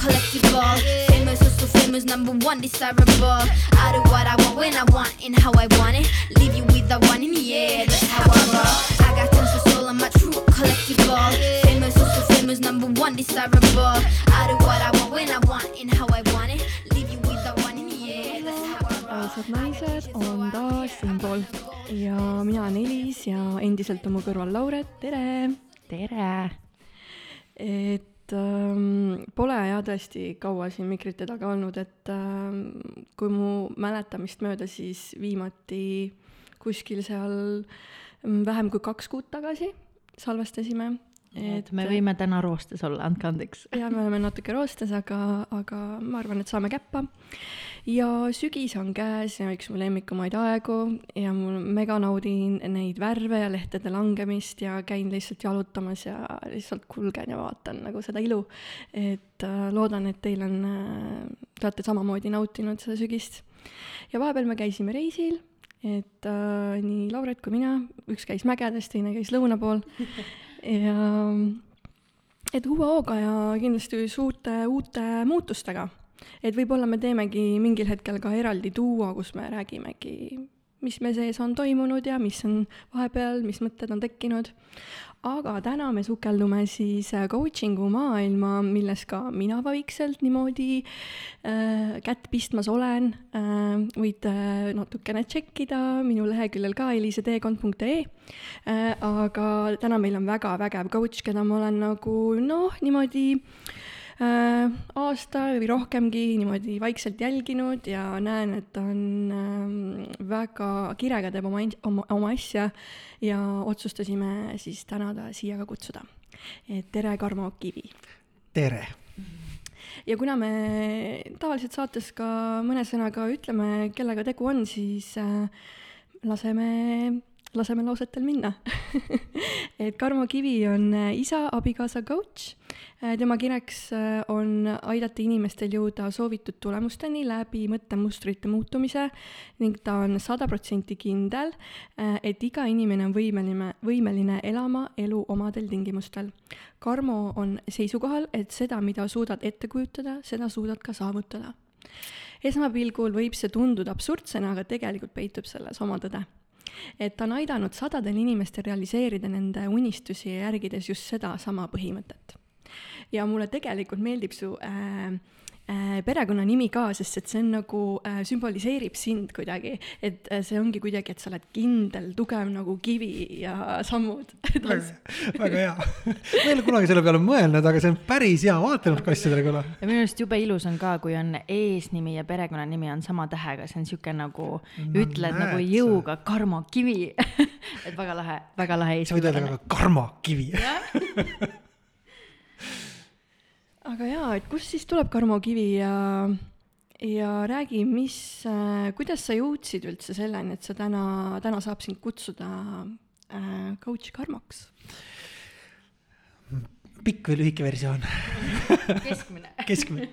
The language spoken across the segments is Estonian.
collectible. Famous, also famous, number one, desirable. I do what I want when I want and how I want it. Leave you with the one in the air, that's how I roll. I got tons of soul, I'm a true collectible. Famous, also famous, number one, desirable. I do what I want when I want and how I want it. Leave you with the one in the air, that's how I roll. armsad naised on taas siinpool ja mina olen Elis ja endiselt on mu kõrval Lauret, tere! tere! et ähm, pole jah tõesti kaua siin mikrite taga olnud, et ähm, kui mu mäletamist mööda, siis viimati kuskil seal mm, vähem kui kaks kuud tagasi salvestasime. Et me võime täna roostes olla, andke andeks. ja me oleme natuke roostes, aga, aga ma arvan, et saame käppa. ja sügis on käes ja üks mu lemmikumaid aegu ja mul mega naudin neid värve ja lehtede langemist ja käin lihtsalt jalutamas ja lihtsalt kulgen ja vaatan nagu seda ilu. et äh, loodan, et teil on äh,, te olete samamoodi nautinud seda sügist. ja vahepeal me käisime reisil et äh, nii Lauret kui mina, üks käis mägedes, teine käis lõuna pool ja et uue hooga ja kindlasti suurte uute muutustega. et võib-olla me teemegi mingil hetkel ka eraldi duo, kus me räägimegi, mis me sees on toimunud ja mis on vahepeal, mis mõtted on tekkinud. Aga täna me sukeldume siis äh, coaching'u maailma, milles ka mina vaikselt niimoodi äh, kätt pistmas olen äh,. võite natukene tšekkida minu leheküljel ka eliseteekond.ee äh,. aga täna meil on väga vägev coach, keda ma olen nagu noh, niimoodi äh, aasta või rohkemgi niimoodi vaikselt jälginud ja näen, et ta on äh, väga kirega teeb oma, oma, oma asja ja otsustasime siis täna ta siia ka kutsuda. et tere, Karmo Kivi! tere! ja kuna me tavaliselt saates ka mõne sõnaga ütleme, kellega tegu on, siis äh, laseme laseme lausetel minna et Karmo Kivi on äh, isa, abikaasa, coach. Tema kireks äh, on aidata inimestel jõuda soovitud tulemusteni läbi mõttemustrite muutumise ning ta on sada protsenti kindel, äh, et iga inimene on võimeline, võimeline elama elu omadel tingimustel. Karmo on seisukohal, et seda, mida suudad ette kujutada, seda suudad ka saavutada. esmapilgul võib see tunduda absurdsena, aga tegelikult peitub selles oma tõde et ta on aidanud sadadel inimestel realiseerida nende unistusi järgides just sedasama põhimõtet. Ja mulle tegelikult meeldib su äh, äh, perekonnanimi ka, sest et see on nagu äh, sümboliseerib sind kuidagi, et äh, see ongi kuidagi, et sa oled kindel, tugev nagu kivi ja sammud. Väga hea. ma ei ole kunagi selle peale mõelnud, aga see on päris hea vaatenurk asjadele, kuule. ja minu arust jube ilus on ka, kui on eesnimi ja perekonnanimi on sama tähega, see on sihuke nagu no, ütled näed, nagu jõuga Karmo Kivi. Et väga lahe, väga lahe sa võid öelda ka Karmo Kivi aga jaa, et kust siis tuleb Karmo Kivi ja, ja räägi, mis äh,, kuidas sa jõudsid üldse selleni, et sa täna, täna saab sind kutsuda äh, coach Karmoks? pikk või lühike versioon keskmine keskmine.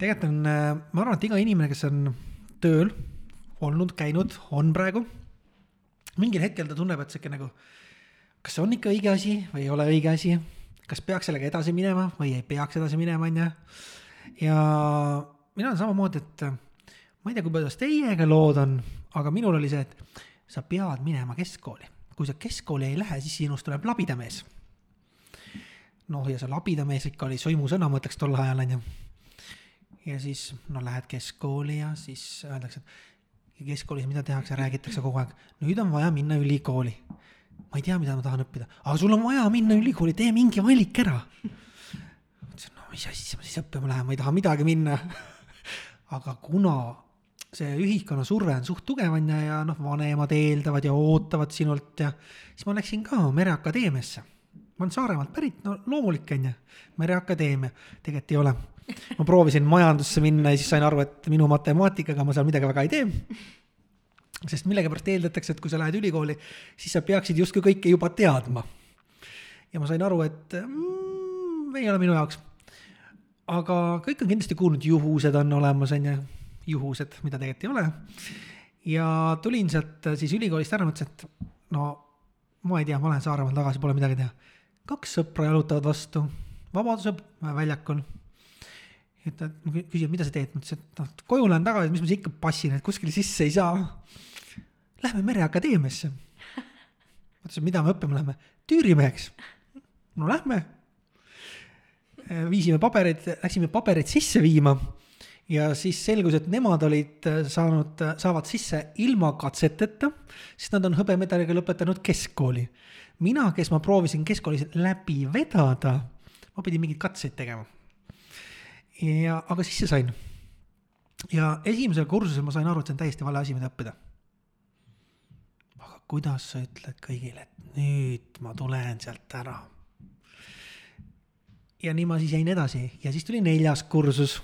tegelikult on, äh, ma arvan, et iga inimene, kes on tööl olnud, käinud, on praegu, mingil hetkel ta tunneb, et sihuke nagu, kas see on ikka õige asi või ei ole õige asi kas peaks sellega edasi minema või ei peaks edasi minema, on ju. ja mina olen samamoodi, et ma ei tea, kuidas teiega lood on, aga minul oli see, et sa pead minema keskkooli. kui sa keskkooli ei lähe, siis sinust tuleb labidamees. noh, ja see labidamees ikka oli sõimusõna, ma ütleks tol ajal, on ju. ja siis, no lähed keskkooli ja siis öeldakse, et keskkoolis, mida tehakse, räägitakse kogu aeg, nüüd on vaja minna ülikooli ma ei tea, mida ma tahan õppida, aga sul on vaja minna ülikooli, tee mingi valik ära. mõtlesin, no mis asja ma siis õppima lähen, ma ei taha midagi minna aga kuna see ühiskonna surve on suht tugev, on ju, ja noh, vanemad eeldavad ja ootavad sinult ja siis ma läksin ka Mereakadeemiasse. ma olen Saaremaalt pärit, no loomulik, on ju, Mereakadeemia, tegelikult ei ole. ma proovisin majandusse minna ja siis sain aru, et minu matemaatikaga ma seal midagi väga ei tee sest millegipärast eeldatakse, et kui sa lähed ülikooli, siis sa peaksid justkui kõike juba teadma. ja ma sain aru, et mm, ei ole minu jaoks. aga kõik on kindlasti kuulnud, juhused on olemas, on ju, juhused, mida tegelikult ei ole. ja tulin sealt siis ülikoolist ära, mõtlesin, et no ma ei tea, ma lähen Saaremaale tagasi, pole midagi teha. kaks sõpra jalutavad vastu Vabaduse väljakul. ta küsib, mida sa teed, ma ütlesin, et noh, koju lähen tagasi, mis ma siis ikka passin, et kuskile sisse ei saa. Lähme Mereakadeemiasse. mõtlesin, mida me õppima läheme, tüürimeheks. no lähme. viisime pabereid, läksime pabereid sisse viima ja siis selgus, et nemad olid saanud, saavad sisse ilma katseteta, sest nad on hõbemedaliga lõpetanud keskkooli. mina, kes ma proovisin keskkoolis läbi vedada, ma pidin mingeid katseid tegema. ja, aga sisse sain. ja esimesel kursusel ma sain aru, et see on täiesti vale asi, mida õppida. Kuidas sa ütled kõigile, et nüüd ma tulen sealt ära? ja nii ma siis jäin edasi ja siis tuli neljas kursus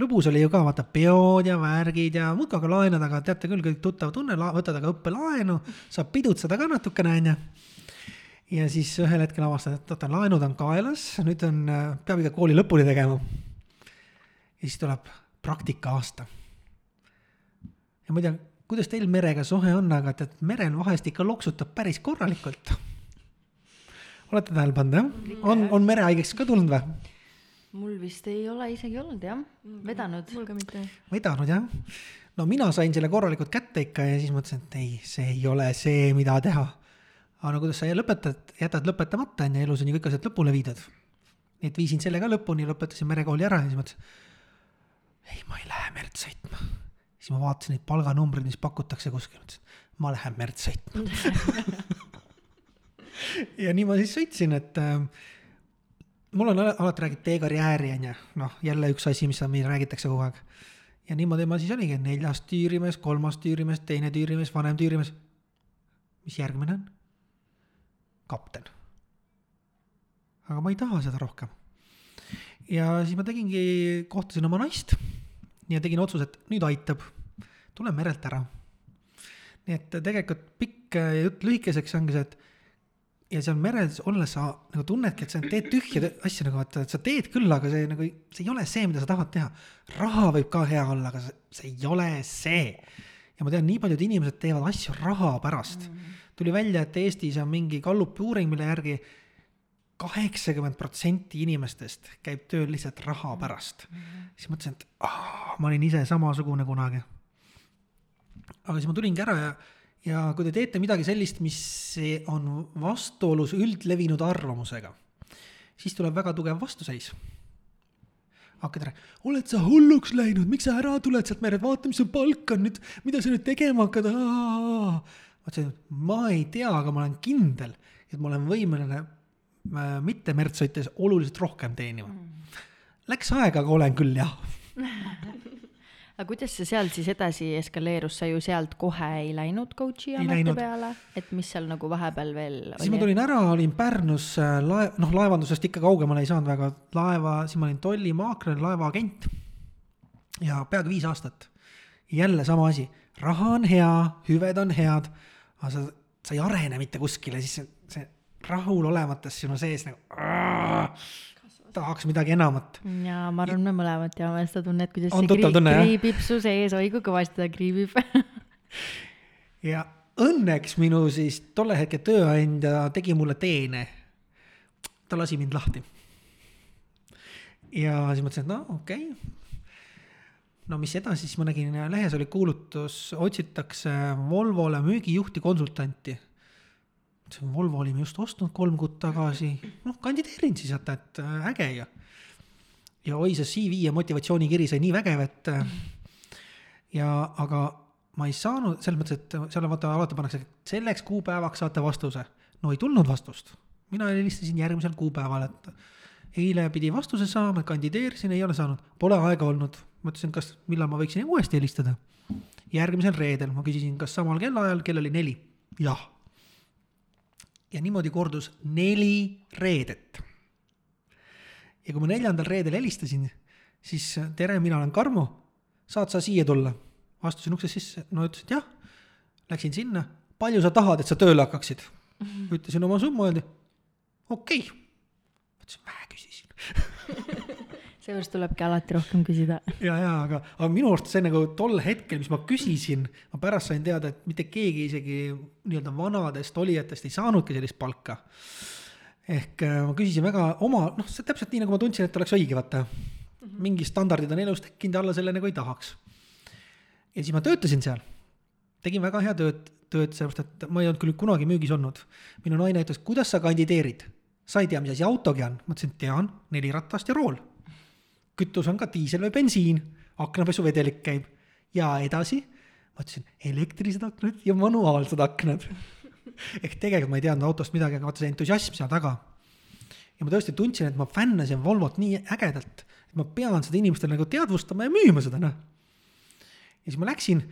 lõbus oli ju ka, vaata peod ja värgid ja muudkui aga laenad, aga teate küll, kõik tuttav tunne, võtad aga õppelaenu, saab pidutseda ka natukene, onju. ja siis ühel hetkel avastad, et oota, laenud on kaelas, nüüd on, peab ikka kooli lõpuni tegema. ja siis tuleb praktika aasta. ja ma ei tea, kuidas teil merega sohe on, aga tead, merel vahest ikka loksutab päris korralikult. olete tähele pannud, jah? on, on merehaigeks ka tulnud või? mul vist ei ole isegi olnud jah, vedanud. mul ka mitte. vedanud jah. no mina sain selle korralikult kätte ikka ja siis mõtlesin, et ei, see ei ole see, mida teha. aga no kuidas sa lõpetad, jätad lõpetamata on ju, elus on ju kõik asjad lõpule viidud. nii et viisin selle ka lõpuni, lõpetasin merekooli ära ja siis mõtlesin, ei, ma ei lähe merd sõitma. Siis ma vaatasin neid palganumbreid, mis pakutakse kuskil, mõtlesin, ma lähen merd sõitma ja nii ma siis sõitsin, et äh, mul on alati räägitud teekarjääri, on ju, noh, jälle üks asi, mis meil räägitakse kogu aeg. ja niimoodi ma siis oligi, neljas tüürimees, kolmas tüürimees, teine tüürimees, vanem tüürimees. mis järgmine on? kapten. aga ma ei taha seda rohkem. ja siis ma tegingi, kohtasin oma naist ja tegin otsuse, et nüüd aitab, tulen merelt ära. nii et tegelikult pikk jutt lühikeseks ongi see, et ja seal merel olles sa nagu tunnedki, et sa teed tühja asju nagu, et sa teed küll, aga see nagu, see ei ole see, mida sa tahad teha. raha võib ka hea olla, aga see ei ole see. ja ma tean, nii paljud inimesed teevad asju raha pärast mm. -hmm. tuli välja, et Eestis on mingi Gallupi uuring, mille järgi kaheksakümmend protsenti inimestest käib tööl lihtsalt raha pärast mm. -hmm. siis mõtlesin, et ah, ma olin ise samasugune kunagi. Aga siis ma tulingi ära ja ja kui te teete midagi sellist, mis on vastuolus üldlevinud arvamusega, siis tuleb väga tugev vastuseis. hakkad rääkima, oled sa hulluks läinud, miks sa ära tuled sealt merelt, vaata, mis su palk on nüüd, mida sa nüüd tegema hakkad. ma ütlesin, ma ei tea, aga ma olen kindel, et ma olen võimeline äh, mitte merd sõites oluliselt rohkem teenima. Mm.. Läks aega, aga olen küll jah aga kuidas see seal siis edasi eskaleerus, sa ju sealt kohe ei läinud coach'i ameti peale, et mis seal nagu vahepeal veel siis oli? ma tulin ära, olin Pärnus äh, lae-, noh, laevandusest ikka kaugemale ei saanud väga, laeva, siis ma olin tollimaakler, laevaagent. ja peaaegu viis aastat. jälle sama asi, raha on hea, hüved on head, aga sa, sa ei arene mitte kuskile, siis see, see rahulolematus sinu sees nagu tahaks midagi enamat. ja ma arvan, me mõlemad teame seda tunnet, kuidas on see kriib, tunne, kriibib su sees, oi kui kõvasti ta kriibib ja õnneks minu siis tolle hetke tööandja tegi mulle teene. ta lasi mind lahti. ja siis mõtlesin, et no okei okay. no mis edasi, siis ma nägin lehes oli kuulutus, otsitakse Volvole müügijuhti, konsultanti ütlesin, Volvo olime just ostnud kolm kuud tagasi, noh, kandideerin siis, et, et äh, äge ju. ja oi, see CV ja motivatsioonikiri sai nii vägev, et äh, ja aga ma ei saanud, selles mõttes, et seal vaata alati pannakse, et selleks kuupäevaks saate vastuse. no ei tulnud vastust, mina helistasin järgmisel kuupäeval, et eile pidi vastuse saama, kandideerisin, ei ole saanud, pole aega olnud. mõtlesin, kas, millal ma võiksin uuesti helistada. järgmisel reedel ma küsisin, kas samal kellaajal, kell oli neli, jah ja niimoodi kordus neli reedet. ja kui ma neljandal reedel helistasin, siis tere, mina olen Karmo, saad sa siia tulla? astusin uksest sisse, no ütles, et jah. Läksin sinna, palju sa tahad, et sa tööle hakkaksid? ütlesin oma summa, öeldi okei okay.. mõtlesin, vähe küsisin seepärast tulebki alati rohkem küsida. ja, ja aga, aga minu arust see nagu tol hetkel, mis ma küsisin, ma pärast sain teada, et mitte keegi isegi nii-öelda vanadest olijatest ei saanudki sellist palka. ehk äh, ma küsisin väga oma, noh, see täpselt nii, nagu ma tundsin, et oleks õige, vaata. mingi standardid on elus tekkinud alla selle nagu ei tahaks. ja siis ma töötasin seal, tegin väga hea tööd, tööd, sellepärast et ma ei olnud küll kunagi müügis olnud. minu naine ütles, kuidas sa kandideerid? sa ei tea, mis asi autogi on? ma ütlesin, tean, neli ratast ja rool. Kütus on ka diisel või bensiin, aknapesuvedelik käib. Ja edasi ma ütlesin elektrilised aknad ja manuaalsed aknad. Ehk tegelikult ma ei teadnud autost midagi, aga vaata see entusiasm seal taga. ja ma tõesti tundsin, et ma fännasin Volvot nii ägedalt, et ma pean seda inimestele nagu teadvustama ja müüma seda, noh. ja siis ma läksin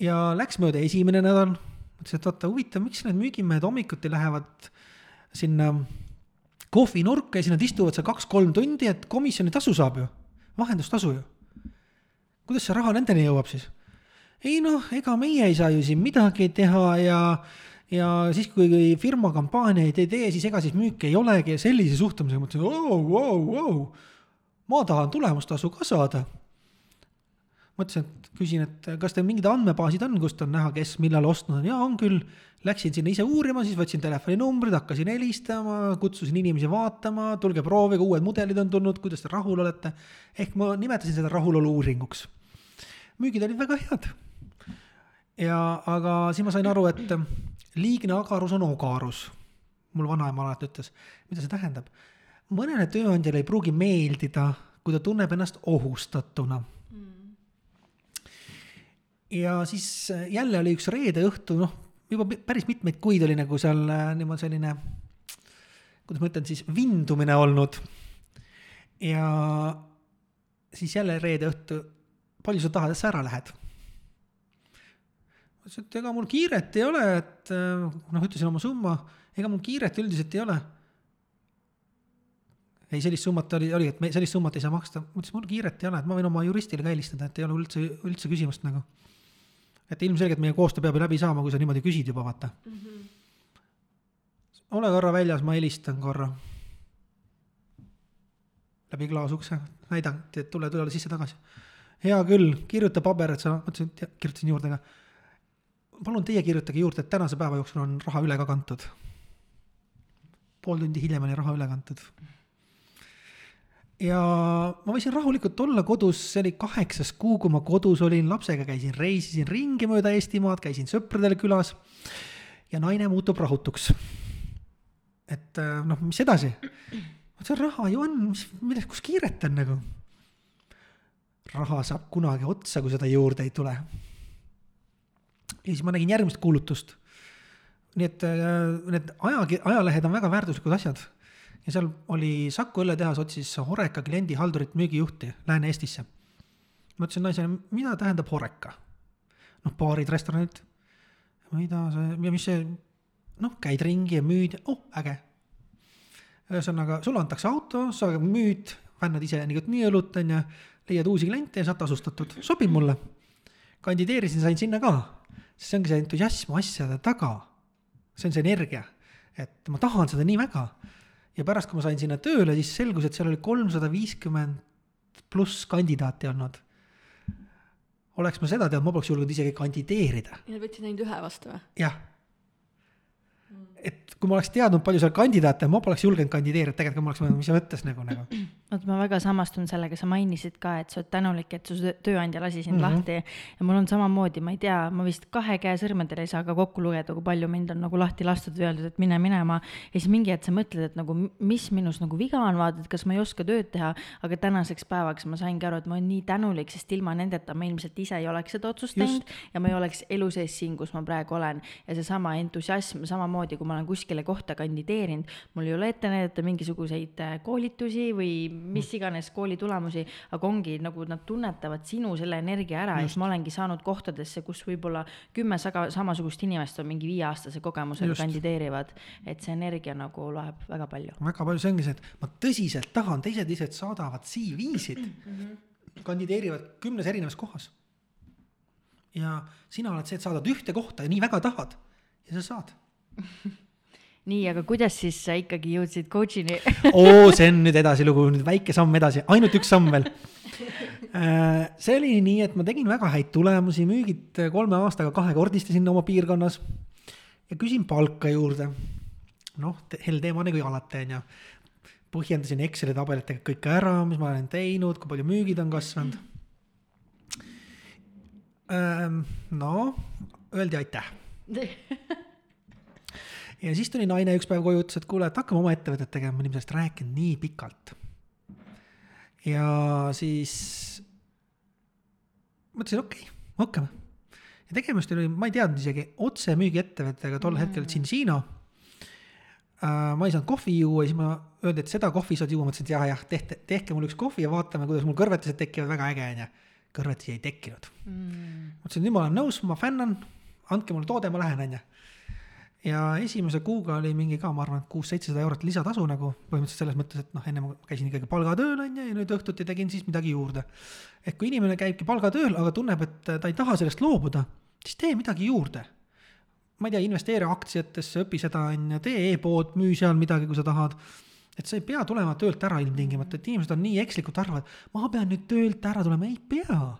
ja läks mööda esimene nädal, mõtlesin, et vaata huvitav, miks need müügimehed hommikuti lähevad sinna kohvinurka ja siis nad istuvad seal kaks-kolm tundi, et komisjoni tasu saab ju, vahendustasu ju. kuidas see raha nendeni jõuab siis? ei noh, ega meie ei saa ju siin midagi teha ja ja siis, kui firma kampaaniaid ei tee, siis ega siis müüki ei olegi ja sellise suhtumisega mõtlesin, oo, oo, oo, ma tahan tulemustasu ka saada. mõtlesin, et küsin, et kas teil mingid andmebaasid on, kust on näha, kes millal ostnud on, jaa, on küll. Läksin sinna ise uurima, siis võtsin telefoninumbrid, hakkasin helistama, kutsusin inimesi vaatama, tulge proovige, uued mudelid on tulnud, kuidas te rahul olete. ehk ma nimetasin seda rahulolu uuringuks. müügid olid väga head. ja, aga siis ma sain aru, et liigne agarus on ogarus. mul vanaema alati ütles, mida see tähendab? mõnele tööandjale ei pruugi meeldida, kui ta tunneb ennast ohustatuna ja siis jälle oli üks reede õhtu, noh, juba päris mitmeid kuid oli nagu seal niimoodi selline, kuidas ma ütlen siis, vindumine olnud. ja siis jälle reede õhtu, palju sa tahad, et sa ära lähed? ma ütlesin, et ega mul kiiret ei ole, et noh, ütlesin oma summa, ega mul kiiret üldiselt ei ole. ei, sellist summat oli, oli, et me sellist summat ei saa maksta, ma ütlesin, mul kiiret ei ole, et ma võin oma juristile ka helistada, et ei ole üldse, üldse küsimust nagu et ilmselgelt meie koostöö peab ju läbi saama, kui sa niimoodi küsid juba, vaata mm. -hmm. ole korra väljas, ma helistan korra. läbi klaasukse, näidan, et tule, tule sisse tagasi. hea küll, kirjuta paber, et sa, ma ütlesin, kirjutasin juurde ka. palun teie kirjutage juurde, et tänase päeva jooksul on raha üle ka kantud. pool tundi hiljem oli raha üle kantud ja ma võisin rahulikult olla kodus, see oli kaheksas kuu, kui ma kodus olin, lapsega käisin, reisisin ringi mööda Eestimaad, käisin sõpradel külas. ja naine muutub rahutuks. et äh, noh, mis edasi? see raha ju on, mis, milles, kus kiiret on nagu? raha saab kunagi otsa, kui seda juurde ei tule. ja siis ma nägin järgmist kuulutust. nii et äh, need aja, ajalehed on väga väärtuslikud asjad ja seal oli Saku õlletehas otsis Horeca kliendihaldurit müügijuhti Lääne-Eestisse. ma ütlesin naisele, mida tähendab Horeca? noh, baarid, restoranid, mida see, ja mis see, noh, käid ringi ja müüd, oh, äge. ühesõnaga, sulle antakse auto, sa müüd, fännad ise niikuinii õlut, on ju, leiad uusi kliente ja saad tasustatud, sobib mulle. kandideerisin, sain sinna ka, sest see ongi see entusiasm asjade taga. see on see energia, et ma tahan seda nii väga ja pärast, kui ma sain sinna tööle, siis selgus, et seal oli kolmsada viiskümmend pluss kandidaati olnud. oleks ma seda teadnud, ma poleks julgenud isegi kandideerida. ja nad võtsid ainult ühe vastu või? jah. Et kui ma oleks teadnud, palju seal kandidaate on, ma poleks julgenud kandideerida, tegelikult ma oleks mõelnud, mis mõttes nagu, nagu vot ma väga samastun sellega, sa mainisid ka, et sa oled tänulik, et su tööandja lasi sind mm -hmm. lahti ja mul on samamoodi, ma ei tea, ma vist kahe käe sõrmedel ei saa ka kokku lugeda, kui palju mind on nagu lahti lastud või öeldud, et mine minema. ja siis mingi hetk sa mõtled, et nagu mis minus nagu viga on, vaatad, kas ma ei oska tööd teha, aga tänaseks päevaks ma saingi aru, et ma olen nii tänulik, sest ilma nendeta ma ilmselt ise ei oleks seda otsust teinud ja ma ei oleks elu sees siin, kus ma praegu olen. ja seesama entusiasm samamoodi, kui ma olen kuskile kohta kandideerinud, mul ei ole ette näidata mingisuguseid äh, koolitusi või mis iganes kooli tulemusi, aga ongi nagu nad tunnetavad sinu selle energia ära ja siis ma olengi saanud kohtadesse, kus võib-olla kümme saga, samasugust inimest on mingi viieaastase kogemusega Just. kandideerivad. et see energia nagu loeb väga palju. väga palju, see ongi see, et ma tõsiselt tahan, teised lihtsalt saadavad CV-sid mm, -hmm. kandideerivad kümnes erinevas kohas. ja sina oled see, et saadad ühte kohta ja nii väga tahad ja sa saad nii, aga kuidas siis sa ikkagi jõudsid coach'ini oo, see on nüüd edasilugu, nüüd väike samm edasi, ainult üks samm veel. Äh, see oli nii, et ma tegin väga häid tulemusi, müügid kolme aastaga kahekordistasin oma piirkonnas ja küsin palka juurde. noh, hell teema nagu alati, on ju. põhjendasin Exceli tabelitega kõik ära, mis ma olen teinud, kui palju müügid on kasvanud. no öeldi aitäh ja siis tuli naine üks päev koju, ütles, et kuule, et hakkame oma ettevõtet tegema, me olime sellest rääkinud nii pikalt. ja siis mõtlesin, okei okay,, hakkame. ja tegemist oli, ma ei teadnud isegi, otsemüügiettevõttega tol mm. hetkel Cincino äh,. ma ei saanud kohvi juua siis ma öeldi, et seda kohvi saad juua, ma ütlesin, et jah, jah, tehke, tehke mulle üks kohvi ja vaatame, kuidas mul kõrvetised tekivad, väga äge onju. kõrvetisi ei tekkinud mm.. mõtlesin, nüüd ma olen nõus, ma fännan, andke mulle toode, ma lähen onju ja esimese kuuga oli mingi ka, ma arvan, et kuus-seitsesada eurot lisatasu nagu põhimõtteliselt selles mõttes, et noh, enne ma käisin ikkagi palgatööl on ju ja nüüd õhtuti tegin siis midagi juurde. et kui inimene käibki palgatööl, aga tunneb, et ta ei taha sellest loobuda, siis tee midagi juurde. ma ei tea, investeeri aktsiatesse, õpi seda on ju, tee e-pood, müü seal midagi, kui sa tahad. et sa ei pea tulema töölt ära ilmtingimata, et inimesed on nii ekslikult arvavad, ma pean nüüd töölt ära tulema, ei pea.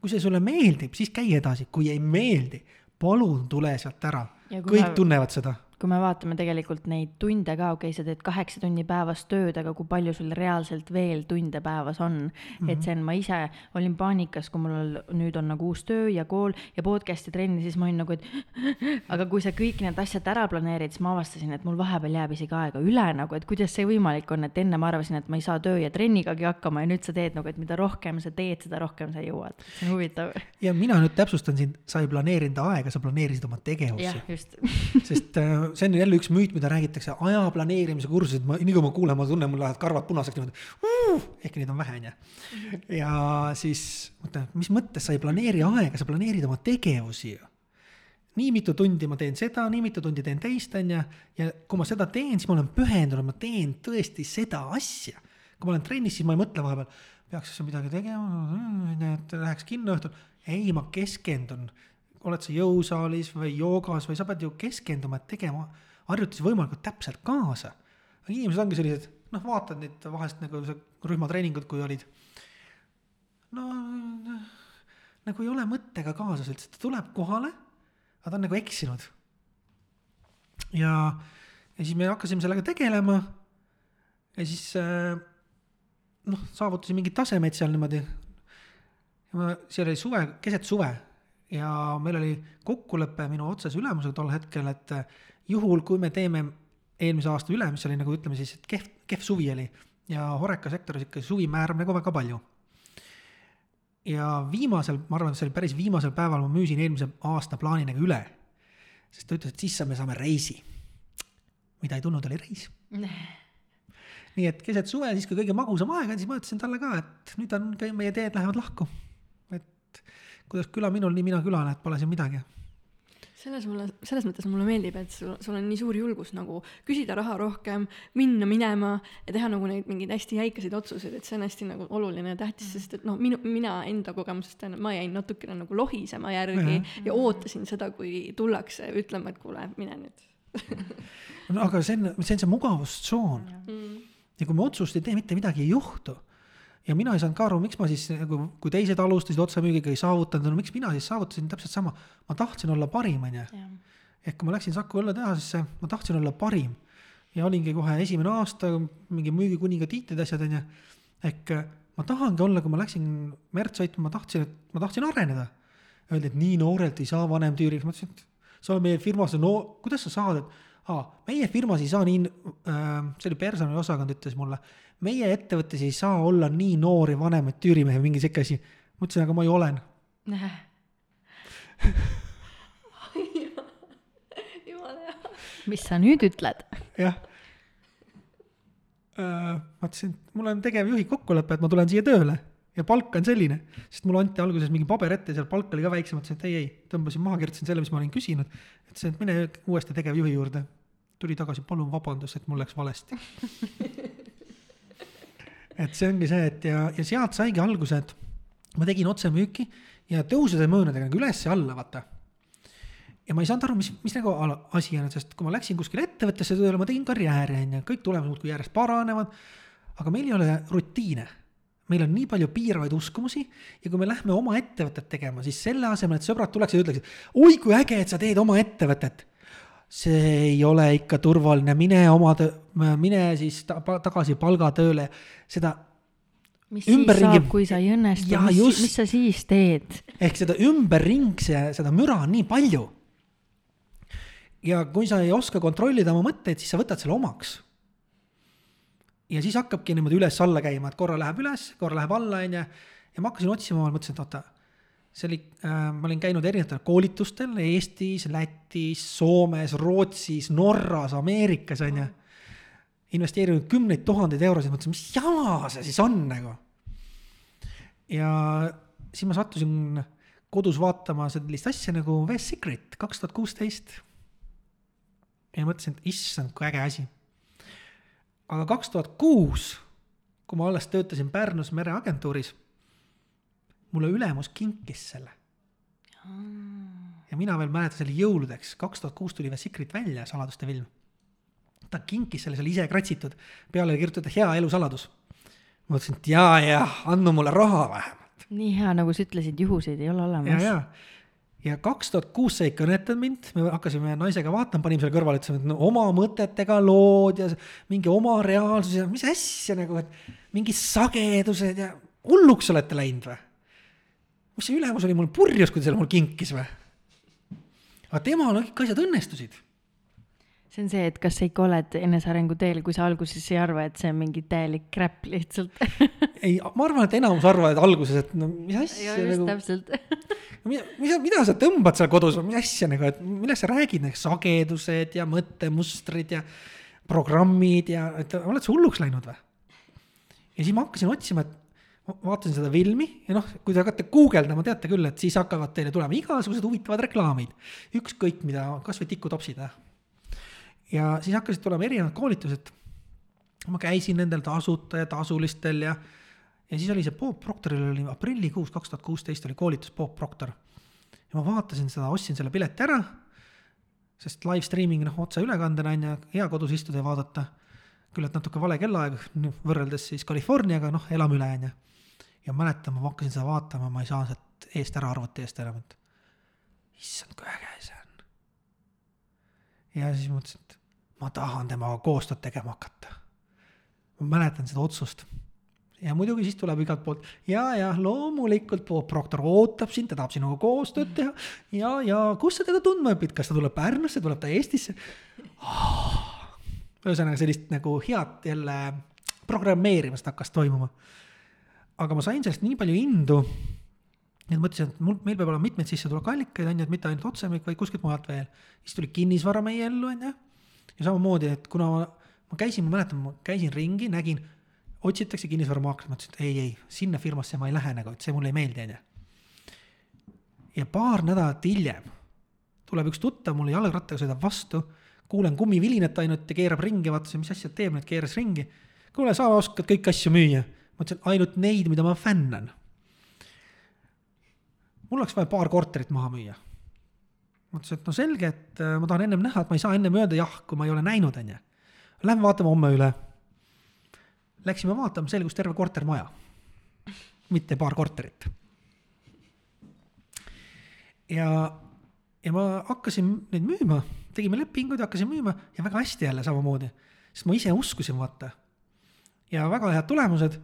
kui see sulle meeldib, siis käi edasi, kui ei meeldi, palun tule sealt ära kõik me, tunnevad seda. Kui me vaatame tegelikult neid tunde ka, okei okay,, sa teed kaheksa tunni päevas tööd, aga kui palju sul reaalselt veel tunde päevas on mm. -hmm. et see on, ma ise olin paanikas, kui mul nüüd on nagu uus töö ja kool ja podcast'i trenni, siis ma olin nagu, et aga kui sa kõik need asjad ära planeerid, siis ma avastasin, et mul vahepeal jääb isegi aega üle nagu, et kuidas see võimalik on, et enne ma arvasin, et ma ei saa töö ja trennigagi hakkama ja nüüd sa teed nagu, et mida rohkem sa teed, seda rohkem sa jõuad. see on huvitav. ja mina nüüd täpsustan sind, sa ei planeerinud aega, sa planeerisid oma tegevusi. sest äh, see on jälle üks müüt, mida räägitakse, aja planeerimise kursused, ma, nii kui ma kuulen, ma tunnen, mul lähevad karvad punaseks niimoodi uh,. ehkki neid on vähe, onju. ja siis mõtlen, mis mõttes sa ei planeeri aega, sa planeerid oma tegevusi ju nii mitu tundi ma teen seda, nii mitu tundi teen teist, onju. ja kui ma seda teen, siis ma olen pühendunud, ma teen tõesti seda asja. kui ma olen trennis, siis ma ei mõtle vahepeal, peaks midagi tegema, et läheks kinno õhtul. ei, ma keskendun oled sa jõusaalis või joogas või sa pead ju keskenduma, et tegema harjutusi võimalikult täpselt kaasa. inimesed ongi sellised, noh, vaatad neid vahest nagu see rühmatreeningud, kui olid. no nagu ei ole mõttega kaasas üldse, ta tuleb kohale, aga ta on nagu eksinud. ja, ja siis me hakkasime sellega tegelema. ja siis noh, saavutasime mingeid tasemeid seal niimoodi. see oli suve, keset suve ja meil oli kokkulepe minu otsese ülemusega tol hetkel, et juhul, kui me teeme eelmise aasta üle, mis oli nagu ütleme siis, et kehv, kehv suvi oli ja Horeca sektoris ikka suvi määrab nagu väga palju. ja viimasel, ma arvan, et see oli päris viimasel päeval ma müüsin eelmise aasta plaani nagu üle. sest ta ütles, et siis me saame reisi. mida ei tulnud, oli reis nii et keset suve, siis kui kõige magusam aeg on, siis ma ütlesin talle ka, et nüüd on, meie teed lähevad lahku kuidas küla minul, nii mina külale, et pole siin midagi selles mulle, selles mõttes mulle meeldib, et sul, sul on nii suur julgus nagu küsida raha rohkem, minna minema ja teha nagu neid mingeid hästi jäikaseid otsuseid, et see on hästi nagu oluline ja tähtis, sest et noh, minu, mina enda kogemusest tean, et ma jäin natukene nagu lohisema järgi -hmm. ja ootasin seda, kui tullakse ütlema, et kuule, mine nüüd no aga see on, see on see mugavustsoon mm. ja kui me otsust ei tee, mitte midagi ei juhtu ja mina ei saanud ka aru, miks ma siis nagu, kui teised alustasid otsemüügiga, ei saavutanud, no miks mina siis saavutasin täpselt sama, ma tahtsin olla parim, on ju. ehk kui ma läksin Saku õlletehasesse, ma tahtsin olla parim ja olingi kohe esimene aasta mingi müügikuninga tiitlid, asjad on ju. ehk ma tahangi olla, kui ma läksin merd sõitma, ma tahtsin, et ma tahtsin areneda. Öeldi, et nii noorelt ei saa vanemtüüriks, ma ütlesin, et sa oled meie firmas, no kuidas sa saad, et aa, meie firmas ei saa nii äh,, see oli personaliosakond ütles mulle meie ettevõttes ei saa olla nii noori vanemaid tüürimehi, mingi sihuke asi. ma ütlesin, aga ma ju olen jumala hea. mis sa nüüd ütled? jah äh,. ma ütlesin, et mul on tegevjuhi kokkulepe, et ma tulen siia tööle ja palk on selline, sest mulle anti alguses mingi paber ette, seal palk oli ka väiksem, ütlesin, et ei, ei, tõmbasin maha, kirjutasin selle, mis ma olin küsinud. ütlesin, et mine uuesti tegevjuhi juurde. tuli tagasi, palun vabandust, et mul läks valesti et see ongi see, et ja, ja sealt saigi alguse, et ma tegin otsemüüki ja tõusude möönadega nagu üles ja alla, vaata. ja ma ei saanud aru, mis, mis nagu asi on, sest kui ma läksin kuskile ettevõttesse tööle, ma tegin karjääri, on ju, kõik tulemused muudkui järjest paranevad. aga meil ei ole rutiine meil on nii palju piiravaid uskumusi ja kui me lähme oma ettevõtet tegema, siis selle asemel, et sõbrad tuleksid ja ütleksid, oi kui äge, et sa teed oma ettevõtet. See ei ole ikka turvaline, mine oma töö, mine siis ta, tagasi palgatööle, seda mis Ümberringi- siis saab, kui sa ei õnnestu, mis, just. mis sa siis teed? ehk seda ümberringse, seda müra on nii palju. ja kui sa ei oska kontrollida oma mõtteid, siis sa võtad selle omaks. ja siis hakkabki niimoodi üles-alla käima, et korra läheb üles, korra läheb alla, onju. ja ma hakkasin otsima, ma mõtlesin, et oota, see oli äh,, ma olin käinud erinevatel koolitustel Eestis, Lätis, Soomes, Rootsis, Norras, Ameerikas, onju. investeerinud kümneid tuhandeid eurosid, mõtlesin, mis jama see siis on nagu ja siis ma sattusin kodus vaatama sellist asja nagu West Secret kaks tuhat kuusteist. ja mõtlesin, et issand, kui äge asi. aga kaks tuhat kuus, kui ma alles töötasin Pärnus mereagentuuris, mulle ülemus kinkis selle. ja mina veel mäletan, see oli jõuludeks, kaks tuhat kuus tuli West Secret välja, saladuste film. ta kinkis selle, see oli ise kratsitud, peale oli kirjutatud hea elusaladus. ma mõtlesin, et jaa, jaa, andma mulle raha vähemalt. nii hea, nagu sa ütlesid, juhuseid ei ole ja, olemas. ja, ja kaks tuhat kuus see ei kõnetanud mind, me hakkasime naisega vaatama, panime selle kõrvale, ütlesime, et no oma mõtetega lood ja mingi oma reaalsus ja mis asja nagu, et mingid sagedused ja hulluks olete läinud või? Mis see ülemus oli mul purjus, kui ta selle mul kinkis või? aga temal kõik asjad õnnestusid see on see, et kas sa ikka oled enesearengu teel, kui sa alguses ei arva, et see on mingi täielik crap lihtsalt. ei, ma arvan, et enamus arvavad alguses, et no mis asja just nagu, täpselt. mida, mida, mida sa tõmbad seal kodus, mis asja nagu, et millest sa räägid, need sagedused ja mõttemustrid ja programmid ja, et oled sa hulluks läinud või? ja siis ma hakkasin otsima, et vaatasin seda filmi ja noh, kui te hakkate guugeldama, teate küll, et siis hakkavad teile tulema igasugused huvitavad reklaamid. ükskõik mida, tikutopsid või. ja siis hakkasid tulema erinevad koolitused. ma käisin nendel tasuta ja tasulistel ja, ja siis oli see Bob Proctoril oli aprillikuus kaks tuhat kuusteist oli koolitus Bob Proctor. ja ma vaatasin seda, ostsin selle pileti ära, sest live streaming noh, otseülekandena on ju, hea kodus istuda ja vaadata. küll et natuke vale kellaaeg võrreldes siis Californiaga, noh, elame üle, on ju. Ja mäletan, ma hakkasin seda vaatama, ma ei saa sealt eest ära, arvuti eest enam, et issand, kui äge see on. ja siis mõtlesin, et ma tahan temaga koostööd tegema hakata. ma mäletan seda otsust ja muidugi siis tuleb igalt poolt ja, ja loomulikult Bob Proctor ootab sind, ta tahab sinuga koostööd teha ja, ja kus sa teda tundma õpid, kas ta tuleb Pärnusse, tuleb ta Eestisse oh.? ühesõnaga sellist nagu head jälle programmeerimist hakkas toimuma. Aga ma sain sellest nii palju indu, et mõtlesin, et mul, meil peab olema mitmeid sissetulekuallikaid, on ju, et mitte ainult otsemik, vaid kuskilt mujalt veel. siis tuli kinnisvara meie ellu, on ju. ja samamoodi, et kuna ma, ma käisin, ma mäletan, ma käisin ringi, nägin, otsitakse kinnisvaramaaklerit, ma ütlesin, et ei, ei, sinna firmasse ma ei lähe nagu, et see mulle ei meeldi, on ju. ja paar nädalat hiljem tuleb üks tuttav mulle jalgrattaga sõidab vastu, kuulen kummivilinat ainult ja keerab ringi, vaatasin, mis asja teeb, nüüd keeras ringi. kuule, sa oskad kõiki asju müüa. Ma ütlesin, ainult neid, mida ma fännan. mul oleks vaja paar korterit maha müüa. ma ütlesin, et no selge, et äh, ma tahan ennem näha, et ma ei saa ennem öelda jah, kui ma ei ole näinud, on ju. Lähme vaatame homme üle. Läksime vaatama, selgus terve kortermaja, mitte paar korterit. ja, ja ma hakkasin neid müüma, tegime lepinguid, hakkasin müüma ja väga hästi jälle samamoodi, sest ma ise uskusin, vaata. ja väga head tulemused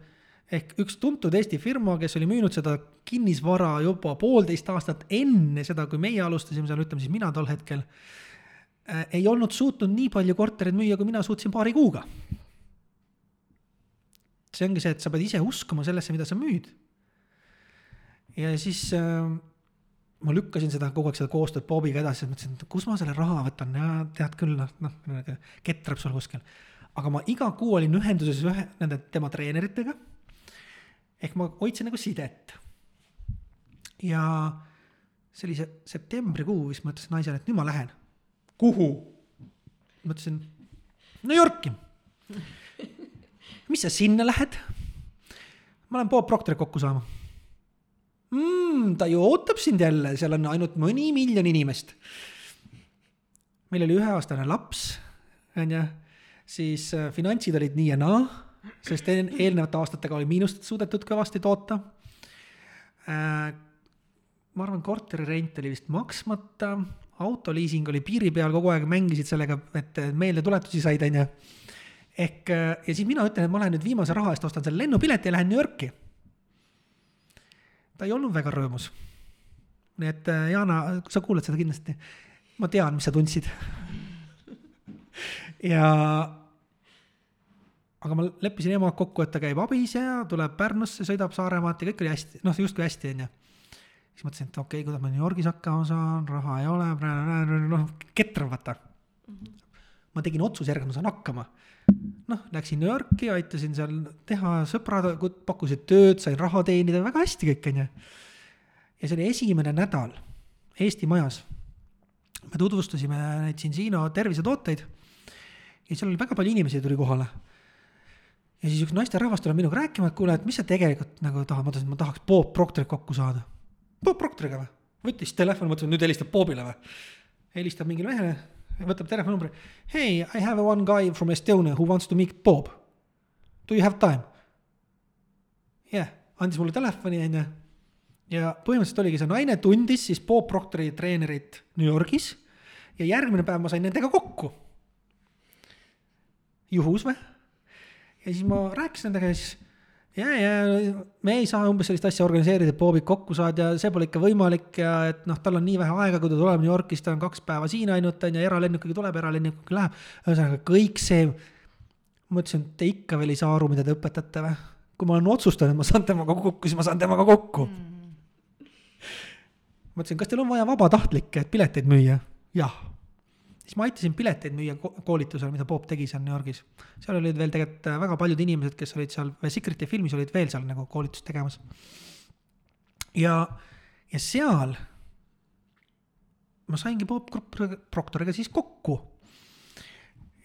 ehk üks tuntud Eesti firma, kes oli müünud seda kinnisvara juba poolteist aastat enne seda, kui meie alustasime seal, ütleme siis mina tol hetkel äh,, ei olnud suutnud nii palju kortereid müüa, kui mina suutsin paari kuuga. see ongi see, et sa pead ise uskuma sellesse, mida sa müüd. ja siis äh, ma lükkasin seda kogu aeg seda koostööd Bobiga edasi, mõtlesin, et kus ma selle raha võtan ja tead küll, noh, noh, ketrab sul kuskil. aga ma iga kuu olin ühenduses ühe nende tema treeneritega. Ehk ma hoidsin nagu sidet. ja see oli see septembrikuu, siis ma ütlesin naisele, et nüüd ma lähen. kuhu? ma ütlesin New Yorki. mis sa sinna lähed? ma lähen Bob Proctorit kokku saama mm,. ta ju ootab sind jälle, seal on ainult mõni miljon inimest. meil oli üheaastane laps, onju, siis äh, finantsid olid nii ja naa, sest eel- eelnevate aastatega oli miinust suudetud kõvasti toota äh,. ma arvan, korteri rent oli vist maksmata, autoliising oli piiri peal, kogu aeg mängisid sellega, et meeldetuletusi said, onju. ehk ja siis mina ütlen, et ma lähen nüüd viimase raha eest ostan selle lennupileti ja lähen New Yorki. ta ei olnud väga rõõmus. nii et Jana, sa kuulad seda kindlasti. ma tean, mis sa tundsid ja aga ma leppisin emaga kokku, et ta käib abis ja tuleb Pärnusse, sõidab Saaremaad ja kõik oli hästi, noh, justkui hästi, onju. siis mõtlesin, et okei okay,, kuidas ma New Yorgis hakkama saan, raha ei ole, noh, ketr, vaata. ma tegin otsuse järgi, et ma saan hakkama. noh, läksin New Yorki, aitasin seal teha, sõbrad pakkusid tööd, sain raha teenida, väga hästi kõik, onju. ja see oli esimene nädal Eesti Majas. me tutvustasime neid Cincino tervisetooteid ja seal oli väga palju inimesi tuli kohale ja siis üks naisterahvas tuleb minuga rääkima, et kuule, et mis sa tegelikult nagu tahad, ma ütlesin, et ma tahaks Bob Proctorit kokku saada. Bob Proctoriga või? võttis telefoni, mõtlesin, nüüd helistab Bobile või? helistab mingile mehele, võtab telefoninumbri. Hey, I have one guy from Estonia who wants to meet Bob. Do you have time? yeah., andis mulle telefoni, onju. ja põhimõtteliselt oligi see naine tundis siis Bob Proctori treenerit New Yorgis ja järgmine päev ma sain nendega kokku. juhus või? Ja siis ma rääkisin nendega ja siis ja, ja me ei saa umbes sellist asja organiseerida, et Bobik kokku saad ja see pole ikka võimalik ja et noh, tal on nii vähe aega, kui ta tuleb New Yorgist, ta on kaks päeva siin ainult on ju, eralennukiga tuleb, eralennukiga läheb. ühesõnaga kõik see, ma ütlesin, te ikka veel ei saa aru, mida te õpetate või? kui ma olen otsustanud, et ma saan temaga kokku, siis ma saan temaga kokku mm.. ma ütlesin, kas teil on vaja vabatahtlikke, et pileteid müüa? jah siis ma aitasin pileteid müüa koolitusel, mida Bob tegi seal New Yorgis. seal olid veel tegelikult äh, väga paljud inimesed, kes olid seal Secret'i filmis olid veel seal nagu koolitust tegemas. ja, ja seal ma saingi Bob Proctoriga siis kokku.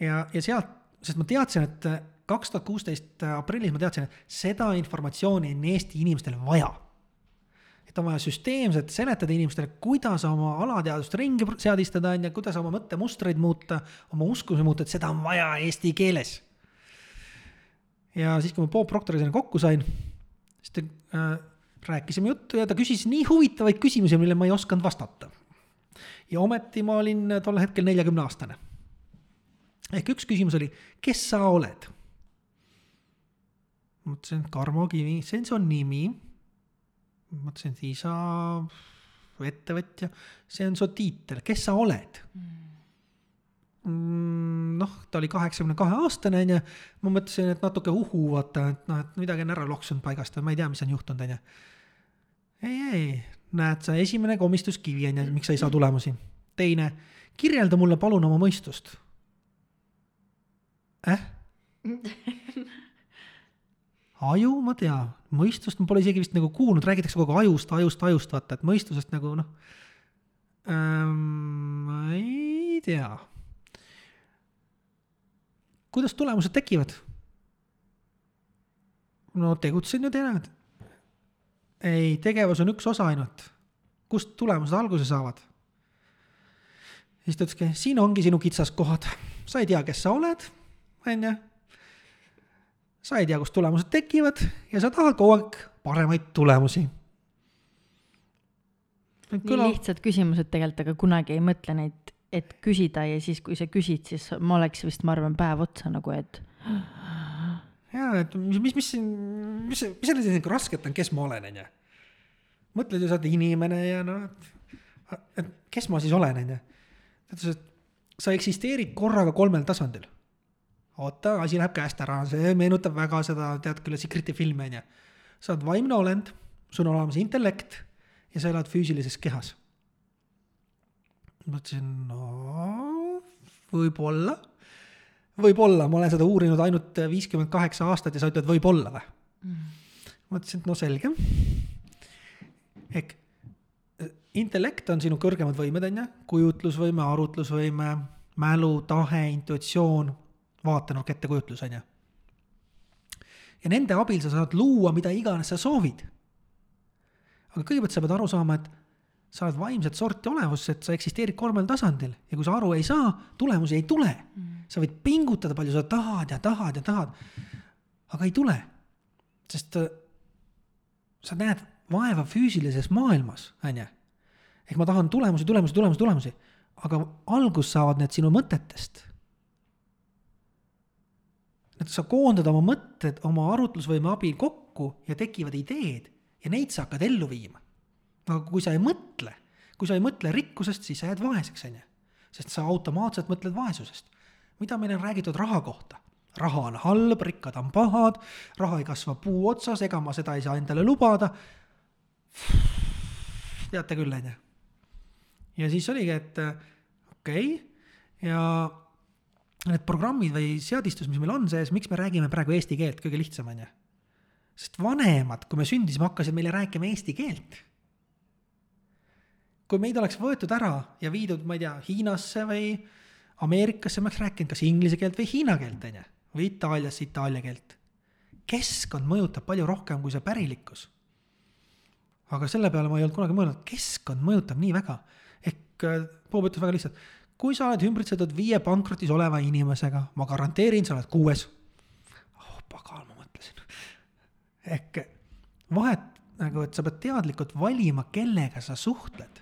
ja, ja sealt, sest ma teadsin, et äh, kaks tuhat kuusteist äh, aprillis ma teadsin, et seda informatsiooni on Eesti inimestel vaja et on vaja süsteemselt seletada inimestele, kuidas oma alateadvust ringi seadistada, on ju, kuidas oma mõttemustreid muuta, oma uskumusi muuta, et seda on vaja eesti keeles. ja siis, kui ma Bob Proctoriga kokku sain, siis ta äh, rääkisime juttu ja ta küsis nii huvitavaid küsimusi, millele ma ei osanud vastata. ja ometi ma olin tol hetkel neljakümne aastane. ehk üks küsimus oli, kes sa oled? ma ütlesin, Tarmo Kivi, see on su nimi mõtlesin, et isa, ettevõtja, see on su tiitel, kes sa oled mm,? noh, ta oli kaheksakümne kahe aastane, onju, ma mõtlesin, et natuke uhu, vaata, et noh, et midagi on ära loksunud paigast või ma ei tea, mis on juhtunud, onju. ei, ei, näed sa, esimene komistuskivi onju, miks sa ei saa tulemusi. teine, kirjelda mulle palun oma mõistust. äh? aju ma tean, mõistust ma pole isegi vist nagu kuulnud, räägitakse kogu aeg ajust, ajust, ajust, vaata, et mõistusest nagu noh ähm,. ma ei tea. kuidas tulemused tekivad? no tegutsen ju tead. ei, tegevus on üks osa ainult. kust tulemused alguse saavad? siis ta ütleski, siin ongi sinu kitsaskohad, sa ei tea, kes sa oled, onju sa ei tea, kust tulemused tekivad ja sa tahad kogu aeg paremaid tulemusi. nii lihtsad küsimused tegelikult, aga kunagi ei mõtle neid, et küsida ja siis, kui sa küsid, siis ma oleks vist, ma arvan, päev otsa nagu, et. ja, et mis, mis, mis siin, mis, mis selles nagu rasket on, kes ma olen, onju. mõtled ju, sa oled inimene ja noh, et kes ma siis olen, onju. ta ütles, et sa eksisteerid korraga kolmel tasandil oota, asi läheb käest ära, see meenutab väga seda, tead küll, Secret'i filmi on ju. sa oled vaimne olend, sul on olemas intellekt ja sa elad füüsilises kehas. mõtlesin, no võib-olla, võib-olla, ma olen seda uurinud ainult viiskümmend kaheksa aastat ja sa ütled võib-olla või mm.? mõtlesin, et no selge. ehk intellekt on sinu kõrgemad võimed, on ju, kujutlusvõime, arutlusvõime, mälu, tahe, intuitsioon vaatenurk, ettekujutlus, on ju. ja nende abil sa saad luua mida iganes sa soovid. aga kõigepealt sa pead aru saama, et sa oled vaimset sorti olevus, et sa eksisteerid kolmel tasandil ja kui sa aru ei saa, tulemusi ei tule mm.. sa võid pingutada palju sa tahad ja tahad ja tahad, aga ei tule. sest äh, sa näed vaeva füüsilises maailmas, on ju. ehk ma tahan tulemusi, tulemusi, tulemusi, tulemusi. aga algus saavad need sinu mõtetest. Et sa koondad oma mõtted oma arutlusvõime abil kokku ja tekivad ideed ja neid sa hakkad ellu viima. aga kui sa ei mõtle, kui sa ei mõtle rikkusest, siis sa jääd vaeseks, on ju. sest sa automaatselt mõtled vaesusest. mida meile on räägitud raha kohta? raha on halb, rikkad on pahad, raha ei kasva puu otsas, ega ma seda ei saa endale lubada. teate küll, on ju. ja siis oligi, et okei okay, ja need programmid või seadistus, mis meil on sees, miks me räägime praegu eesti keelt, kõige lihtsam, on ju. sest vanemad, kui me sündisime, hakkasid meile rääkima eesti keelt. kui meid oleks võetud ära ja viidud, ma ei tea, Hiinasse või Ameerikasse, me oleks rääkinud kas inglise keelt või hiina keelt, on ju, või Itaaliasse itaalia keelt. keskkond mõjutab palju rohkem kui see pärilikkus. aga selle peale ma ei olnud kunagi mõelnud, keskkond mõjutab nii väga. ehk Bob ütles väga lihtsalt kui sa oled ümbritsetud viie pankrotis oleva inimesega, ma garanteerin, sa oled kuues. oh pagan, ma mõtlesin. ehk vahet nagu, et sa pead teadlikult valima, kellega sa suhtled.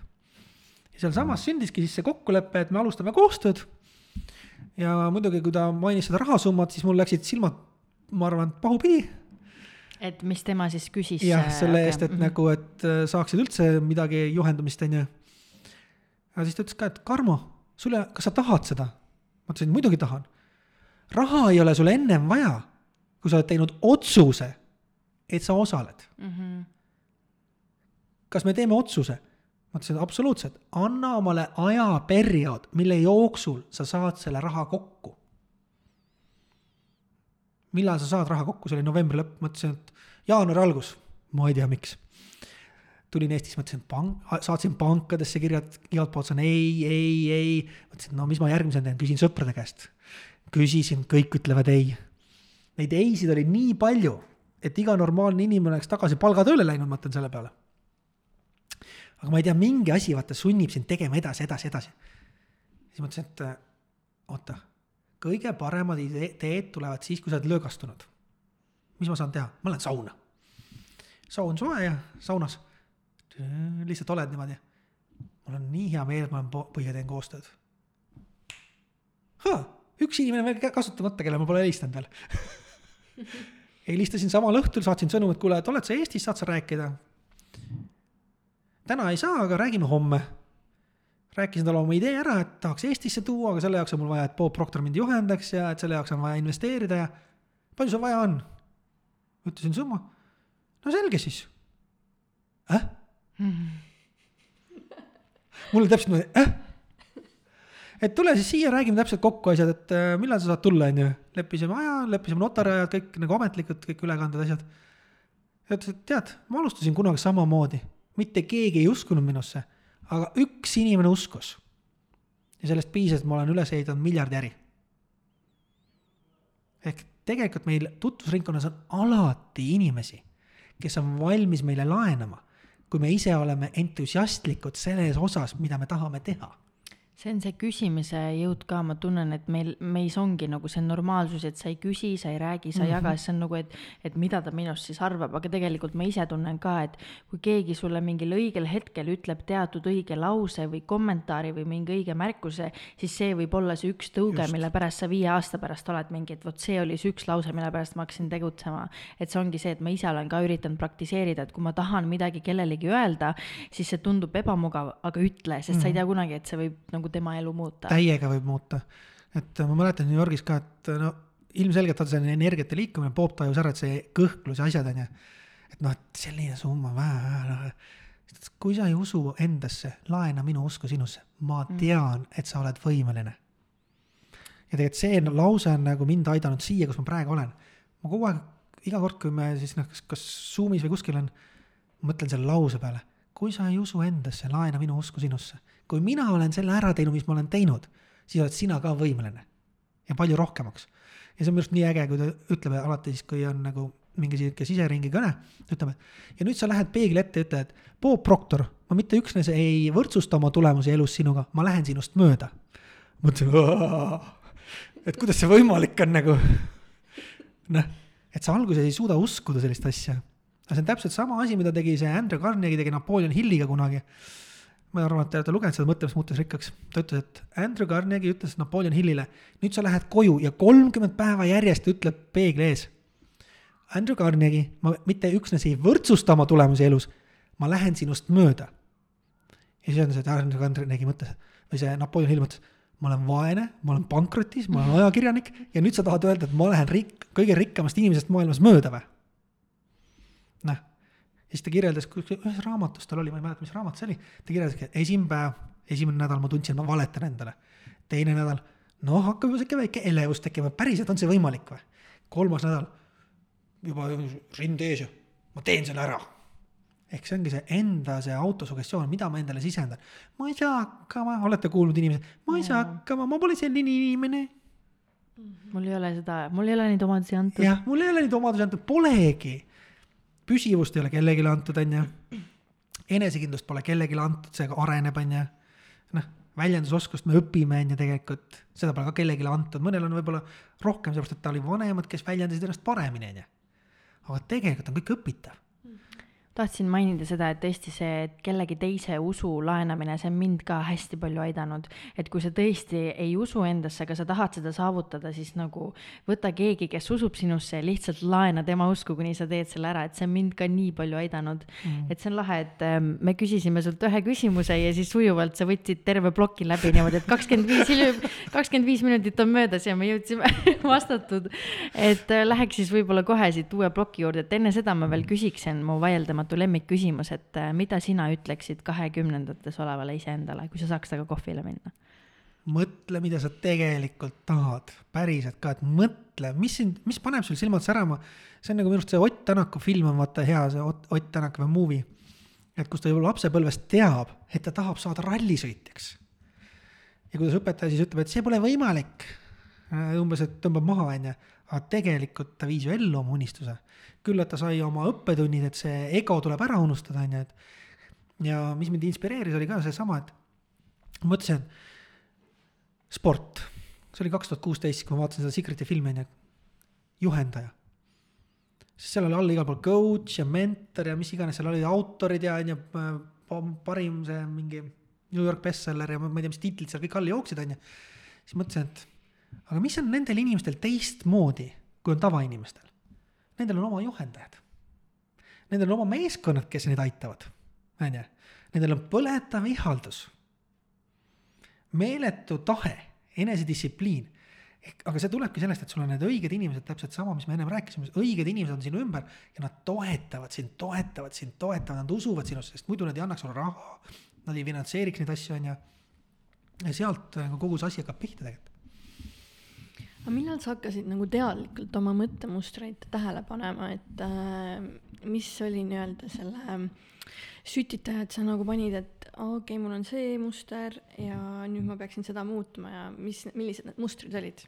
ja sealsamas sündiski siis see kokkulepe, et me alustame koostööd. ja muidugi, kui ta mainis seda rahasummat, siis mul läksid silmad, ma arvan, pahupidi et mis tema siis küsis? jah, selle eest, et mm -hmm. nagu, et äh, saaksid üldse midagi juhendumist, on ju. ja siis ta ütles ka, et Karmo sulle, kas sa tahad seda? ma ütlesin, muidugi tahan. raha ei ole sulle ennem vaja, kui sa oled teinud otsuse, et sa osaled mm. -hmm. kas me teeme otsuse? ma ütlesin absoluutselt, anna omale ajaperiood, mille jooksul sa saad selle raha kokku. millal sa saad raha kokku, see oli novembri lõpp, mõtlesin, et jaanuari algus, ma ei tea, miks tulin Eestisse, mõtlesin, et pank, saatsin pankadesse kirjad, igalt poolt saan ei, ei, ei. mõtlesin, no mis ma järgmisena teen, küsin sõprade käest. küsisin, kõik ütlevad ei. Neid ei-sid oli nii palju, et iga normaalne inimene oleks tagasi palgatööle läinud, mõtlen selle peale. aga ma ei tea, mingi asi vaata sunnib sind tegema edasi, edasi, edasi. siis mõtlesin, et oota, kõige paremad ideed tulevad siis, kui sa oled löögastunud. mis ma saan teha, ma lähen sauna. saun soe ja saunas lihtsalt oled niimoodi. mul on nii hea meel, et ma olen Põhiga teen koostööd. üks inimene veel kasutamata, kelle ma pole helistanud veel helistasin samal õhtul, saatsin sõnumi, et kuule, et oled sa Eestis, saad sa rääkida? täna ei saa, aga räägime homme. rääkisin talle oma idee ära, et tahaks Eestisse tuua, aga selle jaoks on mul vaja, et Bob Proctor mind juhendaks ja et selle jaoks on vaja investeerida ja palju sul vaja on? ütlesin summa. no selge siis. äh? mul oli täpselt niimoodi, äh? et tule siis siia, räägime täpselt kokku asjad, et äh, millal sa saad tulla, onju. leppisime aja, leppisime notari ajad, kõik nagu ametlikud, kõik ülekanded, asjad. ja ütles, et tead, ma alustasin kunagi samamoodi, mitte keegi ei uskunud minusse, aga üks inimene uskus. ja sellest piisas, et ma olen üles ehitanud miljardi äri. ehk tegelikult meil tutvusringkonnas on alati inimesi, kes on valmis meile laenama kui me ise oleme entusiastlikud selles osas, mida me tahame teha see on see küsimise jõud ka, ma tunnen, et meil, meis ongi nagu see normaalsus, et sa ei küsi, sa ei räägi, sa ei mm -hmm. jaga, siis see on nagu, et, et mida ta minust siis arvab, aga tegelikult ma ise tunnen ka, et kui keegi sulle mingil õigel hetkel ütleb teatud õige lause või kommentaari või mingi õige märkuse, siis see võib olla see üks tõuge, mille pärast sa viie aasta pärast oled mingi, et vot see oli see üks lause, mille pärast ma hakkasin tegutsema. et see ongi see, et ma ise olen ka üritanud praktiseerida, et kui ma tahan midagi kellelegi öelda, siis see tundub ebamugav, aga ütle, sest mm -hmm. sa ei mhm. tea kunagi, et see võib nagu nagu tema elu muuta. täiega võib muuta. et ma mäletan New Yorgis ka, et no ilmselgelt on selline energiate liikumine, Bob tajus ära, et see kõhklus ja asjad on ju. et noh, et selline summa, noh. kui sa ei usu endasse, laena minu usku sinusse, ma mm. tean, et sa oled võimeline. ja tegelikult see lause on nagu mind aidanud siia, kus ma praegu olen. ma kogu aeg, iga kord, kui me siis noh, kas, kas Zoom'is või kuskil on, mõtlen selle lause peale kui sa ei usu endasse, laena minu usku sinusse. Kui mina olen selle ära teinud, mis ma olen teinud, siis oled sina ka võimeline. ja palju rohkemaks. ja see on minu arust nii äge, kui ta ütleb alati siis, kui on nagu mingi sihuke siseringi kõne, ütleme. ja nüüd sa lähed peegli ette ja ütled, Bob Proctor, ma mitte üksnes ei võrdsusta oma tulemusi elus sinuga, ma lähen sinust mööda. mõtlesin, et kuidas see võimalik on nagu. noh, et sa alguses ei suuda uskuda sellist asja aga see on täpselt sama asi, mida tegi see Andrew Carnegie tegi Napoleon Hilliga kunagi. Ma arvan, et te olete lugenud seda Mõtlemist muutes rikkaks, ta ütles, et Andrew Carnegie ütles Napoleon Hillile, nüüd sa lähed koju ja kolmkümmend päeva järjest ütleb peegli ees. Andrew Carnegie, ma mitte üksnes ei võrdsusta oma tulemusi elus, ma lähen sinust mööda. ja siis on see, Andrew Carnegie mõtles, või see Napoleon Hill mõtles, ma olen vaene, ma olen pankrotis, ma olen ajakirjanik ja nüüd sa tahad öelda, et ma lähen rik-, kõige rikkamast inimesest maailmas mööda või? noh, ja siis ta kirjeldas, ühes raamatus tal oli, ma ei mäleta, mis raamat see oli, ta kirjeldaski, et esimene päev, esimene nädal ma tundsin, ma valetan endale. teine nädal, noh, hakkab juba sihuke väike elevus tekkima, päriselt on see võimalik või? kolmas nädal, juba rind ees ja ma teen selle ära. ehk see ongi see enda see autosugestioon, mida ma endale sisendan. ma ei saa hakkama, olete kuulnud inimesed, ma ei saa hakkama, ma pole selline inimene. mul ei ole seda, mul ei ole neid omadusi antud. jah, mul ei ole neid omadusi antud, polegi püsivust ei ole kellelegi antud, on ju. enesekindlust pole kellelegi antud, see areneb, on ju. noh, väljendusoskust me õpime, on ju, tegelikult, seda pole ka kellelegi antud, mõnel on võib-olla rohkem, sellepärast et ta oli vanemad, kes väljendasid ennast paremini, on ju. aga tegelikult on kõik õpitav tahtsin mainida seda, et tõesti see, et kellegi teise usu laenamine, see on mind ka hästi palju aidanud. et kui sa tõesti ei usu endasse, aga sa tahad seda saavutada, siis nagu võta keegi, kes usub sinusse ja lihtsalt laena tema usku, kuni sa teed selle ära, et see on mind ka nii palju aidanud mm.. et see on lahe, et ähm, me küsisime sult ühe küsimuse ja siis sujuvalt sa võtsid terve ploki läbi niimoodi, et kakskümmend viis hiljem, kakskümmend viis minutit on möödas ja me jõudsime vastatud. et äh, läheks siis võib-olla kohe siit uue ploki juurde, et enne seda ma veel küsiksin mu vaieldamatu ootamatu lemmikküsimus, et äh, mida sina ütleksid kahekümnendates olevale iseendale, kui sa saaks temaga kohvile minna? mõtle, mida sa tegelikult tahad, päriselt ka, et mõtle, mis sind, mis paneb sul silmad särama. see on nagu minu arust see Ott Tänaku film on vaata hea, see Ott, Ott Tänak või movie. et kus ta juba lapsepõlvest teab, et ta tahab saada rallisõitjaks. ja kuidas õpetaja siis ütleb, et see pole võimalik. Äh, umbes, et tõmbab maha, onju, aga tegelikult ta viis ju ellu oma unistuse küll, et ta sai oma õppetunnid, et see ego tuleb ära unustada, on ju, et ja mis mind inspireeris, oli ka seesama, et mõtlesin, sport, see oli kaks tuhat kuusteist, kui ma vaatasin seda Secret'i filmi, on ju, juhendaja. sest seal oli all igal pool coach ja mentor ja mis iganes, seal olid autorid ja on ju, parim see mingi New York bestseller ja ma ei tea, mis tiitlid seal kõik all jooksid, on ju. siis mõtlesin, et aga mis on nendel inimestel teistmoodi, kui on tavainimestel nendel on oma juhendajad. Nendel on oma meeskonnad, kes neid aitavad, on ju. Nendel on põletav ihaldus, meeletu tahe, enesedistsipliin. aga see tulebki sellest, et sul on need õiged inimesed, täpselt sama, mis me ennem rääkisime, õiged inimesed on sinu ümber ja nad toetavad sind, toetavad sind, toetavad, nad usuvad sinusse, sest muidu nad ei annaks sulle raha. Nad ei finantseeriks neid asju, on ju. ja sealt nagu kogu see asi hakkab pihta tegelikult aga millal sa hakkasid nagu teadlikult oma mõttemustreid tähele panema, et äh, mis oli nii-öelda selle äh, sütitaja, et sa nagu panid, et okei okay,, mul on see muster ja nüüd ma peaksin seda muutma ja mis, millised need mustrid olid?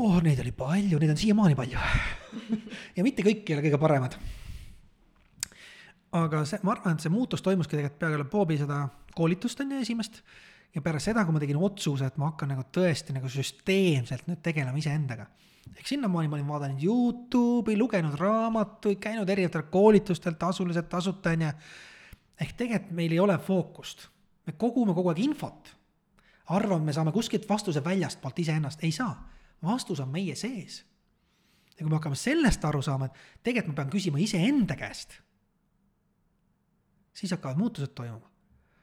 oh, neid oli palju, neid on siiamaani palju ja mitte kõik ei ole kõige paremad. aga see, ma arvan, et see muutus toimuski tegelikult peale Bobi seda koolitust on ju esimest ja pärast seda, kui ma tegin otsuse, et ma hakkan nagu tõesti nagu süsteemselt nüüd tegelema iseendaga. ehk sinnamaani ma olin vaadanud Youtube'i, lugenud raamatuid, käinud erinevatel koolitustel, tasuliselt, tasuta on ju. ehk tegelikult meil ei ole fookust, me kogume kogu aeg infot. arvame, me saame kuskilt vastuse väljastpoolt iseennast, ei saa, vastus on meie sees. ja kui me hakkame sellest aru saama, et tegelikult ma pean küsima iseenda käest, siis hakkavad muutused toimuma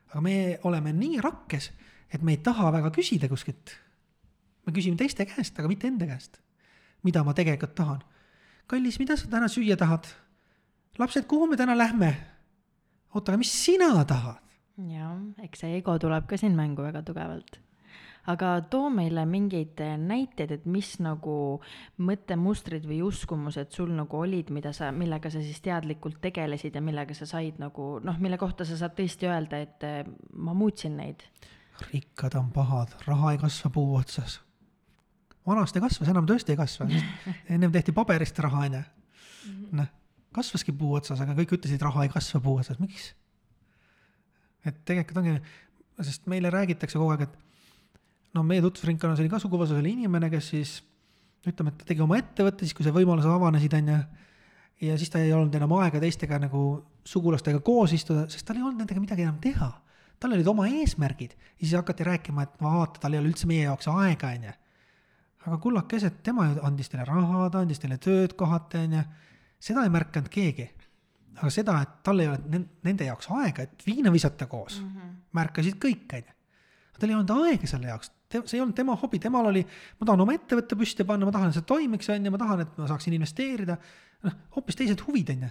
aga me oleme nii rakkes, et me ei taha väga küsida kuskilt. me küsime teiste käest, aga mitte enda käest. mida ma tegelikult tahan. kallis, mida sa täna süüa tahad? lapsed, kuhu me täna lähme? oota, aga mis sina tahad? jah, eks see ego tuleb ka siin mängu väga tugevalt aga too meile mingeid näiteid, et mis nagu mõttemustrid või uskumused sul nagu olid, mida sa, millega sa siis teadlikult tegelesid ja millega sa said nagu noh, mille kohta sa saad tõesti öelda, et eh, ma muutsin neid. rikkad on pahad, raha ei kasva puu otsas. vanasti kasvas, enam tõesti ei kasva, ennem tehti paberist raha, onju. noh, kasvaski puu otsas, aga kõik ütlesid, raha ei kasva puu otsas, miks? et tegelikult ongi, sest meile räägitakse kogu aeg, et no meie tutvusringkonnas oli ka suguvõsas oli inimene, kes siis ütleme, et ta tegi oma ettevõtte, siis kui see võimalused avanesid, on ju. ja siis ta ei olnud enam aega teistega nagu sugulastega koos istuda, sest tal ei olnud nendega midagi enam teha. tal olid oma eesmärgid ja siis hakati rääkima, et vaata, tal ei ole üldse meie jaoks aega, onju. aga kullakesed, tema ju andis teile raha, ta andis teile tööd kohati, onju. seda ei märganud keegi. aga seda, et tal ei ole nende jaoks aega, et viina visata koos mm, -hmm. märkasid kõik, onju. tal ei olnud aega selle jaoks, see ei olnud tema hobi, temal oli, ma tahan oma ettevõtte püsti panna, ma tahan, et see toimiks, onju, ma tahan, et ma saaksin investeerida. noh, hoopis teised huvid, onju.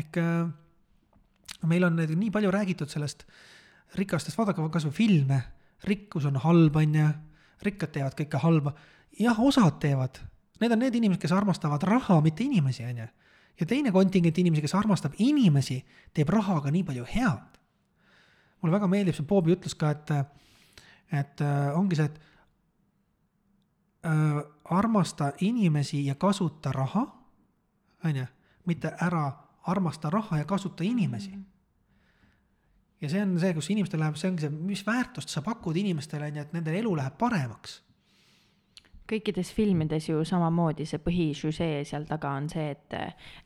ehk äh, meil on nii palju räägitud sellest rikastest, vaadake kasvõi filme, rikkus on halb, on ju, rikkad teevad kõike halba. jah, osad teevad, need on need inimesed, kes armastavad raha, mitte inimesi, on ju. ja teine kontingent inimesi, kes armastab inimesi, teeb rahaga nii palju head. mulle väga meeldib see Bobi ütlus ka, et, et äh, ongi see, et äh, armasta inimesi ja kasuta raha, on ju, mitte ära armasta raha ja kasuta inimesi mm. -hmm ja see on see, kus inimestel läheb, see ongi see, mis väärtust sa pakud inimestele, on ju, et nende elu läheb paremaks kõikides filmides ju samamoodi see põhisüžee seal taga on see, et,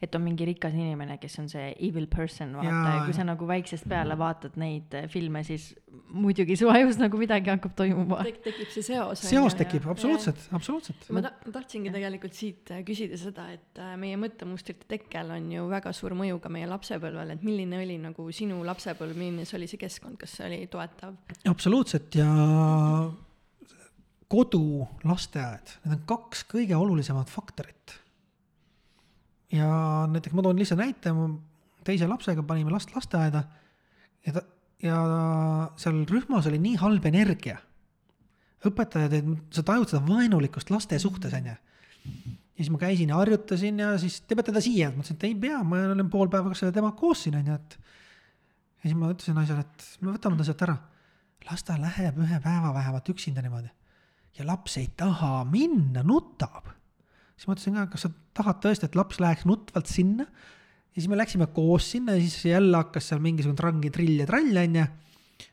et on mingi rikas inimene, kes on see evil person, vaata, ja kui sa nagu väiksest peale vaatad neid filme, siis muidugi su ajus nagu midagi hakkab toimuma Tek. tekib see seos. seos tekib, absoluutselt, absoluutselt. ma ta tahtsingi tegelikult siit äh, küsida seda, et äh, meie mõttemustrite tekkel on ju väga suur mõju ka meie lapsepõlvele, et milline oli nagu sinu lapsepõlv, milline see oli see keskkond, kas see oli toetav? absoluutselt ja kodu, lasteaed, need on kaks kõige olulisemat faktorit. ja näiteks ma toon lihtsa näite, teise lapsega panime last lasteaeda ja ta, ja seal rühmas oli nii halb energia. õpetajad, sa tajud seda vaenulikkust laste suhtes, onju. ja siis ma käisin ja harjutasin ja siis te peate ta siia, ma ütlesin, et ei pea, ma olen pool päeva temaga koos siin, onju, et. ja siis ma ütlesin naisele, et me võtame ta sealt ära. las ta läheb ühe päeva vähemalt üksinda niimoodi ja laps ei taha minna, nutab. siis mõtlesin ka, kas sa tahad tõesti, et laps läheks nutvalt sinna. ja siis me läksime koos sinna ja siis jälle hakkas seal mingisugune trangi trill ja trall onju.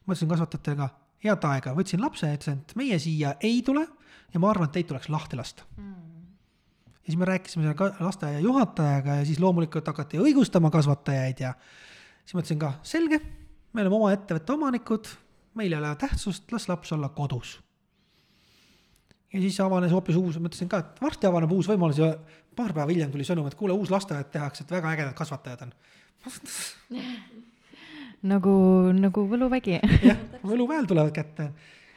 mõtlesin kasvatajatele ka, head aega, võtsin lapse ja ütlesin, et meie siia ei tule ja ma arvan, et teid tuleks lahti lasta mm. ja siis me rääkisime selle lasteaia juhatajaga ja siis loomulikult hakati õigustama kasvatajaid ja siis mõtlesin ka, selge, me oleme oma ettevõtte omanikud, meil ei ole tähtsust, las laps olla kodus ja siis avanes hoopis uus, mõtlesin ka, et varsti avaneb uus võimalus ja paar päeva hiljem tuli sõnum, et kuule, uus lasteaed tehakse, et väga ägedad kasvatajad on nagu, nagu võluvägi jah, võluväel tulevad kätte.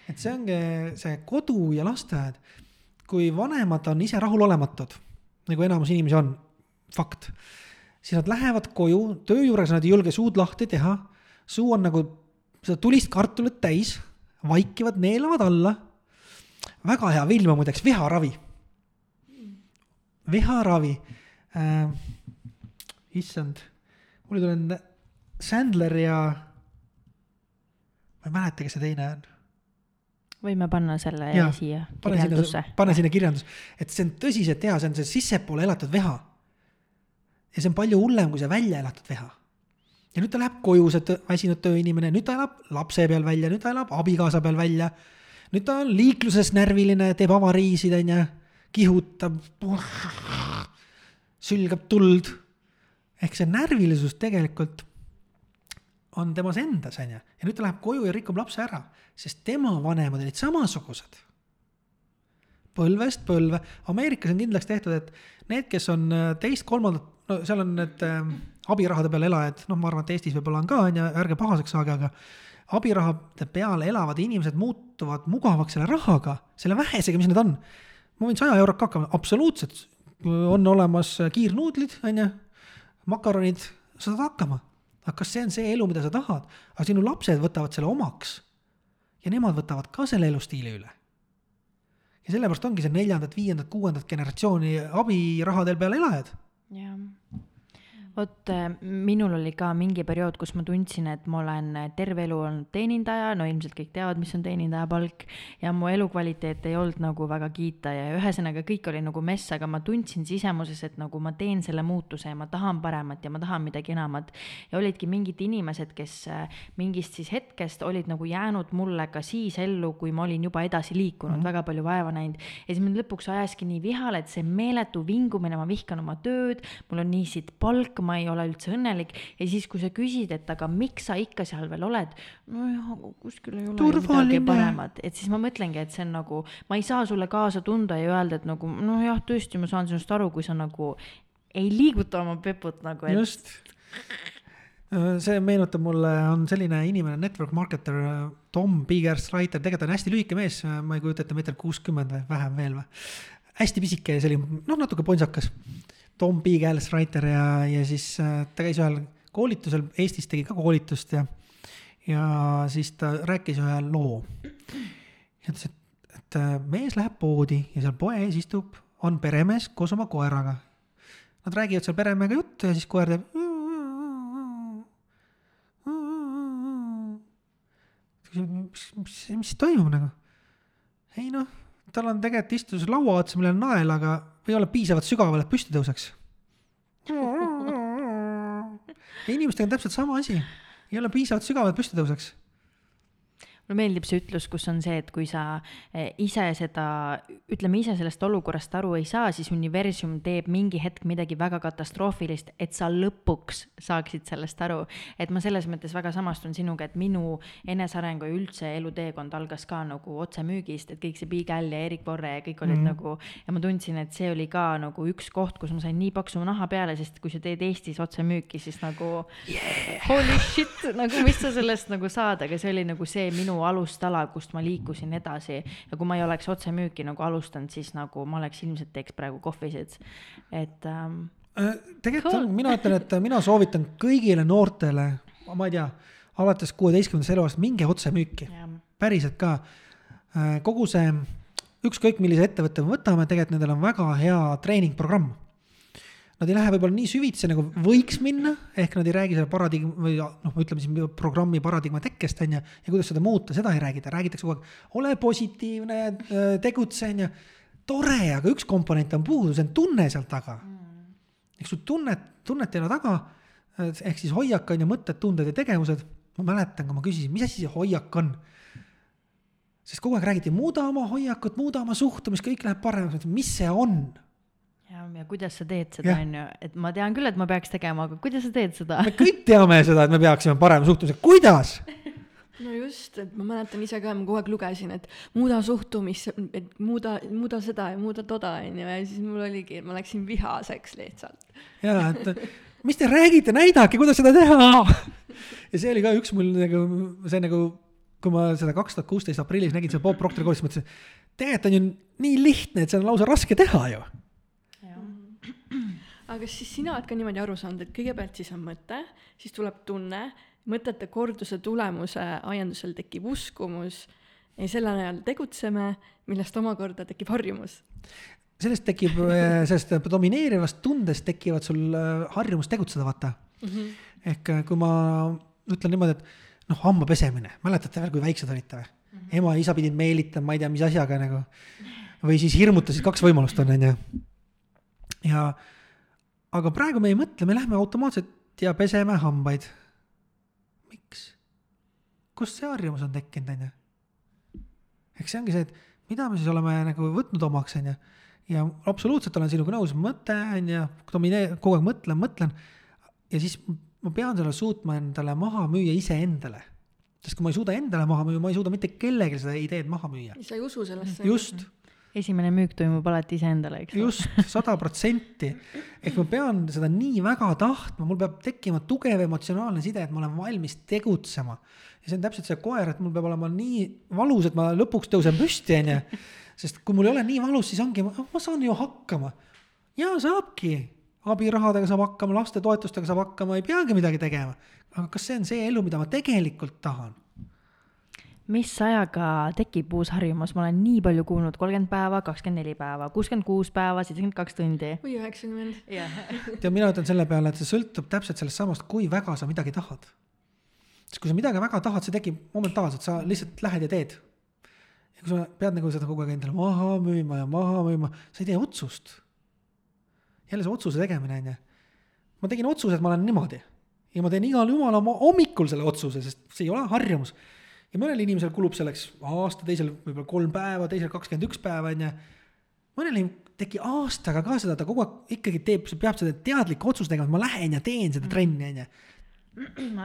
et see ongi see kodu ja lasteaed. kui vanemad on ise rahulolematud, nagu enamus inimesi on, fakt, siis nad lähevad koju, töö juures nad ei julge suud lahti teha, suu on nagu seda tulist kartulit täis, vaikivad, neelavad alla väga hea film on muideks Viharavi. Viharavi äh,, issand, mul ei tule Sandler ja ma ei mäleta, kes see teine on. võime panna selle ja, siia kirjandusse. pane sinna kirjandus, et see on tõsiselt hea, see on see sissepoole elatud viha. ja see on palju hullem kui see välja elatud viha. ja nüüd ta läheb koju, see väsinud tööinimene, nüüd ta elab lapse peal välja, nüüd ta elab abikaasa peal välja nüüd ta on liikluses närviline, teeb avariisid, onju, kihutab, sülgab tuld. ehk see närvilisus tegelikult on temas endas, onju, ja nüüd ta läheb koju ja rikub lapse ära, sest tema vanemad olid samasugused. põlvest põlve, Ameerikas on kindlaks tehtud, et need, kes on äh, teist-kolmandat, no seal on need äh, abirahade peal elajad, noh, ma arvan, et Eestis võib-olla on ka, onju, ärge pahaseks saage, aga abirahade peal elavad inimesed muutuvad mugavaks selle rahaga, selle vähesega, mis need on. ma võin saja euroga hakkama, absoluutselt, on olemas kiirnuudlid, on ju, makaronid, sa saad hakkama. aga kas see on see elu, mida sa tahad? aga sinu lapsed võtavad selle omaks. ja nemad võtavad ka selle elustiili üle. ja sellepärast ongi see neljandat, viiendat, kuuendat generatsiooni abirahadel peal elajad. jah vot äh, minul oli ka mingi periood, kus ma tundsin, et ma olen terve elu olnud teenindaja, no ilmselt kõik teavad, mis on teenindaja palk, ja mu elukvaliteet ei olnud nagu väga kiita ja ühesõnaga kõik oli nagu mess, aga ma tundsin sisemuses, et nagu ma teen selle muutuse ja ma tahan paremat ja ma tahan midagi enamat. ja olidki mingid inimesed, kes äh, mingist siis hetkest olid nagu jäänud mulle ka siis ellu, kui ma olin juba edasi liikunud mm, -hmm. väga palju vaeva näinud. ja siis mind lõpuks ajaski nii vihale, et see meeletu vingumine, ma vihkan oma tööd, mul on nii siit palk, ma ei ole üldse õnnelik ja siis, kui sa küsid, et aga miks sa ikka seal veel oled, nojah, aga kuskil ei ole ju midagi Turvaline. paremat, et siis ma mõtlengi, et see on nagu, ma ei saa sulle kaasa tunda ja öelda, et nagu nojah, tõesti, ma saan sinust aru, kui sa nagu ei liiguta oma peput nagu, et just. see meenutab mulle, on selline inimene, network marketer Tom Bigger-Streiter, tegelikult on hästi lühike mees, ma ei kujuta ette, meeter kuuskümmend või vähem veel või. hästi pisike ja selline, noh, natuke ponsakas. Tom Bigger-Streiter ja, ja siis äh, ta käis ühel koolitusel, Eestis tegi ka koolitust ja, ja siis ta rääkis ühe loo. ja ütles, et, et äh, mees läheb poodi ja seal poe ees istub, on peremees koos oma koeraga Nad räägivad seal peremehega juttu ja siis koer teeb. mis, mis, mis toimub nagu? ei noh, tal on tegelikult istus laua otsa, millel on nael, aga ei ole piisavalt sügaval, et püsti tõuseks. ja inimestega on täpselt sama asi, ei ole piisavalt sügaval, et püsti tõuseks. Mulle meeldib see ütlus, kus on see, et kui sa eh, ise seda, ütleme ise sellest olukorrast aru ei saa, siis universum teeb mingi hetk midagi väga katastroofilist, et sa lõpuks saaksid sellest aru. et ma selles mõttes väga samastun sinuga, et minu enesearengu ja üldse eluteekond algas ka nagu otsemüügist, et kõik see Bigel ja Erik Borre ja kõik olid mm. nagu ja ma tundsin, et see oli ka nagu üks koht, kus ma sain nii paksu naha peale, sest kui sa teed Eestis otsemüüki, siis nagu yeah. holy shit, nagu mis sa sellest nagu saad, aga see oli nagu see minu alustala, kust ma liikusin edasi ja kui ma ei oleks otsemüüki nagu alustanud, siis nagu ma oleks ilmselt teeks praegu kohvisid, et ähm, Äh, tegelikult Cool. mina ütlen, et mina soovitan kõigile noortele, ma ei tea, alates kuueteistkümnendast eluaastast minge otsemüüki, päriselt ka. kogu see, ükskõik millise ettevõtte me võtame, tegelikult nendel on väga hea treeningprogramm. Nad ei lähe võib-olla nii süvitsi nagu võiks minna, ehk nad ei räägi selle paradigma või noh, ütleme siis programmi paradigma tekkest on ju, ja kuidas seda muuta, seda ei räägita, räägitakse kogu aeg, ole positiivne, tegutse on ju. tore, aga üks komponent on puudu, see on tunne seal taga eks sul tunnet, tunnet ei ole taga, ehk siis hoiak on ju mõtted, tunded ja tegevused. ma mäletan, kui ma küsisin, mis asi see hoiak on. sest kogu aeg räägiti, muuda oma hoiakut, muuda oma suhtumist, kõik läheb paremaks, mis see on? ja, ja kuidas sa teed seda, on ju, et ma tean küll, et ma peaks tegema, aga kuidas sa teed seda? me kõik teame seda, et me peaksime parema suhtumise, kuidas? no just, et ma mäletan ise ka, ma kogu aeg lugesin, et muuda suhtumist, et muuda, muuda seda ja muuda toda, onju, ja siis mul oligi, ma läksin vihaseks lihtsalt. ja, et mis te räägite, näidake, kuidas seda teha. ja see oli ka üks mul nagu, see nagu, kui ma seda kaks tuhat kuusteist aprillis nägin seda Bob Proctori koolitust, mõtlesin, tegelikult on ju nii lihtne, et see on lausa raske teha ju aga siis sina oled ka niimoodi aru saanud, et kõigepealt siis on mõte, siis tuleb tunne, mõtete korduse tulemuse aiandusel tekib uskumus ja selle najal tegutseme, millest omakorda tekib harjumus. sellest tekib, sellest domineerivast tundest tekivad sul äh, harjumus tegutseda, vaata mm. -hmm. ehk äh, kui ma ütlen niimoodi, et noh, hambapesemine, mäletate veel, kui väiksed olite või mm? -hmm. ema ja isa pidid meelitama, ma ei tea, mis asjaga nagu. või siis hirmutasid, kaks võimalust on, onju. ja, aga praegu me ei mõtle, me lähme automaatselt ja peseme hambaid. miks? kust see harjumus on tekkinud, onju? eks see ongi see, et mida me siis oleme nagu võtnud omaks, onju ja absoluutselt olen sinuga nõus, mõte on ju, domineer-, kogu aeg mõtlen, mõtlen. ja siis ma pean selle suutma endale maha müüa iseendale. sest kui ma ei suuda endale maha müüa, ma ei suuda mitte kellelegi seda ideed maha müüa. sa ei usu sellesse? just, esimene müük toimub alati iseendale, eks ole. just, sada protsenti. ehk ma pean seda nii väga tahtma, mul peab tekkima tugev emotsionaalne side, et ma olen valmis tegutsema. ja see on täpselt see koer, et mul peab olema nii valus, et ma lõpuks tõusen püsti, onju. sest kui mul ei ole nii valus, siis ongi, ma saan ju hakkama. ja saabki, abirahadega saab hakkama, lastetoetustega saab hakkama, ei peagi midagi tegema. aga kas see on see elu, mida ma tegelikult tahan? Mis ajaga tekib uus harjumus, ma olen nii palju kuulnud, kolmkümmend päeva, kakskümmend neli päeva, kuuskümmend kuus päeva, seitsekümmend kaks tundi. või üheksakümmend. tead, mina ütlen selle peale, et see sõltub täpselt sellest samast, kui väga sa midagi tahad. sest kui sa midagi väga tahad, see tekib momentaalselt, sa lihtsalt lähed ja teed. ja kui sa pead nagu seda kogu aeg endale maha müüma ja maha müüma, sa ei tee otsust. jälle see otsuse tegemine on ju. ma tegin otsuse, et ma olen niimoodi ja ma teen igal jumala hommikul selle otsuse, sest see ei ole harjumus. Ja mõnel inimesel kulub selleks aasta, teisel võib-olla kolm päeva, teisel kakskümmend üks päeva on ju. mõnel tegi aastaga ka seda, ta kogu aeg ikkagi teeb, peab seda teadlikku otsust tegema, et ma lähen ja teen seda trenni, onju.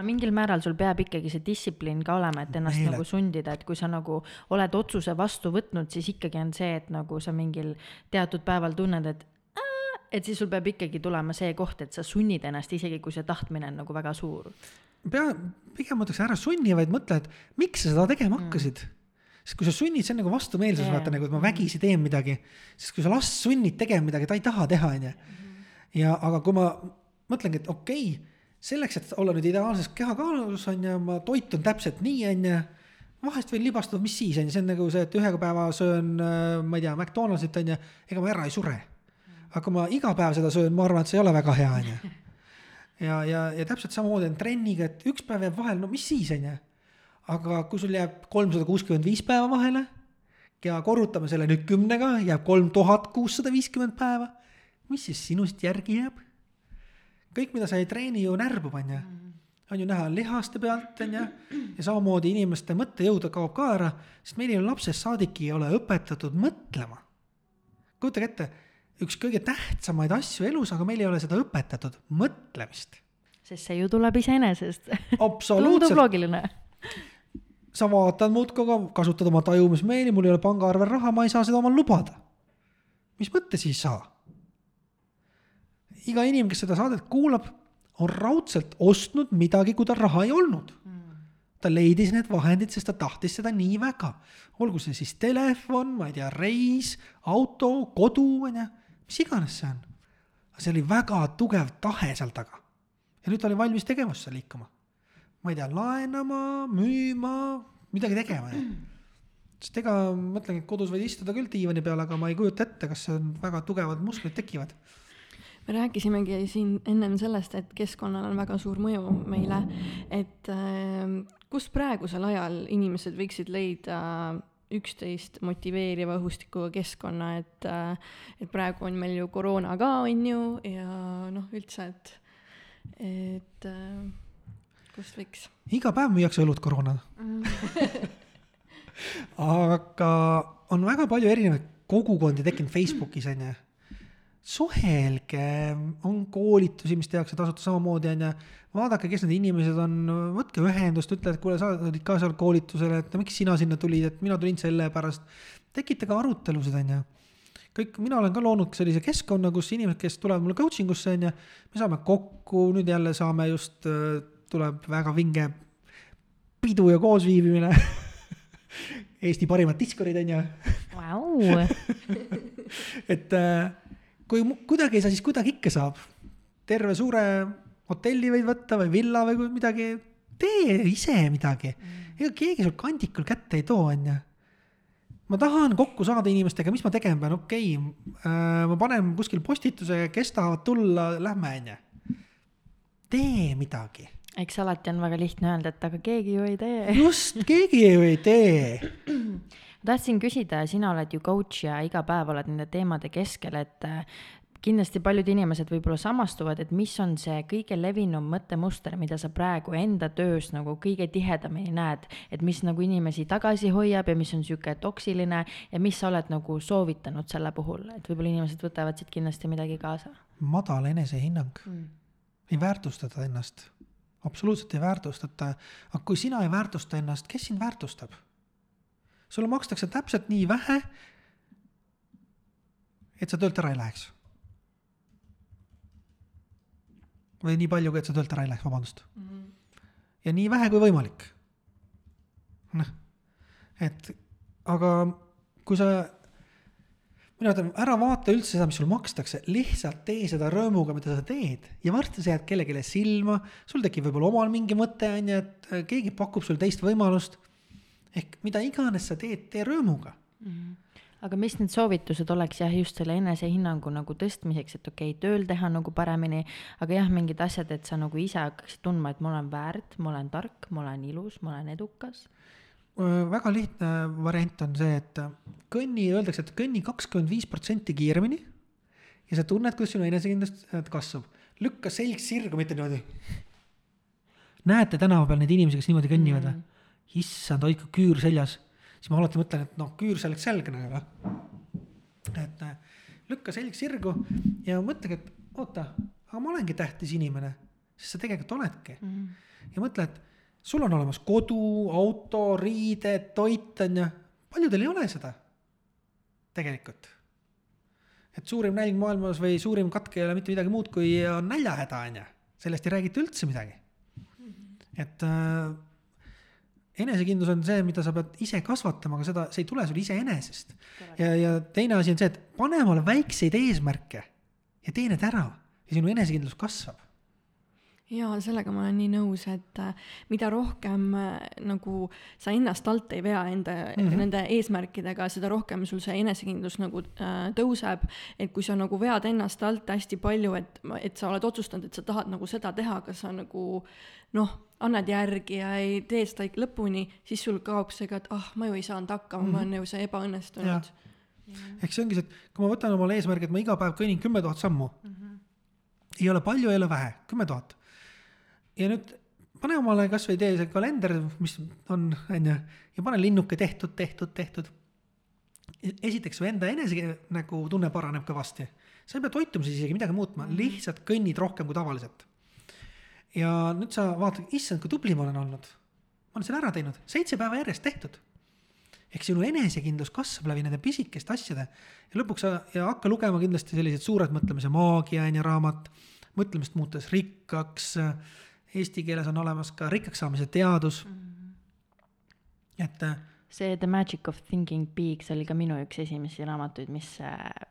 mingil määral sul peab ikkagi see distsipliin ka olema, et ennast Meele- nagu sundida, et kui sa nagu oled otsuse vastu võtnud, siis ikkagi on see, et nagu sa mingil teatud päeval tunned, et et siis sul peab ikkagi tulema see koht, et sa sunnid ennast, isegi kui see tahtmine on nagu väga suur. pea, pigem ma ütleks ära sunni, vaid mõtle, et miks sa seda tegema hakkasid mm.. sest kui sa sunnid, see on nagu vastumeelsus yeah., vaata nagu, et ma vägisi teen midagi. sest kui sa last sunnid tegema midagi, ta ei taha teha, onju. ja, aga kui ma mõtlengi, et okei okay,, selleks, et olla nüüd ideaalses kehakaalus on ju, ma toitun täpselt nii, on ju. vahest võin libastuda, mis siis on ju, see on nagu see, et ühe päeva söön, ma ei tea, McDonaldsit on ju, ega ma ära ei sure. aga kui ma iga päev seda söön, ma arvan, et see ei ole väga hea, on ju ja, ja, ja täpselt samamoodi on trenniga, et üks päev jääb vahele, no mis siis on ju. aga kui sul jääb kolmsada kuuskümmend viis päeva vahele ja korrutame selle nüüd kümnega, jääb kolm tuhat kuussada viiskümmend päeva. mis siis sinust järgi jääb? kõik, mida sa ei treeni ju närbub, on ju. on ju näha lihaste pealt, on ju, ja samamoodi inimeste mõttejõud kaob ka ära, sest meil ju lapsest saadik ei ole õpetatud mõtlema. kujutage ette, üks kõige tähtsamaid asju elus, aga meil ei ole seda õpetatud, mõtlemist. sest see ju tuleb iseenesest. tundub loogiline. sa vaatad muudkui, aga kasutad oma tajumismeeli, mul ei ole pangaarvel raha, ma ei saa seda omal lubada. mis mõttes ei saa? iga inimene, kes seda saadet kuulab, on raudselt ostnud midagi, kui tal raha ei olnud. ta leidis need vahendid, sest ta tahtis seda nii väga. olgu see siis telefon, ma ei tea, reis, auto, kodu, onju, mis iganes see on. aga see oli väga tugev tahe seal taga. ja nüüd ta oli valmis tegevusse liikuma ma ei tea, laenama, müüma, midagi tegema. sest ega mõtlengi, et kodus võid istuda küll diivani peal, aga ma ei kujuta ette, kas see on väga tugevad musklid tekivad. me rääkisimegi siin ennem sellest, et keskkonnal on väga suur mõju meile, et äh, kus praegusel ajal inimesed võiksid leida üksteist motiveeriva õhustikuga keskkonna, et äh, et praegu on meil ju koroona ka, on ju, ja noh, üldse, et, et äh, kust võiks iga päev müüakse õlut koroona. aga on väga palju erinevaid kogukondi tekkinud Facebookis onju. suhelge, on koolitusi, mis tehakse tasuta samamoodi onju. vaadake, kes need inimesed on, võtke ühendust, ütle, et kuule, sa olid ka seal koolitusel, et miks sina sinna tulid, et mina tulin sellepärast. tekitage arutelusid onju kõik, mina olen ka loonud sellise keskkonna, kus inimesed, kes tulevad mulle coaching usse onju, me saame kokku, nüüd jälle saame just, tuleb väga vinge pidu ja koosviibimine. Eesti parimad diskorid on ju, et äh, kui kuidagi ei saa, siis kuidagi ikka saab. terve suure hotelli võid võtta või villa või midagi, tee ise midagi. ega keegi sul kandikul kätte ei too, on ju. ma tahan kokku saada inimestega, mis ma tegema pean, okei okay,, ma panen kuskil postituse, kes tahavad tulla, lähme, on ju. tee midagi eks alati on väga lihtne öelda, et aga keegi ju ei tee. just, keegi ju ei tee. ma tahtsin küsida, sina oled ju coach ja iga päev oled nende teemade keskel, et äh, kindlasti paljud inimesed võib-olla samastuvad, et mis on see kõige levinum mõttemuster, mida sa praegu enda töös nagu kõige tihedamini näed, et mis nagu inimesi tagasi hoiab ja mis on sihuke toksiline ja mis sa oled nagu soovitanud selle puhul, et võib-olla inimesed võtavad siit kindlasti midagi kaasa madal enesehinnang mm.. ei väärtustata ennast, absoluutselt ei väärtustata. aga kui sina ei väärtusta ennast, kes sind väärtustab? Sulle makstakse täpselt nii vähe, et sa töölt ära ei läheks. või nii palju, et sa töölt ära ei läheks, vabandust mm. -hmm. ja nii vähe kui võimalik. noh, et aga kui sa mina ütlen, ära vaata üldse seda, mis sul makstakse, lihtsalt tee seda rõõmuga, mida sa teed ja varsti sa jääd kellelegi silma, sul tekib võib-olla omal mingi mõte, on ju, et keegi pakub sulle teist võimalust. Ehk mida iganes sa teed, tee rõõmuga. aga mis need soovitused oleks jah, just selle enesehinnangu nagu tõstmiseks, et okei okay,, tööl teha nagu paremini, aga jah, mingid asjad, et sa nagu ise hakkaksid tundma, et ma olen väärt, ma olen tark, ma olen ilus, ma olen edukas. väga lihtne variant on see, et kõnni, öeldakse, et kõnni kakskümmend viis protsenti kiiremini ja sa tunned, kuidas sinu enesekindlus äh, kasvab. lükka selg sirgu, mitte niimoodi. näete tänava peal neid inimesi, kes niimoodi kõnnivad või mm.? issand, hoidku küür seljas, siis ma alati mõtlen, et noh, küür selleks selga nagu noh. et äh, lükka selg sirgu ja mõtlegi, et oota, aga ma olengi tähtis inimene, sest sa tegelikult oledki mm. -hmm. ja mõtle, et sul on olemas kodu, auto, riided, toit on ju, paljudel ei ole seda tegelikult et suurim nälg maailmas või suurim katk ei ole mitte midagi muud kui on näljahäda on ju, sellest ei räägita üldse midagi. et äh, enesekindlus on see, mida sa pead ise kasvatama, aga seda, see ei tule sul iseenesest. ja, ja teine asi on see, et pane omale väikseid eesmärke ja tee need ära ja sinu enesekindlus kasvab. jaa, sellega ma olen nii nõus, et äh, mida rohkem äh, nagu sa ennast alt ei vea enda mm, -hmm. nende eesmärkidega, seda rohkem sul see enesekindlus nagu äh, tõuseb. et kui sa nagu vead ennast alt hästi palju, et, et sa oled otsustanud, et sa tahad nagu seda teha, aga sa nagu noh, annad järgi ja ei tee seda lõpuni, siis sul kaob see ka, et ah, ma ju ei saanud hakkama mm, -hmm. ma olen ju see ebaõnnestunud. ehk see ongi see, et kui ma võtan omale eesmärgi, et ma iga päev kõnnin kümme tuhat sammu mm. -hmm. ei ole palju, ei ole vähe, kümme tuhat. ja nüüd pane omale kasvõi tee see kalender, mis on, on ju, ja pane linnuke tehtud, tehtud, tehtud. esiteks su enda enese nagu tunne paraneb kõvasti. sa ei pea toitumises isegi midagi muutma mm, -hmm. lihtsalt kõnnid rohkem kui tavaliselt. Ja nüüd sa vaatad, issand, kui tubli ma olen olnud. ma olen selle ära teinud, seitse päeva järjest tehtud ehk sinu enesekindlus kasvab läbi nende pisikeste asjade ja lõpuks sa ja hakka lugema kindlasti selliseid suured mõtlemise maagia on ju raamat, mõtlemist muutes rikkaks. Eesti keeles on olemas ka rikkaks saamise teadus mm. -hmm. et see The Magic of Thinking Big, see oli ka minu üks esimesi raamatuid, mis,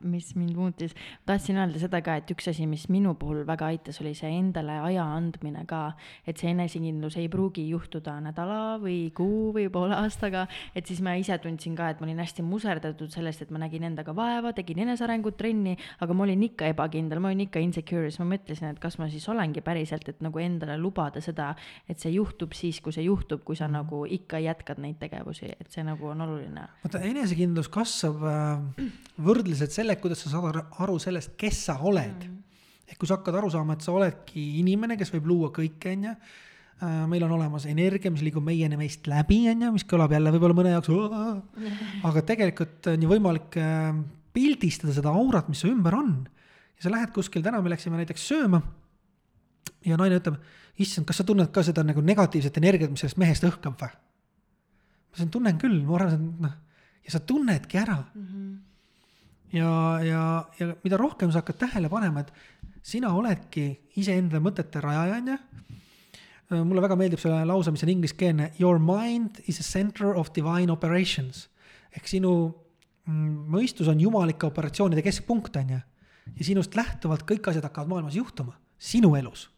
mis mind muutis. tahtsin öelda seda ka, et üks asi, mis minu puhul väga aitas, oli see endale aja andmine ka. et see enesekindlus ei pruugi juhtuda nädala või kuu või poole aastaga, et siis ma ise tundsin ka, et ma olin hästi muserdatud sellest, et ma nägin endaga vaeva, tegin enesearengut trenni, aga ma olin ikka ebakindel, ma olin ikka insecure, siis ma mõtlesin, et kas ma siis olengi päriselt, et nagu endale lubada seda, et see juhtub siis, kui see juhtub, kui sa nagu ikka jätkad neid tegevusi, et see nagu on oluline. vaata enesekindlus kasvab äh, võrdluselt sellega, kuidas sa saad ar- aru sellest, kes sa oled mm.. ehk kui sa hakkad aru saama, et sa oledki inimene, kes võib luua kõike, on ju. meil on olemas energia, mis liigub meieni meist läbi, on ju, mis kõlab jälle võib-olla mõne jaoks. aga tegelikult on ju võimalik äh, pildistada seda aurat, mis su ümber on. ja sa lähed kuskil, täna me läksime näiteks sööma. ja naine ütleb, issand, kas sa tunned ka seda nagu negatiivset energiat, mis sellest mehest õhkab või? Ma ütlesin, tunnen küll, ma arvan, et noh, ja sa tunnedki ära mm. -hmm. ja, ja, ja mida rohkem sa hakkad tähele panema, et sina oledki iseenda mõtete rajaja, on ju. mulle väga meeldib see lause, mis on ingliskeelne, your mind is a center of divine operations ehk sinu mm, mõistus on jumalike operatsioonide keskpunkt, on ju. ja sinust lähtuvalt kõik asjad hakkavad maailmas juhtuma, sinu elus.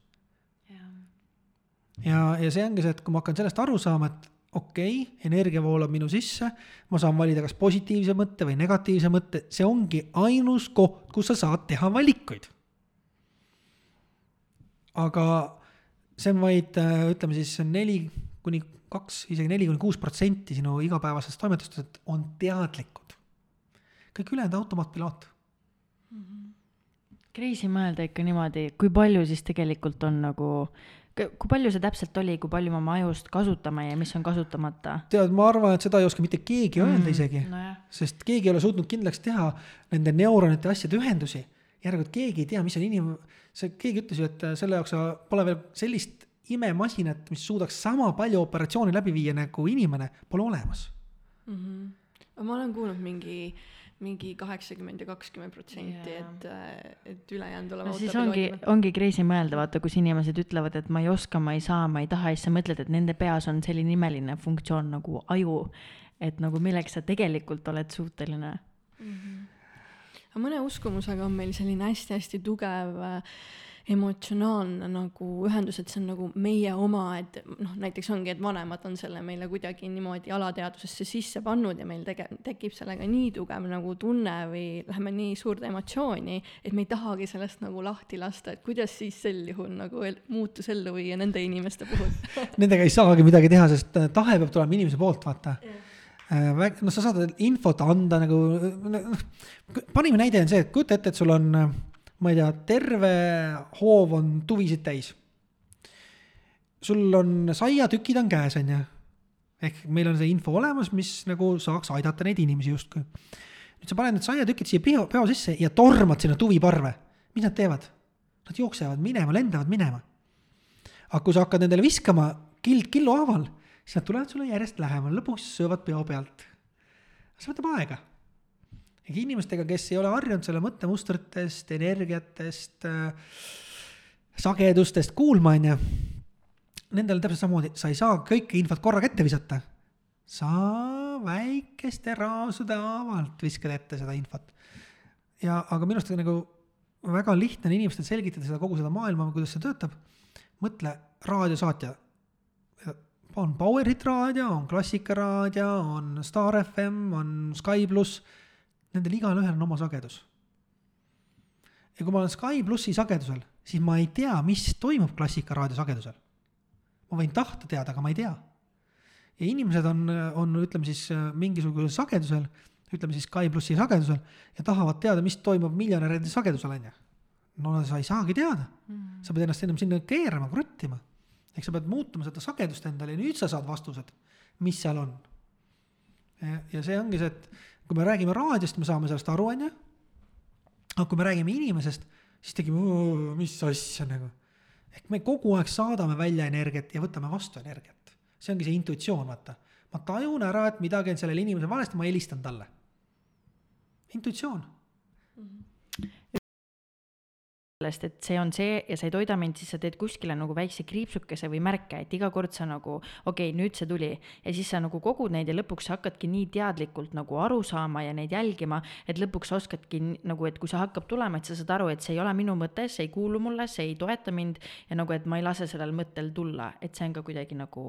ja, ja see ongi see, et kui ma hakkan sellest aru saama, et okei okay,, energia voolab minu sisse, ma saan valida kas positiivse mõtte või negatiivse mõtte, see ongi ainus koht, kus sa saad teha valikuid. aga see on vaid, ütleme siis neli kuni kaks, isegi neli kuni kuus protsenti sinu igapäevasest toimetustest on teadlikud. kõik ülejäänud automaatpiloot. Crazy mõelda ikka niimoodi, kui palju siis tegelikult on nagu, kui palju see täpselt oli, kui palju me oma ajust kasutame ja mis on kasutamata? tead, ma arvan, et seda ei oska mitte keegi öelda Mm, isegi nojah. sest keegi ei ole suutnud kindlaks teha nende neuronite asjade ühendusi. järelikult keegi ei tea, mis on inim-, see, keegi ütles ju, et selle jaoks pole veel sellist imemasinat, mis suudaks sama palju operatsioone läbi viia nagu inimene, pole olemas. aga ma olen kuulnud mingi, mingi kaheksakümmend ja kakskümmend protsenti, et, et ülejäänud olema no siis ongi, ongi crazy mõelda, vaata, kus inimesed ütlevad, et ma ei oska, ma ei saa, ma ei taha siis sa mõtled, et nende peas on selline imeline funktsioon nagu aju. et nagu milleks sa tegelikult oled suuteline. aga mõne uskumusega on meil selline hästi-hästi tugev äh, emotsionaalne nagu ühendus, et see on nagu meie oma, et noh, näiteks ongi, et vanemad on selle meile kuidagi niimoodi alateadvusesse sisse pannud ja meil tege-, tekib sellega nii tugev nagu tunne või läheme nii suurde emotsiooni, et me ei tahagi sellest nagu lahti lasta, et kuidas siis sel juhul nagu el- muutus ellu viia nende inimeste puhul. Nendega ei saagi midagi teha, sest äh, tahe peab tulema inimese poolt, vaata. noh, sa saad infot anda nagu, noh, parim näide on see, et kujuta ette, et sul on, ma ei tea, terve hoov on tuvisid täis. sul on saiatükid on käes, on ju. ehk meil on see info olemas, mis nagu saaks aidata neid inimesi justkui. nüüd sa paned need saiatükid siia peo, peo sisse ja tormad sinna tuviparve. mis nad teevad? Nad jooksevad minema, lendavad minema. aga kui sa hakkad nendele viskama kild killu haaval, siis nad tulevad sulle järjest lähemale, lõpuks söövad peo pealt. see võtab aega. Ega inimestega, kes ei ole harjunud selle mõttemustritest, energiatest äh,, sagedustest kuulma, on ju, nendel täpselt samamoodi, sa ei saa kõike infot korraga ette visata. sa väikeste raasude haavalt viskad ette seda infot. ja, aga minu arust on nagu väga lihtne on inimestele selgitada seda kogu seda maailma, kuidas see töötab. mõtle, raadiosaatja. on Powerhit raadio, on Klassikaraadio, on Star FM, on Sky pluss. Nendel igalühel on oma sagedus. ja kui ma olen Sky plussi sagedusel, siis ma ei tea, mis toimub Klassikaraadio sagedusel. ma võin tahta teada, aga ma ei tea. ja inimesed on, on, ütleme siis mingisugusel sagedusel ütleme siis Sky plussi sagedusel ja tahavad teada, mis toimub miljonäride sagedusel, on ju. no sa ei saagi teada mm.. sa pead ennast ennem sinna keerama, kruttima. ehk sa pead muutma seda sagedust endale ja nüüd sa saad vastused, mis seal on. ja see ongi see, et kui me räägime raadiost, me saame sellest aru, on ju. aga kui me räägime inimesest, siis tegime, mis asja nagu. ehk me kogu aeg saadame välja energiat ja võtame vastu energiat. see ongi see intuitsioon, vaata. ma tajun ära, et midagi on sellel inimesel valesti, ma helistan talle intuitsioon sellest, et see on see ja sa ei toida mind, siis sa teed kuskile nagu väikse kriipsukese või märke, et iga kord sa nagu okei okay,, nüüd see tuli ja siis sa nagu kogud neid ja lõpuks sa hakkadki nii teadlikult nagu aru saama ja neid jälgima, et lõpuks sa oskadki nagu, et kui see hakkab tulema, et sa saad aru, et see ei ole minu mõte, see ei kuulu mulle, see ei toeta mind ja nagu, et ma ei lase sellel mõttel tulla, et see on ka kuidagi nagu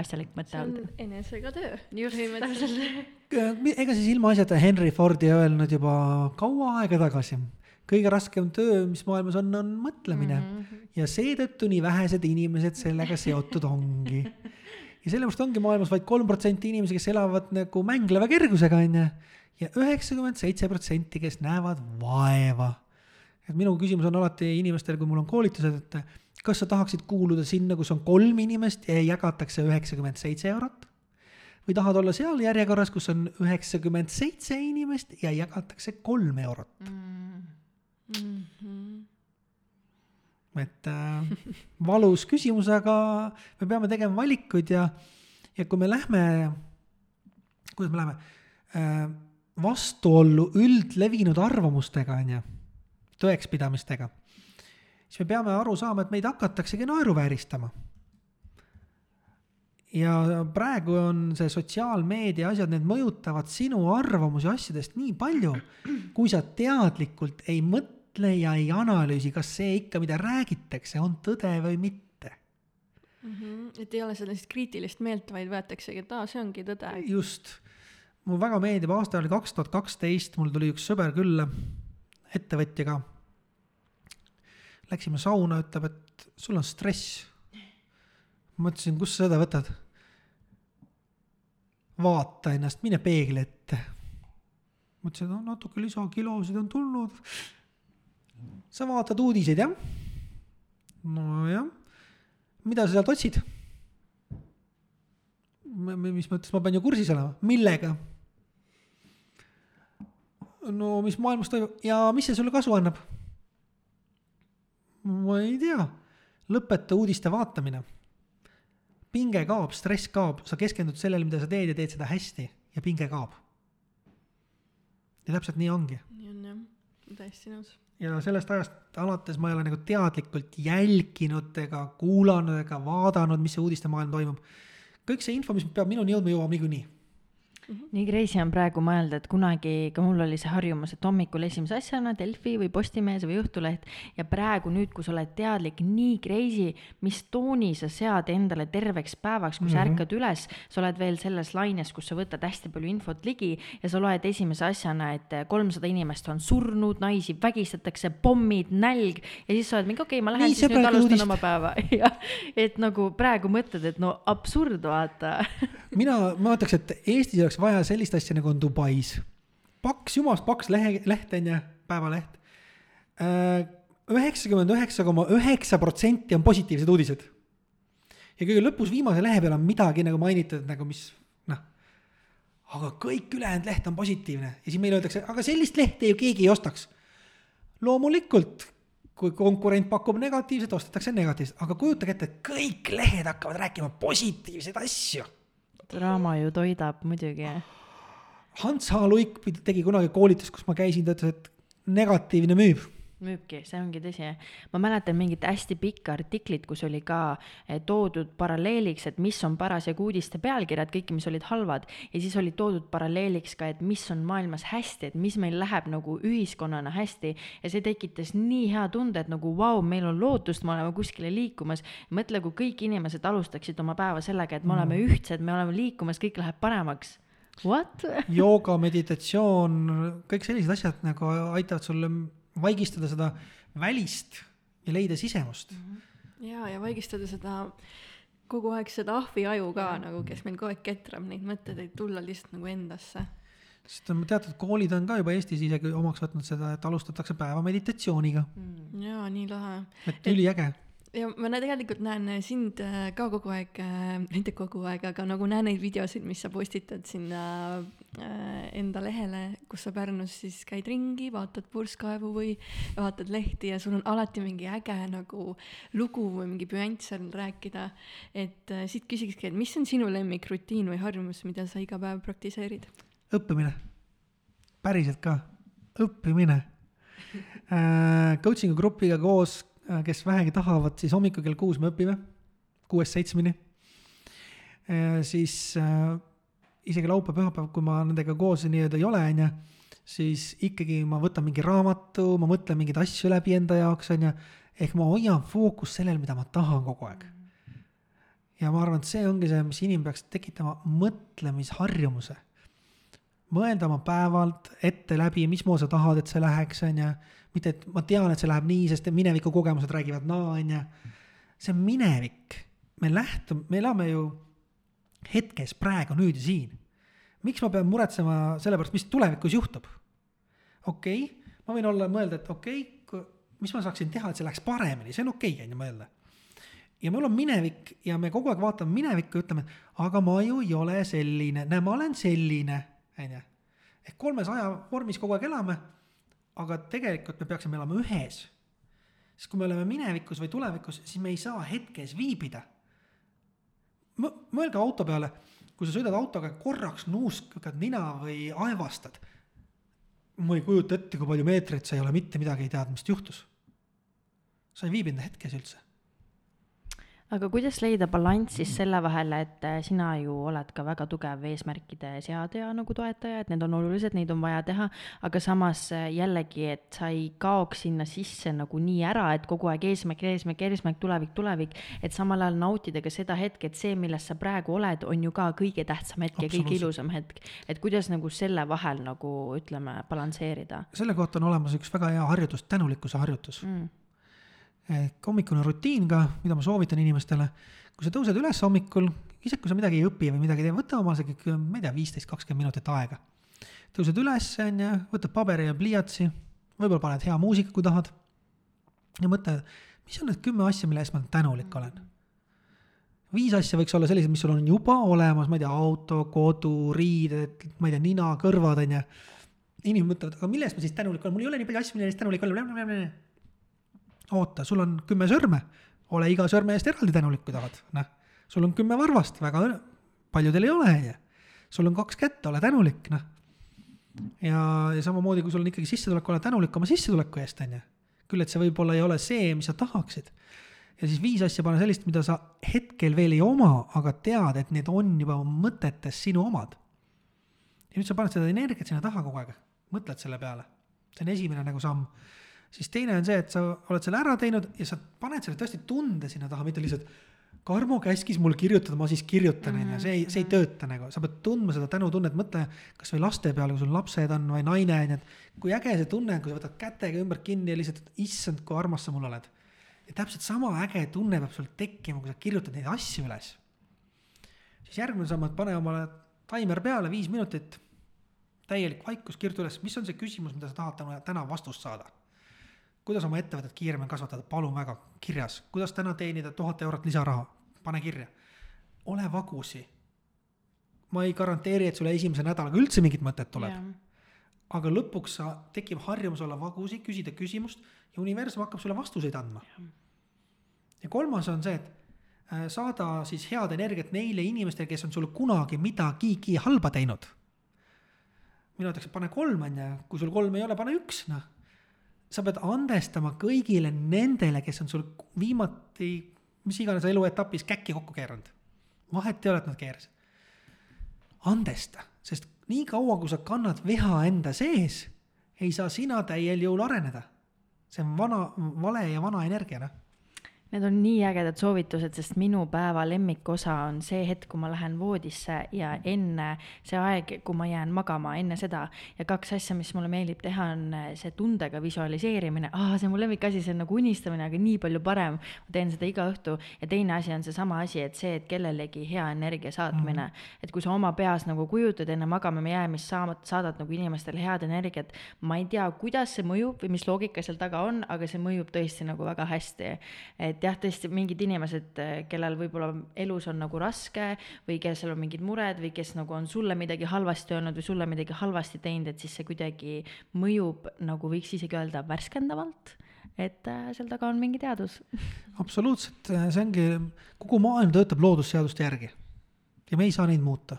asjalik mõte olnud. see on enesega töö. just, täpselt. ega siis ilmaasjata Henry Ford ei öelnud juba kaua aega tagasi. Kõige raskem töö, mis maailmas on, on mõtlemine mm. -hmm. ja seetõttu nii vähesed inimesed sellega seotud ongi. ja sellepärast ongi maailmas vaid kolm protsenti inimesi, kes elavad nagu mängleva kergusega, on ju. ja üheksakümmend seitse protsenti, kes näevad vaeva. et minu küsimus on alati inimestele, kui mul on koolitused, et kas sa tahaksid kuuluda sinna, kus on kolm inimest ja jagatakse üheksakümmend seitse eurot? või tahad olla seal järjekorras, kus on üheksakümmend seitse inimest ja jagatakse kolm eurot mm.? Mm -hmm. et äh, valus küsimus, aga me peame tegema valikuid ja, ja kui me lähme, kuidas me läheme äh,, vastuollu üldlevinud arvamustega, on ju, tõekspidamistega siis me peame aru saama, et meid hakataksegi naeruvääristama. ja praegu on see sotsiaalmeedia asjad, need mõjutavad sinu arvamusi asjadest nii palju, kui sa teadlikult ei mõtle ja ei analüüsi, kas see ikka, mida räägitakse, on tõde või mitte mm. -hmm. et ei ole sellist kriitilist meelt, vaid võetaksegi, et aa, see ongi tõde. just, mulle väga meeldib, aasta oli kaks tuhat kaksteist, mul tuli üks sõber külla, ettevõtja ka Läksime sauna, ütleb, et sul on stress. mõtlesin, kust sa seda võtad? vaata ennast, mine peegli ette. mõtlesin, no natuke lisakilosid on tulnud. Sa vaatad uudiseid, jah? nojah. mida sa sealt otsid? mis mõttes, ma pean ju kursis olema, millega? no mis maailmas toimub ja mis see sulle kasu annab? ma ei tea, lõpeta uudiste vaatamine. pinge kaob, stress kaob, sa keskendud sellele, mida sa teed ja teed seda hästi ja pinge kaob. ja täpselt nii ongi. nii on jah, täiesti nõus. Ja sellest ajast alates ma ei ole nagu teadlikult jälginud ega kuulanud ega vaadanud, mis see uudistemaailm toimub. kõik see info, mis peab minuni jõudma, jõuab niikuinii. Nii crazy on praegu mõelda, et kunagi ka mul oli see harjumus, et hommikul esimese asjana Delfi või Postimees või Õhtuleht ja praegu nüüd, kui sa oled teadlik, nii crazy, mis tooni sa sead endale terveks päevaks, kui mm -hmm. sa mhm. ärkad üles, sa oled veel selles laines, kus sa võtad hästi palju infot ligi ja sa loed esimese asjana, et kolmsada inimest on surnud, naisi vägistatakse, pommid, nälg ja siis sa oled mingi okei okay,, ma lähen nii, siis nüüd alustan uudist. oma päeva ja et nagu praegu mõtled, et no absurd, vaata mina, ma ütleks, et Eestis oleks vaja sellist asja, nagu on Dubais. paks, jumalast paks lehe, leht on ju, päevaleht. Äh, üheksakümmend üheksa koma üheksa protsenti on positiivsed uudised. ja kõige lõpus viimase lehe peal on midagi nagu mainitud nagu mis noh, aga kõik ülejäänud leht on positiivne ja siis meile öeldakse, aga sellist lehte ju keegi ei ostaks. loomulikult, kui konkurent pakub negatiivset, ostetakse negatiivset, aga kujutage ette, et kõik lehed hakkavad rääkima positiivseid asju. Draama ju toidab muidugi. Hans H. Luik tegi kunagi koolitust, kus ma käisin, ta ütles, et negatiivne müüb müübki, see ongi tõsi. ma mäletan mingit hästi pikka artiklit, kus oli ka eh, toodud paralleeliks, et mis on parasjagu uudiste pealkirjad, kõik, mis olid halvad, ja siis oli toodud paralleeliks ka, et mis on maailmas hästi, et mis meil läheb nagu ühiskonnana hästi ja see tekitas nii hea tunde, et nagu vau wow,, meil on lootust, me oleme kuskile liikumas. mõtle, kui kõik inimesed alustaksid oma päeva sellega, et me oleme Mm. ühtsed, me oleme liikumas, kõik läheb paremaks. What? jooga, meditatsioon, kõik sellised asjad nagu aitavad sulle vaigistada seda välist ja leida sisemust. ja, ja vaigistada seda kogu aeg seda ahviaju ka nagu, kes meil kogu aeg ketrab neid mõtteid, et tulla lihtsalt nagu endasse. sest on teatud koolid on ka juba Eestis isegi omaks võtnud seda, et alustatakse päeva meditatsiooniga, jaa, nii lahe. et üliäge. Ja ma tegelikult näen äh, sind äh, ka kogu aeg äh,, mitte kogu aeg, aga nagu näen neid videosid, mis sa postitad sinna äh, enda lehele, kus sa Pärnus siis käid ringi, vaatad purskkaevu või vaatad lehti ja sul on alati mingi äge nagu lugu või mingi püanss seal rääkida. et äh, siit küsikski, et mis on sinu lemmikrutiin või harjumus, mida sa iga päev praktiseerid? õppimine, päriselt ka, õppimine äh, coaching'u grupiga koos, kes vähegi tahavad, siis hommikul kell kuus me õpime, kuuest seitsmeni äh,. siis äh, isegi laupäev, pühapäev, kui ma nendega koos nii-öelda ei ole, on ju, siis ikkagi ma võtan mingi raamatu, ma mõtlen mingeid asju läbi enda jaoks, on ju, ehk ma hoian fookust sellel, mida ma tahan kogu aeg. ja ma arvan, et see ongi see, mis inimene peaks tekitama mõtlemisharjumuse. mõelda oma päevalt ette läbi, mismoodi sa tahad, et see läheks, on ju, mitte et ma tean, et see läheb nii, sest mineviku kogemused räägivad naa, on ju. see on minevik, me lähtume, me elame ju hetkes, praegu, nüüd ja siin. miks ma pean muretsema selle pärast, mis tulevikus juhtub? okei okay,, ma võin olla, mõelda, et okei okay,, mis ma saaksin teha, et see läheks paremini, see on okei okay,, on ju mõelda. ja mul on minevik ja me kogu aeg vaatame minevikku ja ütleme, et aga ma ju ei ole selline, näe, ma olen selline, on ju. ehk kolmes aja vormis kogu aeg elame, aga tegelikult me peaksime elama ühes. sest kui me oleme minevikus või tulevikus, siis me ei saa hetkes viibida mõelge auto peale, kui sa sõidad autoga korraks nuuskad nina või aevastad. ma ei kujuta ette, kui palju meetreid sa ei ole mitte midagi ei teadnud, mis juhtus. sa ei viibinud hetkes üldse aga kuidas leida balanss siis selle vahel, et äh, sina ju oled ka väga tugev eesmärkide seadja nagu toetaja, et need on olulised, neid on vaja teha, aga samas äh, jällegi, et sa ei kaoks sinna sisse nagu nii ära, et kogu aeg eesmärk, eesmärk, eesmärk, tulevik, tulevik, et samal ajal nautida ka seda hetke, et see, milles sa praegu oled, on ju ka kõige tähtsam hetk ja kõige ilusam hetk. et kuidas nagu selle vahel nagu ütleme, balansseerida. selle kohta on olemas üks väga hea harjutus, tänulikkuse harjutus mm ehk hommikune rutiin ka, mida ma soovitan inimestele, kui sa tõused üles hommikul, isegi kui sa midagi ei õpi või midagi ei tee, võta oma see, ma ei tea, viisteist, kakskümmend minutit aega. tõused üles, on ju, võtad paberi ja pliiatsi, võib-olla paned hea muusika, kui tahad. ja mõtle, mis on need kümme asja, mille eest ma tänulik olen. viis asja võiks olla sellised, mis sul on juba olemas, ma ei tea, auto, kodu, riided, ma ei tea, nina, kõrvad, on ju. inimesed mõtlevad, aga mille eest ma siis tänulik olen, mul ei ole nii palju asju, mille eest tänulik olla oota, sul on kümme sõrme, ole iga sõrme eest eraldi tänulik, kui tahad, noh. sul on kümme varvast, väga paljudel ei ole, on ju. sul on kaks kätt, ole tänulik, noh. ja, ja samamoodi, kui sul on ikkagi sissetulek, ole tänulik oma sissetuleku eest, on ju. küll, et see võib-olla ei ole see, mis sa tahaksid. ja siis viis asja pane sellist, mida sa hetkel veel ei oma, aga tead, et need on juba mõtetes sinu omad. ja nüüd sa paned seda energiat sinna taha kogu aeg, mõtled selle peale. see on esimene nagu samm siis teine on see, et sa oled selle ära teinud ja sa paned selle tõesti tunde sinna taha, mitte lihtsalt Karmo käskis mul kirjutada, ma siis kirjutan, on ju, see ei, see ei tööta nagu, sa pead tundma seda tänutunnet, mõtle kasvõi laste peale, kui sul lapsed on või naine on ju, et kui äge see tunne on, kui sa võtad kätega ümber kinni ja lihtsalt, issand, kui armas sa mul oled. ja täpselt sama äge tunne peab sul tekkima, kui sa kirjutad neid asju üles. siis järgmine samm, et pane omale taimer peale, viis minutit, täielik vaikus, kirjuta üles, mis on see küsimus, mida sa tahad täna, täna vastust saada kuidas oma ettevõtet kiiremini kasvatada, palun väga, kirjas, kuidas täna teenida tuhat eurot lisaraha, pane kirja. ole vagusi. ma ei garanteeri, et sulle esimese nädalaga üldse mingit mõtet tuleb aga lõpuks sa, tekib harjumus olla vagusi, küsida küsimust ja universum hakkab sulle vastuseid andma. ja kolmas on see, et äh, saada siis head energiat neile inimestele, kes on sulle kunagi midagigi halba teinud. mina ütleks, et pane kolm, on ju, kui sul kolm ei ole, pane üks, noh. Sa pead andestama kõigile nendele, kes on sul viimati, mis iganes eluetapis käkki kokku keeranud. vahet ei ole, et nad keerasid. andesta, sest nii kaua, kui sa kannad viha enda sees, ei saa sina täiel jõul areneda. see on vana, vale ja vana energia, noh Need on nii ägedad soovitused, sest minu päeva lemmikosa on see hetk, kui ma lähen voodisse ja enne see aeg, kui ma jään magama, enne seda. ja kaks asja, mis mulle meeldib teha, on see tundega visualiseerimine. aa, see on mu lemmikasi, see on nagu unistamine, aga nii palju parem. ma teen seda iga õhtu ja teine asi on seesama asi, et see, et kellelegi hea energia saatmine mm. -hmm. et kui sa oma peas nagu kujutad enne magama jäämist, saamad, saadad nagu inimestele head energiat. ma ei tea, kuidas see mõjub või mis loogika seal taga on, aga see mõjub tõesti nagu väga hästi. et et jah, tõesti mingid inimesed, kellel võib-olla elus on nagu raske või kellel on mingid mured või kes nagu on sulle midagi halvasti öelnud või sulle midagi halvasti teinud, et siis see kuidagi mõjub nagu võiks isegi öelda värskendavalt et äh, seal taga on mingi teadus. absoluutselt, see ongi, kogu maailm töötab loodusseaduste järgi ja me ei saa neid muuta.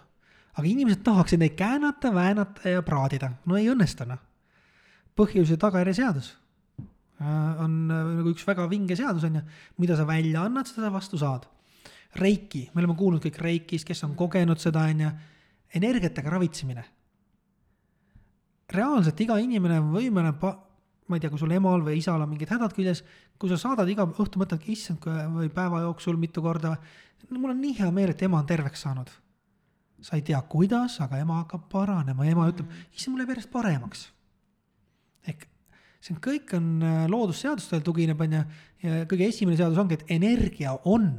aga inimesed tahaksid neid käänata, väänata ja praadida, no ei õnnestu noh. põhjus ja tagajärje seadus on äh, nagu üks väga vinge seadus, on ju, mida sa välja annad, seda sa vastu saad. Reiki, me oleme kuulnud kõik Reikist, kes on kogenud seda, on ju, energiatega ravitsemine. reaalselt iga inimene on võimeline ma ei tea, kui sul emal või isal on mingid hädad küljes, kui sa saadad iga õhtu, mõtled, issand, või päeva jooksul mitu korda, mul on nii hea meel, et ema on terveks saanud. sa ei tea, kuidas, aga ema hakkab paranema ja ema ütleb, issand, mul läheb järjest paremaks. ehk see on, kõik on äh, loodusseadustele tugineb, on ju, ja kõige esimene seadus ongi, et energia on.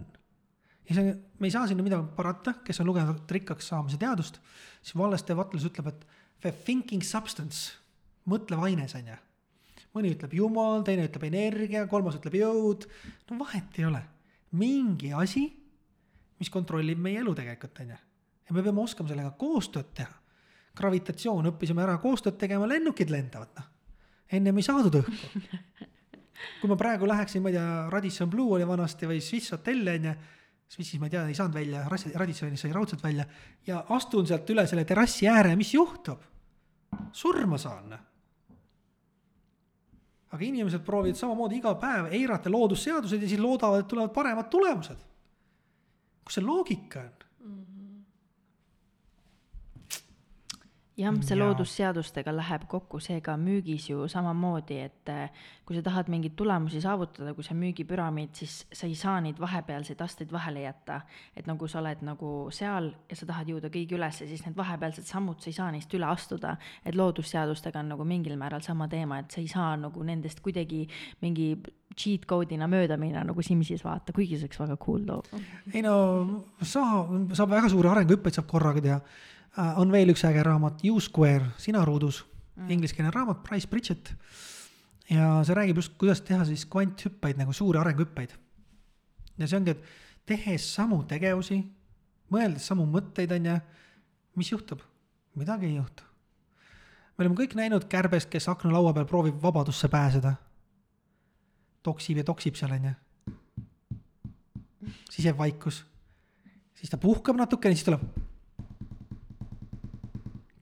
ja see, me ei saa sinna midagi parata, kes on lugenud rikkaks saamise teadust, siis Wallace Wattles ütleb, et the thinking substance, mõtlev aines, on ju. mõni ütleb jumal, teine ütleb energia, kolmas ütleb jõud, no vahet ei ole. mingi asi, mis kontrollib meie elu tegelikult, on ju. ja me peame oskama sellega koostööd teha. gravitatsioon, õppisime ära koostööd tegema, lennukid lendavad, noh ennem ei saadud õhku. kui ma praegu läheksin, ma ei tea, Radisson Blue oli vanasti või Swiss Hotel on ju, Swissis ma ei tea, ei saanud välja, Radissonis sai raudselt välja ja astun sealt üle selle terrassi ääre, mis juhtub? surma saan. aga inimesed proovivad samamoodi iga päev eirata loodusseadused ja siis loodavad, et tulevad paremad tulemused. kus see loogika on? Jah, see loodusseadustega läheb kokku, seega müügis ju samamoodi, et eh, kui sa tahad mingeid tulemusi saavutada, kui sa müügipüramiid, siis sa ei saa neid vahepealseid asteid vahele jätta. et nagu sa oled nagu seal ja sa tahad jõuda kõigi ülesse, siis need vahepealsed sammud, sa ei saa neist üle astuda. et loodusseadustega on nagu mingil määral sama teema, et sa ei saa nagu nendest kuidagi mingi cheat code'ina mööda minna nagu Simsis vaata, kuigi see oleks väga cool too. ei no saa, saab väga suuri arenguhüppeid saab korraga teha Äh, on veel üks äge raamat, U Square, sina ruudus mm., ingliskeelne raamat, Price Bridget. ja see räägib just, kuidas teha siis kvanthüppeid nagu suuri arenguhüppeid. ja see ongi, et tehes samu tegevusi, mõeldes samu mõtteid, on ju, mis juhtub? midagi ei juhtu. me oleme kõik näinud kärbest, kes aknalaua peal proovib vabadusse pääseda. toksib ja toksib seal, on ju. siis jääb vaikus. siis ta puhkab natukene, siis tuleb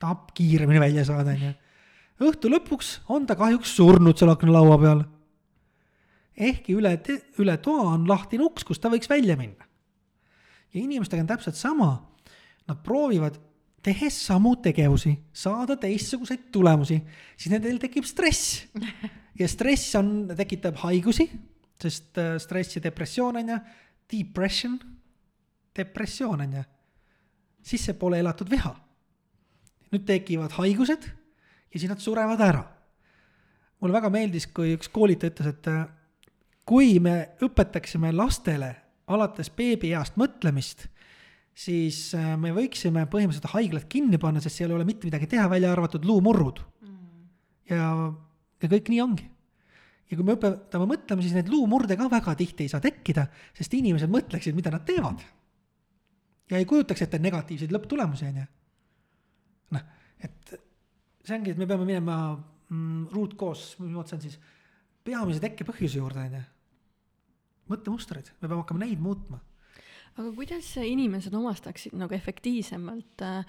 tahab kiiremini välja saada, onju. õhtu lõpuks on ta kahjuks surnud seal aknalaua peal. ehkki üle, üle toa on lahtine uks, kust ta võiks välja minna. ja inimestega on täpselt sama. Nad proovivad, tehes samu tegevusi, saada teistsuguseid tulemusi, siis nendel tekib stress. ja stress on, tekitab haigusi, sest äh, stress ja depressioon on ju, depression, depressioon on ju, siis see pole elatud viha nüüd tekivad haigused ja siis nad surevad ära. mulle väga meeldis, kui üks koolitaja ütles, et äh, kui me õpetaksime lastele alates beebieast mõtlemist, siis äh, me võiksime põhimõtteliselt haiglad kinni panna, sest seal ei ole mitte midagi teha, välja arvatud luumurrud mm.. ja, ja kõik nii ongi. ja kui me õpetame mõtlema, siis neid luumurde ka väga tihti ei saa tekkida, sest inimesed mõtleksid, mida nad teevad. ja ei kujutaks ette negatiivseid lõpptulemusi, on ju. See ongi, et me peame minema mm, mismoodi see on siis, peamise tekkepõhjuse juurde, on ju. mõttemustrid, me peame hakkama neid muutma aga kuidas inimesed omastaksid nagu efektiivsemalt äh,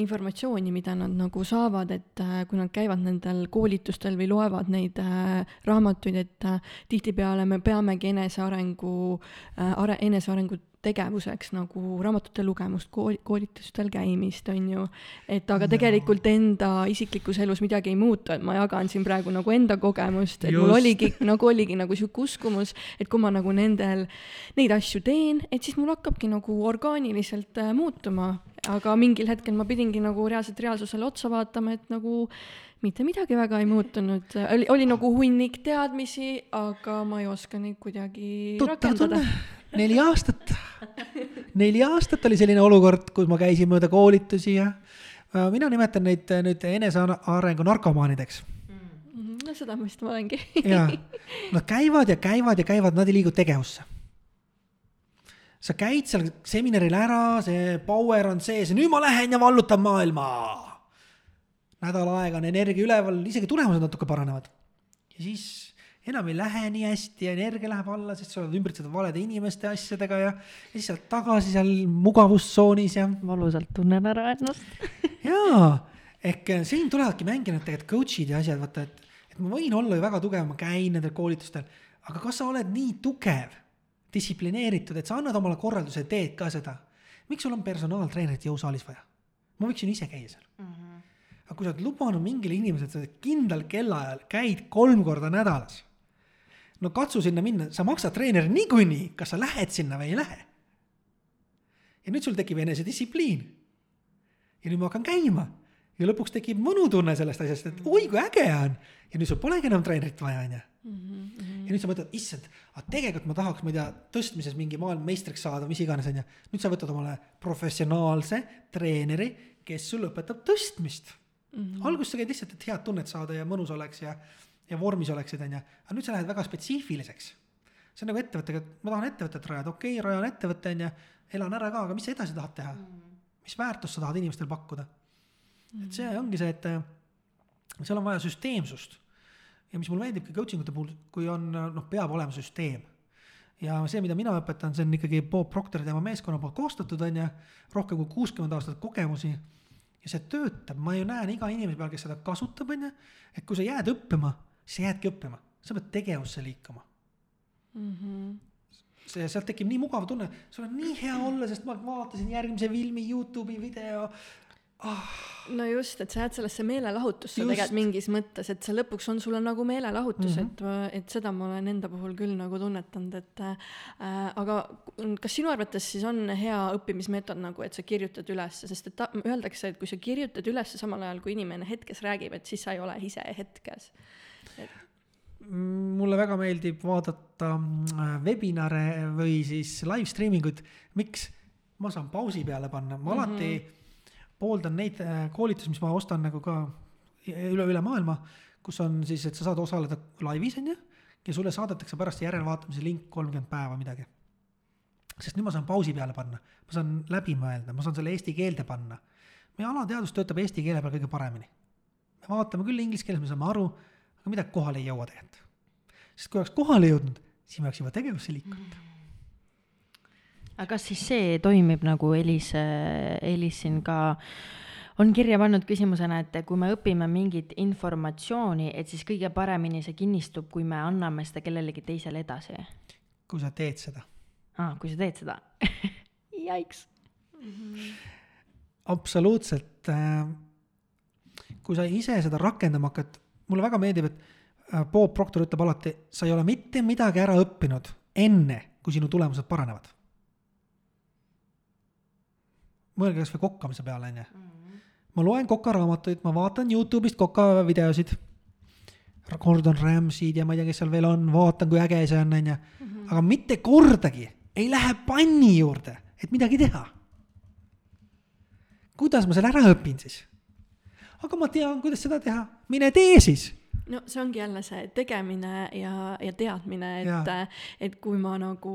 informatsiooni, mida nad nagu saavad, et äh, kui nad käivad nendel koolitustel või loevad neid äh, raamatuid, et äh, tihtipeale me peamegi enesearengu äh,, are-, enesearengut tegevuseks nagu raamatute lugemust, kooli, koolitustel käimist, on ju. et aga tegelikult enda isiklikus elus midagi ei muutu, et ma jagan siin praegu nagu enda kogemust, et Just. mul oligi nagu oligi nagu sihuke uskumus, et kui ma nagu nendel, neid asju teen, et siis mul hakkabki nagu orgaaniliselt äh, muutuma. Aga mingil hetkel ma pidingi nagu reaalselt reaalsusele otsa vaatama, et nagu mitte midagi väga ei muutunud, oli, oli nagu hunnik teadmisi, aga ma ei oska neid kuidagi tuttav rakendada. neli aastat, neli aastat oli selline olukord, kus ma käisin mööda koolitusi ja äh, mina nimetan neid äh, nüüd enesearengu narkomaanideks. Mhm, no seda ma vist olengi. Ja nad käivad ja käivad ja käivad, nad ei liigu tegevusse. Sa käid seal seminaril ära, see power on sees ja nüüd ma lähen ja vallutan maailma. nädal aega on energia üleval, isegi tulemused natuke paranevad. ja siis enam ei lähe nii hästi ja energia läheb alla, sest sa oled ümbritsetud valede inimeste asjadega ja, ja siis sa oled tagasi seal mugavustsoonis ja valusalt tunnen ära ennast jaa, ehk siin tulevadki mängi need tegelikult coach'id ja asjad, vaata, et, et ma võin olla ju väga tugev, ma käin nendel koolitustel, aga kas sa oled nii tugev, distsiplineeritud, et sa annad omale korralduse, teed ka seda? miks sul on personaaltreenerit jõusaalis vaja? ma võiksin ise käia seal mm. -hmm. aga kui sa oled lubanud mingile inimesele, et sa kindlal kellaajal käid kolm korda nädalas, no katsu sinna minna, sa maksad treeneri niikuinii, kas sa lähed sinna või ei lähe. ja nüüd sul tekib enesedistsipliin ja nüüd ma hakkan käima ja lõpuks tekib mõnutunne sellest asjast, et oi kui äge on. ja nüüd sul polegi enam treenerit vaja, onju. Ja nüüd sa mõtled, issand, aga tegelikult ma tahaks, ma ei tea, tõstmises mingi maailmameistriks saada, mis iganes, onju. nüüd sa võtad omale professionaalse treeneri, kes sul õpetab tõstmist mm -hmm.. alguses sa käid lihtsalt, et head tunnet saada ja mõnus oleks ja, ja vormis oleksid, onju. aga nüüd sa lähed väga spetsiifiliseks. see on nagu ettevõttega, et ma tahan ettevõtet rajada, okei okay,, rajan ettevõtte, onju, elan ära ka, aga mis sa edasi tahad teha mm? -hmm mis väärtust sa tahad inimestele pakkuda. et see ongi see, et äh, seal on vaja süsteemsust. Ja mis mulle meeldibki coaching ute puhul, kui on, noh, peab olema süsteem. ja see, mida mina õpetan, see on ikkagi Bob Proctor ja tema meeskonna poolt koostatud, on ju, rohkem kui kuuskümmend aastat kogemusi. ja see töötab, ma ju näen iga inimese peal, kes seda kasutab, on ju, et kui sa jääd õppima, siis sa jäädki õppima, sa pead tegevusse liikuma mm. -hmm see, sealt tekib nii mugav tunne, sul on nii hea olla, sest ma vaatasin järgmise filmi, Youtube'i video oh.. no just, et sa jääd sellesse meelelahutusse tegelikult mingis mõttes, et see lõpuks on sulle nagu meelelahutus mm, -hmm. et, et seda ma olen enda puhul küll nagu tunnetanud, et äh, aga kas sinu arvates siis on hea õppimismeetod nagu, et sa kirjutad üles, sest et ta, öeldakse, et kui sa kirjutad üles samal ajal, kui inimene hetkes räägib, et siis sa ei ole ise hetkes et mulle väga meeldib vaadata äh, webinare või siis live streaming uid, miks? ma saan pausi peale panna, ma mm -hmm. alati pooldan neid äh, koolitusi, mis ma ostan nagu ka üle, üle maailma, kus on siis, et sa saad osaleda laivis, on ju, ja sulle saadetakse pärast järelvaatamise link kolmkümmend päeva midagi. sest nüüd ma saan pausi peale panna, ma saan läbi mõelda, ma saan selle eesti keelde panna. meie alateadus töötab eesti keele peal kõige paremini. me vaatame küll inglise keeles, me saame aru aga midagi kohale ei jõua tegelikult. sest kui oleks kohale jõudnud, siis me oleks juba tegevusse liikunud mm.. Aga kas siis see toimib nagu Elis, Elis siin ka on kirja pannud küsimusena, et kui me õpime mingit informatsiooni, et siis kõige paremini see kinnistub, kui me anname seda kellelegi teisele edasi. kui sa teed seda. aa, kui sa teed seda Jaiks mm. -hmm. absoluutselt. Äh, kui sa ise seda rakendama hakkad mulle väga meeldib, et äh, Bob Proctor ütleb alati, sa ei ole mitte midagi ära õppinud enne, kui sinu tulemused paranevad. Mõelge kasvõi kokkamise peale, onju. ma loen kokaraamatuid, ma vaatan Youtube'ist koka videosid. Gordon Ramsay'd ja ma ei tea, kes seal veel on, vaatan, kui äge see on, onju. aga mitte kordagi ei lähe panni juurde, et midagi teha. kuidas ma selle ära õpin siis? aga ma tean, kuidas seda teha, mine tee siis. No see ongi jälle see tegemine ja, ja teadmine, et, et kui ma nagu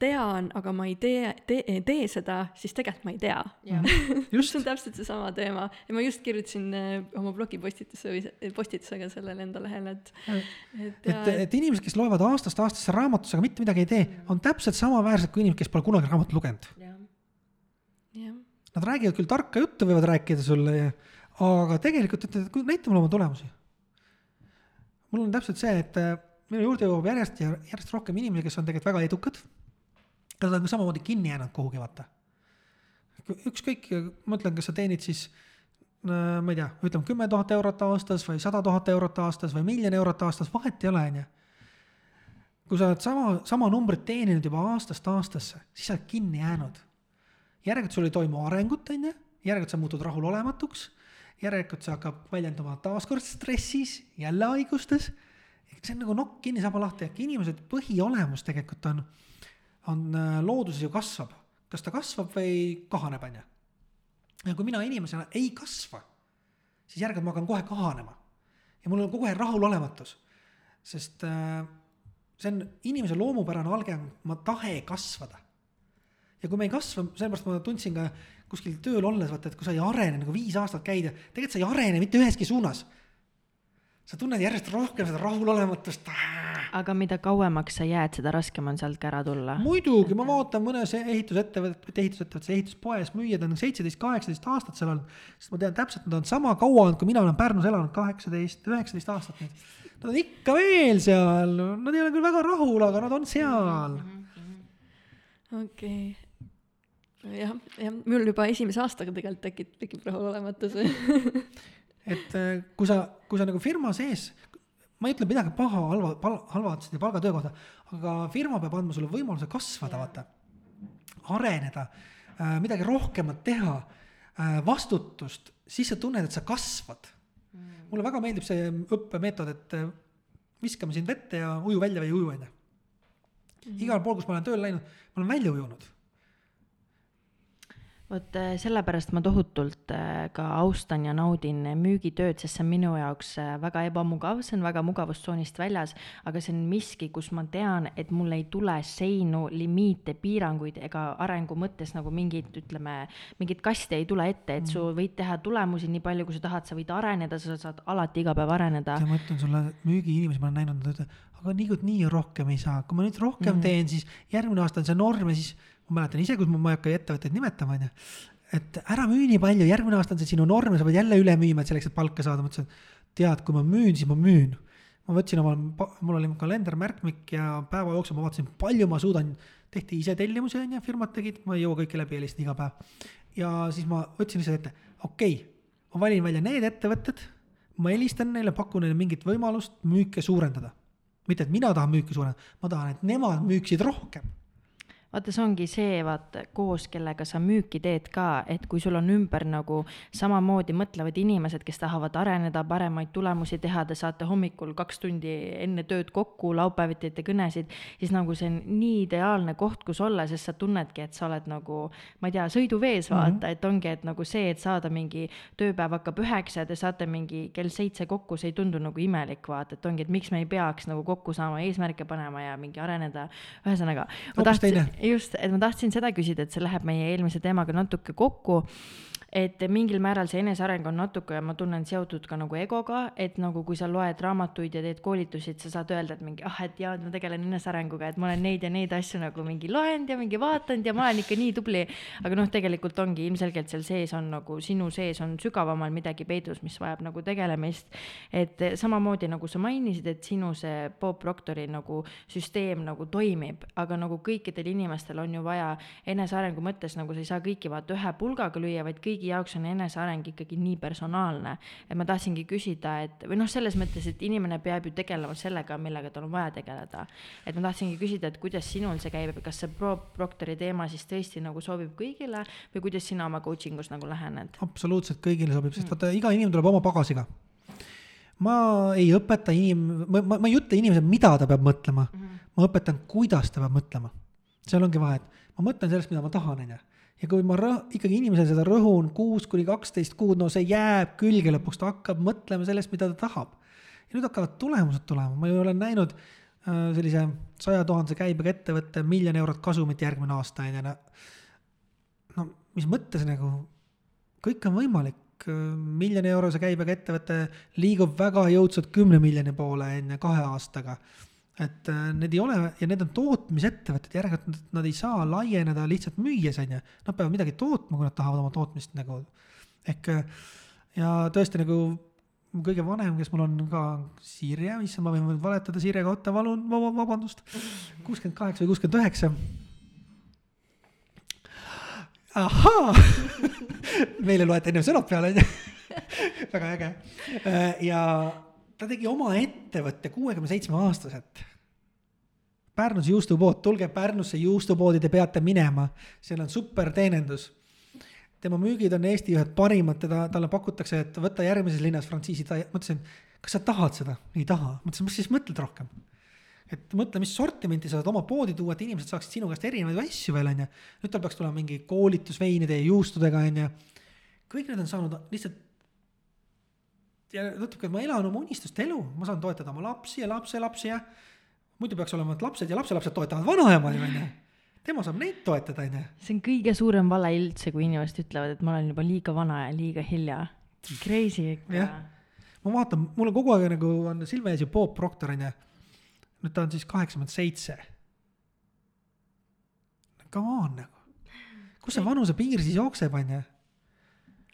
tean, aga ma ei tee, tee, tee seda, siis tegelikult ma ei tea. see on täpselt seesama teema. Ja ma just kirjutasin eh, oma blogipostituse või postitusega sellele enda lehele, et. et, et, et inimesed, kes loevad aastast aastasse raamatus, aga mitte midagi ei tee, on täpselt samaväärsed kui inimesed, kes pole kunagi raamatut lugenud. Nad räägivad küll tarka juttu, võivad rääkida sulle ja, aga tegelikult, et näita mulle oma tulemusi mul on täpselt see, et äh, minu juurde jõuab järjest ja järjest rohkem inimesi, kes on tegelikult väga edukad. Nad on samamoodi kinni jäänud kuhugi, vaata. ükskõik, ma ütlen, kas sa teenid siis ma ei tea, ütleme kümme tuhat eurot aastas või sada tuhat eurot aastas või miljon eurot aastas, vahet ei ole, on ju. kui sa oled sama, sama numbrit teeninud juba aastast aastasse, siis sa oled kinni jäänud. järelikult sul ei toimu arengut, on ju, järelikult sa muutud rahulolematuks järelikult see hakkab väljenduma taaskord stressis, jälle haigustes. see on nagu nokk kinni, saba lahti, ehk inimesed põhiolemus tegelikult on, on äh, looduses ju kasvab. kas ta kasvab või kahaneb, on ju. ja kui mina inimesena ei kasva, siis järelikult ma hakkan kohe kahanema. ja mul on kogu aeg rahulolematus, sest äh, see on inimese loomupärane algem, ma tahe kasvada ja kui me ei kasva, sellepärast ma tundsin ka kuskil tööl olles, vaata, et kui sa ei arene nagu viis aastat käid ja tegelikult sa ei arene mitte üheski suunas. sa tunned järjest rohkem seda rahulolematust. aga mida kauemaks sa jääd, seda raskem on sealt ka ära tulla. muidugi, ma vaatan mõnes ehitusettevõttes, ehitusettevõttes, ehituspoes müüjad on seitseteist, kaheksateist aastat seal olnud. sest ma tean täpselt, nad on sama kaua olnud, kui mina olen Pärnus elanud, kaheksateist, üheksateist aastat nüüd. Nad on ikka veel seal, nad ei ole küll väga rahul, aga nad on seal. okei okay jah, jah, mul juba esimese aastaga tegelikult tekib, tekib rahulolematus et äh, kui sa, kui sa nagu firma sees, ma ei ütle midagi paha, halva, halva selle palgatöö kohta, aga firma peab andma sulle võimaluse kasvada, vaata. areneda, äh, midagi rohkemat teha, äh, vastutust, siis sa tunned, et sa kasvad mm.. mulle väga meeldib see õppemeetod, et viskame sind vette ja uju välja või ei uju, on ju. Mhm. igal pool, kus ma olen tööle läinud, ma olen välja ujunud vot äh, sellepärast ma tohutult äh, ka austan ja naudin müügitööd, sest see on minu jaoks äh, väga ebamugav, see on väga mugavustsoonist väljas, aga see on miski, kus ma tean, et mul ei tule seinu, limiite, piiranguid ega arengu mõttes nagu mingit, ütleme, mingit kasti ei tule ette, et su mm. võid teha tulemusi nii palju, kui sa tahad, sa võid areneda, sa saad alati iga päev areneda. ma ütlen sulle, müügiinimesi ma olen näinud, nad ütlevad, aga niikuinii rohkem ei saa, kui ma nüüd rohkem mm. teen, siis järgmine aasta on see norm ja siis ma mäletan ise, kus ma, ma ei hakka ettevõtteid nimetama, onju. et ära müü nii palju, järgmine aasta on see sinu norm ja sa pead jälle üle müüma, et selleks, et palka saada, ma ütlesin, et tead, kui ma müün, siis ma müün. ma võtsin oma, mul oli kalender, märkmik ja päeva jooksul ma vaatasin, palju ma suudan, tehti ise tellimusi, onju, firmad tegid, ma ei jõua kõike läbi helistada iga päev. ja siis ma võtsin lihtsalt ette, okei okay,, ma valin välja need ettevõtted, ma helistan neile, pakun neile mingit võimalust müüke suurendada. mitte, et mina tahan müüki suurendada, ma tahan, et nemad müüksid rohkem vaata, see ongi see, vaata, koos, kellega sa müüki teed ka, et kui sul on ümber nagu samamoodi mõtlevad inimesed, kes tahavad areneda, paremaid tulemusi teha, te saate hommikul kaks tundi enne tööd kokku, laupäeviti teete kõnesid, siis nagu see on nii ideaalne koht, kus olla, sest sa tunnedki, et sa oled nagu, ma ei tea, sõiduvees vaata mm, -hmm. et ongi, et nagu see, et saada mingi tööpäev hakkab üheksa ja te saate mingi kell seitse kokku, see ei tundu nagu imelik, vaata, et ongi, et miks me ei peaks nagu kokku saama, eesmärke panema ja mingi areneda. ühesõnaga. hoopis teine just, et ma tahtsin seda küsida, et see läheb meie eelmise teemaga natuke kokku et mingil määral see eneseareng on natuke, ma tunnen, seotud ka nagu egoga, et nagu kui sa loed raamatuid ja teed koolitusi, et sa saad öelda, et mingi ah, et jaa, ma tegelen enesearenguga, et ma olen neid ja neid asju nagu mingi loenud ja mingi vaadanud ja ma olen ikka nii tubli. aga noh, tegelikult ongi ilmselgelt seal sees on nagu sinu sees on sügavamal midagi peidus, mis vajab nagu tegelemist. et samamoodi nagu sa mainisid, et sinu see Bob Proctori nagu süsteem nagu toimib, aga nagu kõikidel inimestel on ju vaja enesearengu mõttes nagu sa ei saa kõiki vaata ühe pulgaga lüüa, vaid kõigi kõigi jaoks on eneseareng ikkagi nii personaalne. et ma tahtsingi küsida, et või noh, selles mõttes, et inimene peab ju tegelema sellega, millega tal on vaja tegeleda. et ma tahtsingi küsida, et kuidas sinul see käib, kas see Pro Proctori teema siis tõesti nagu sobib kõigile või kuidas sina oma coaching us nagu lähened? absoluutselt kõigile sobib, sest vaata iga inimene tuleb oma pagasiga ma ei õpeta inim-, ma, ma, ma ei ütle inimesele, mida ta peab mõtlema mm. -hmm. ma õpetan, kuidas ta peab mõtlema. seal ongi vahe, et ma mõtlen sellest, mida ma tahan, onju ja kui ma rõh-, ikkagi inimesele seda rõhun kuus kuni kaksteist kuud, no see jääb külge lõpuks, ta hakkab mõtlema sellest, mida ta tahab. ja nüüd hakkavad tulemused tulema, ma ju olen näinud äh, sellise saja tuhandese käibega ettevõtte miljon eurot kasumit järgmine aasta on ju, no. mis mõttes nagu, kõik on võimalik, miljoni eurose käibega ettevõte liigub väga jõudsalt kümne miljoni poole on ju kahe aastaga et äh, need ei ole ja need on tootmisettevõtted, järelikult nad, ei saa laieneda lihtsalt müües, on ju. Nad peavad midagi tootma, kui nad tahavad oma tootmist nagu ehk ja tõesti nagu kõige vanem, kes mul on ka Sirje, issand, ma võin valetada Sirje kohta, palun vabandust, kuuskümmend kaheksa või kuuskümmend üheksa. ahaa meile loeti enne sõnad peale, on ju. väga äge ja ta tegi oma ettevõtte kuuekümne seitsme aastaselt. Pärnus juustupood, tulge Pärnusse juustupoodi, te peate minema, seal on super teenindus. tema müügid on Eesti ühed parimad, teda, talle pakutakse, et võta järgmises linnas frantsiisi, ta, mõtlesin, kas sa tahad seda? ei taha, mõtlesin, mis siis mõtled rohkem? et mõtle, mis sortimenti sa saad oma poodi tuua, et inimesed saaksid sinu käest erinevaid asju veel, on ju. nüüd tal peaks tulema mingi koolitus veinide ja juustudega, on ju. kõik need on saanud lihtsalt ja natuke, et ma elan oma unistuste elu, ma saan toetada oma lapsi ja lapselapsi ja muidu peaks olema, et lapsed ja lapselapsed toetavad vanaemaid, onju. tema saab neid toetada, onju. see on kõige suurem vale üldse, kui inimesed ütlevad, et ma olen juba liiga vana ja liiga hilja. Crazy ikka. ma vaatan, mul on kogu aeg nagu on silme ees ju Bob Proctor onju. nüüd ta on siis kaheksakümmend seitse. Come on nagu, kus see vanusepiir siis jookseb, onju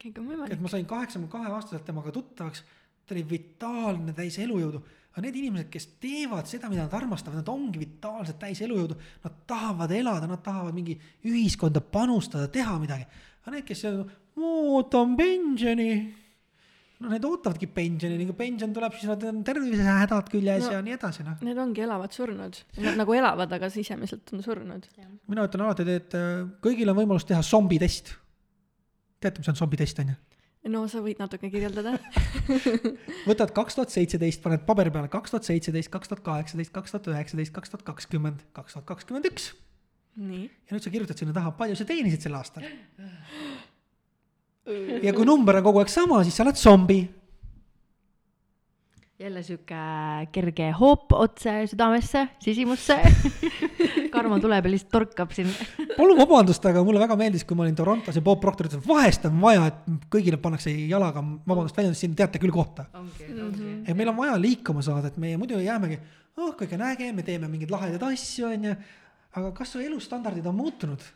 kõik on võimalik. et ma sain kaheksakümne kahe aastaselt temaga tuttavaks, ta oli vitaalne, täis elujõudu. aga need inimesed, kes teevad seda, mida nad armastavad, nad ongi vitaalsed, täis elujõudu. Nad tahavad elada, nad tahavad mingi ühiskonda panustada, teha midagi. aga need, kes ootan pensioni no need ootavadki pensioni, kui pension tuleb, siis nad on tervisehädad küljes no, ja nii edasi, noh. Need ongi elavad surnud, nad nagu elavad, aga sisemiselt on surnud. mina ütlen alati, et äh, kõigil on võimalus teha zombitest teate, mis on zombitest, on ju? no sa võid natuke kirjeldada võtad kaks tuhat seitseteist, paned paberi peale kaks tuhat seitseteist, kaks tuhat kaheksateist, kaks tuhat üheksateist, kaks tuhat kakskümmend, kaks tuhat kakskümmend üks. ja nüüd sa kirjutad sinna taha, palju sa teenisid sel aastal. ja kui number on kogu aeg sama, siis sa oled zombi jälle sihuke kerge hoop otse südamesse, sisimusse Karmo tuleb ja lihtsalt torkab siin. palun vabandust, aga mulle väga meeldis, kui ma olin Torontos ja Bob Proctor ütles, et vahest on vaja, et kõigile pannakse jalaga, vabandust väljendust, siin teate küll kohta okay,. Okay. et meil on vaja liikuma saada, et meie muidu jäämegi, oh kõik on äge, me teeme mingeid lahedaid asju, onju. aga kas su elustandardid on muutunud?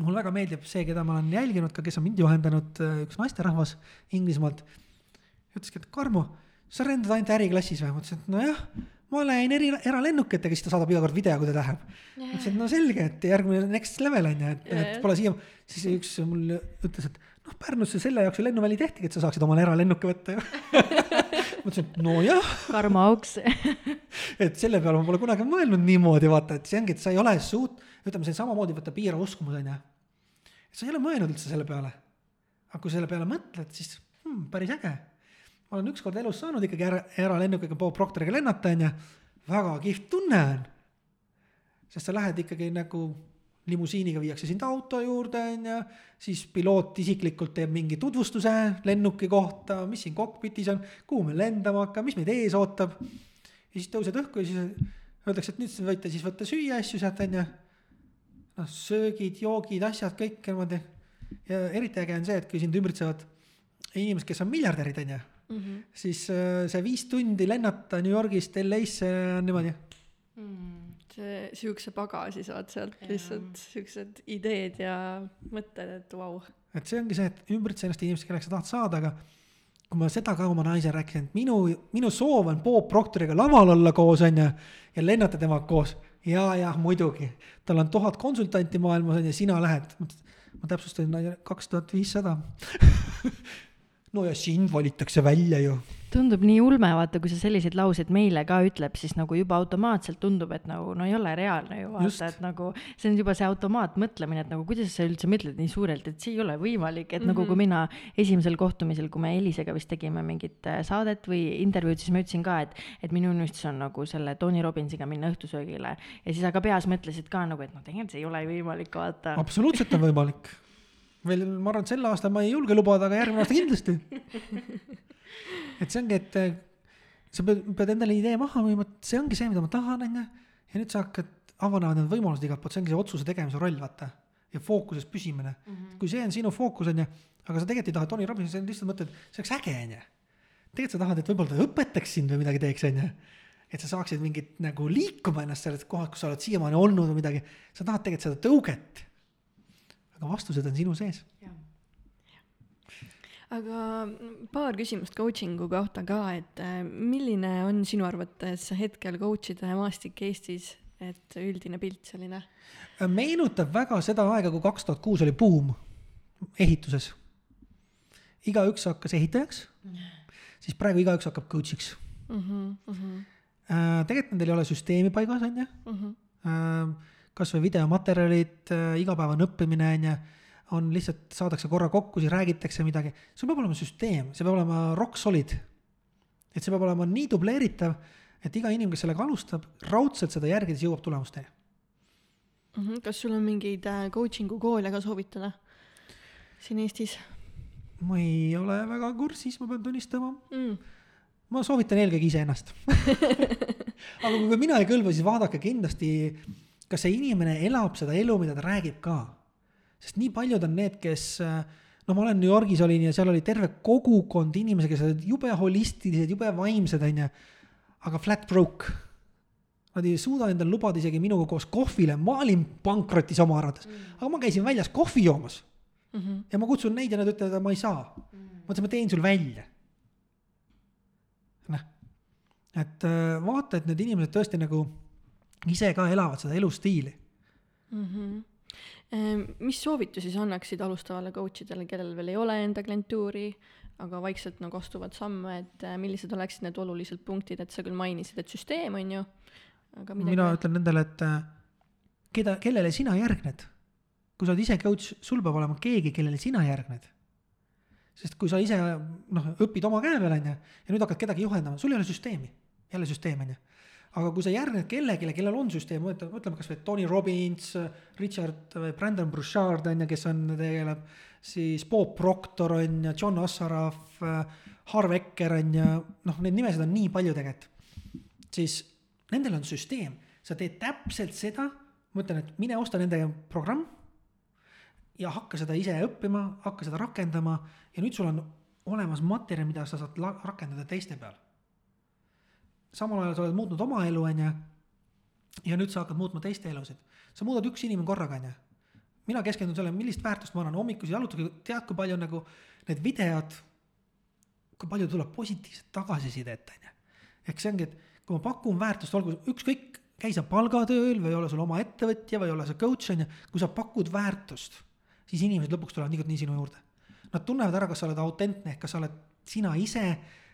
mulle väga meeldib see, keda ma olen jälginud ka, kes on mind juhendanud, üks naisterahvas Inglismaalt ütleski, et Karmo, sa lendad ainult äriklassis või? ma ütlesin, et nojah, ma lähen eri, eralennukitega, siis ta saadab iga kord video, kui ta läheb yeah.. ma ütlesin, et no selge, et järgmine next level on ju, et yeah., et pole siia, siis üks mul ütles, et noh, Pärnusse selle jaoks ju lennuväli tehtigi, et sa saaksid omale eralennuki võtta ju ma ütlesin, et nojah. karma auks et selle peale ma pole kunagi mõelnud niimoodi, vaata, et see ongi, et sa ei ole suut-, ütleme, see samamoodi võtta piira uskumus on ju. sa ei ole mõelnud üldse selle peale. aga kui selle peale mõtled, siis hmm, päris äge olen ükskord elus saanud ikkagi ära, eralennukiga Bob Proctoriga lennata, onju. väga kihvt tunne on. sest sa lähed ikkagi nagu limusiiniga viiakse sind auto juurde, onju. siis piloot isiklikult teeb mingi tutvustuse lennuki kohta, mis siin kokpitis on, kuhu me lendama hakkame, mis meid ees ootab. ja siis tõused õhku ja siis öeldakse, et nüüd võite siis võtta süüa asju sealt, onju. noh, söögid, joogid, asjad, kõik niimoodi. ja eriti äge on see, et kui sind ümbritsevad inimesed, kes on miljardärid, onju mm, -hmm. siis äh, see viis tundi lennata New Yorgist LA-sse on niimoodi mm,. see sihukese pagasi saad sealt ja. lihtsalt siuksed ideed ja mõtted, et vau wow.. et see ongi see, et ümbritse ennast inimestega, kelleks sa tahad saada, aga kui ma seda ka oma naisele rääkisin, et minu, minu soov on Bob Proctoriga laval olla koos, onju, ja lennata temaga koos. ja, jah, muidugi, tal on tuhat konsultanti maailmas onju, sina lähed. ma täpsustasin, kaks tuhat viissada no ja sind valitakse välja ju. tundub nii ulme, vaata, kui sa selliseid lauseid meile ka ütleb, siis nagu juba automaatselt tundub, et nagu no ei ole reaalne ju vaata, et nagu see on juba see automaatmõtlemine, et nagu kuidas sa üldse mõtled nii suurelt, et see ei ole võimalik, et mm -hmm. nagu kui mhm. mina esimesel kohtumisel, kui me Elisega vist tegime mingit äh, saadet või intervjuud, siis ma ütlesin ka, et, et minu unistus on nagu selle Tony Robbinsiga minna õhtusöögile ja siis aga peas mõtlesid ka nagu, et noh, tegelikult see ei ole võimalik, vaata. absoluutselt on võimalik veel, ma arvan, et sel aastal ma ei julge lubada, aga järgmine aasta kindlasti et see ongi, et äh, sa pead, pead endale idee maha müüma, et see ongi see, mida ma tahan, onju. ja nüüd sa hakkad, avanevad need võimalused igalt poolt, see ongi see otsuse tegemise roll, vaata. ja fookuses püsimine mm. -hmm. kui see on sinu fookus, onju, aga sa tegelikult ei taha Tony Robbinsi, sa lihtsalt mõtled, see oleks äge, onju. tegelikult sa tahad, et võib-olla ta õpetaks sind või midagi teeks, onju et sa saaksid mingit nagu liikuma ennast sellest kohast, kus sa oled siiamaani olnud või midagi. sa tahad tegelikult seda tõuget. Aga vastused on sinu sees. aga paar küsimust coaching'u kohta ka, et äh, milline on sinu arvates hetkel coach'ide maastik Eestis, et üldine pilt selline? meenutab väga seda aega, kui kaks tuhat kuus oli buum ehituses. igaüks hakkas ehitajaks, siis praegu igaüks hakkab coach'iks mm. -hmm, mm -hmm Äh, tegelikult nendel ei ole süsteemi paigas, on ju. Äh, kasvõi videomaterjalid, äh, igapäevane õppimine, on ju, on lihtsalt, saadakse korra kokku, siis räägitakse midagi. sul peab olema süsteem, see peab olema rock solid. et see peab olema nii dubleeritav, et iga inimene, kes sellega alustab, raudselt seda järgides jõuab tulemusteni mm. -hmm. kas sul on mingeid coaching'u koole ka soovitada siin Eestis? ma ei ole väga kursis, ma pean tunnistama mm ma soovitan eelkõige iseennast aga kui mina ei kõlba, siis vaadake kindlasti, kas see inimene elab seda elu, mida ta räägib ka. sest nii paljud on need, kes, no ma olen New Yorgis olin ja seal oli terve kogukond inimesi, kes olid jube holistilised, jube vaimsed, onju. aga flat broke. Nad ei suuda endale lubada isegi minuga koos kohvile, ma olin pankrotis oma arvates mm., aga ma käisin väljas kohvi joomas mm. -hmm. ja ma kutsun neid ja nad ütlevad, et ma ei saa mm.. ma ütlesin, ma teen sul välja et äh, vaata, et need inimesed tõesti nagu ise ka elavad seda elustiili mm. -hmm. mis soovitusi sa annaksid alustavale coach idele, kellel veel ei ole enda klientuuri, aga vaikselt nagu astuvad samme, et äh, millised oleksid need olulised punktid, et sa küll mainisid, et süsteem on ju, aga midagi mina ütlen nendele, et äh, keda, kellele sina järgned. kui sa oled ise coach, sul peab olema keegi, kellele sina järgned sest kui sa ise noh, õpid oma käe peal, on ju, ja nüüd hakkad kedagi juhendama, sul ei ole süsteemi jälle süsteem, on ju. Aga kui sa järgned kellelegi, kellel on süsteem, mõtleme kasvõi Tony Robbins, Richard Brandon Bouchard on ju, kes on, tegeleb siis Bob Proctor on ju, John Assaraf, Harv Eker on ju, noh, neid nimesid on nii palju tegelikult. siis nendel on süsteem, sa teed täpselt seda, ma ütlen, et mine osta nende programm ja hakka seda ise õppima, hakka seda rakendama ja nüüd sul on olemas materjal, mida sa saad rakendada teiste peal samal ajal sa oled muutnud oma elu, on ju. ja nüüd sa hakkad muutma teiste elusid. sa muudad üks inimene korraga, on ju. mina keskendun sellele, millist väärtust ma annan hommikusi jalutage, tead, kui palju nagu need videod, kui palju tuleb positiivset tagasisidet, on ju. ehk see ongi, et kui ma pakun väärtust, olgu ükskõik, käi sa palgatööl või ole sul oma ettevõtja või ole sa coach, on ju, kui sa pakud väärtust, siis inimesed lõpuks tulevad niikuinii sinu juurde. Nad tunnevad ära, kas sa oled autentne, kas sa oled sina ise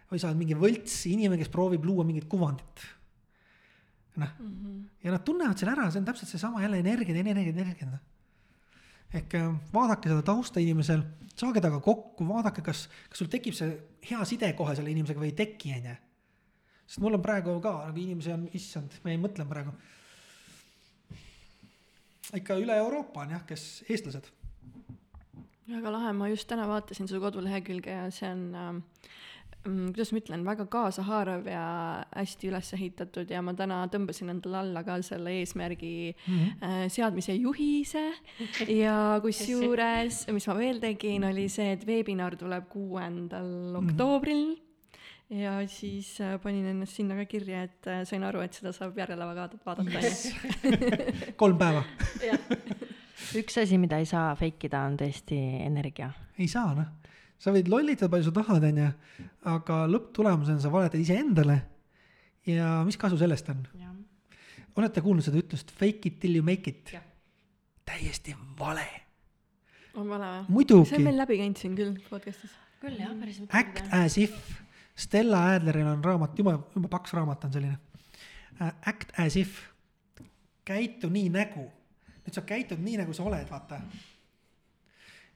või sa oled mingi võlts inimene, kes proovib luua mingit kuvandit. noh mm -hmm., ja nad tunnevad selle ära, see on täpselt seesama jälle energia, energia, energia, noh. ehk äh, vaadake seda tausta inimesel, saage temaga kokku, vaadake, kas, kas sul tekib see hea side kohe selle inimesega või ei teki, on ju. sest mul on praegu ka nagu inimesi on, issand, ma ei mõtle praegu. ikka üle Euroopa on jah, kes eestlased väga lahe, ma just täna vaatasin su kodulehekülge ja see on äh, kuidas ma ütlen, väga kaasahaarav ja hästi üles ehitatud ja ma täna tõmbasin endale alla ka selle eesmärgi mm -hmm. seadmise juhise ja kusjuures, mis ma veel tegin, oli see, et veebinar tuleb kuuendal mm -hmm. oktoobril ja siis äh, panin ennast sinna ka kirja, et äh, sain aru, et seda saab järele vaadata, vaadata yes. kolm päeva üks asi, mida ei saa fake ida, on tõesti energia. ei saa, noh sa võid lollitada palju sa tahad, onju, aga lõpptulemusena sa valetad iseendale. ja mis kasu sellest on? olete kuulnud seda ütlust fake it till you make it? täiesti vale. on vale või? muidugi. see on meil läbi käinud siin küll podcast'is. küll jah, päris mitu. Act as if, Stella Adleril on raamat, jube, jube paks raamat on selline uh,. Act as if, käitu nii nägu. nüüd sa käitud nii, nagu sa oled, vaata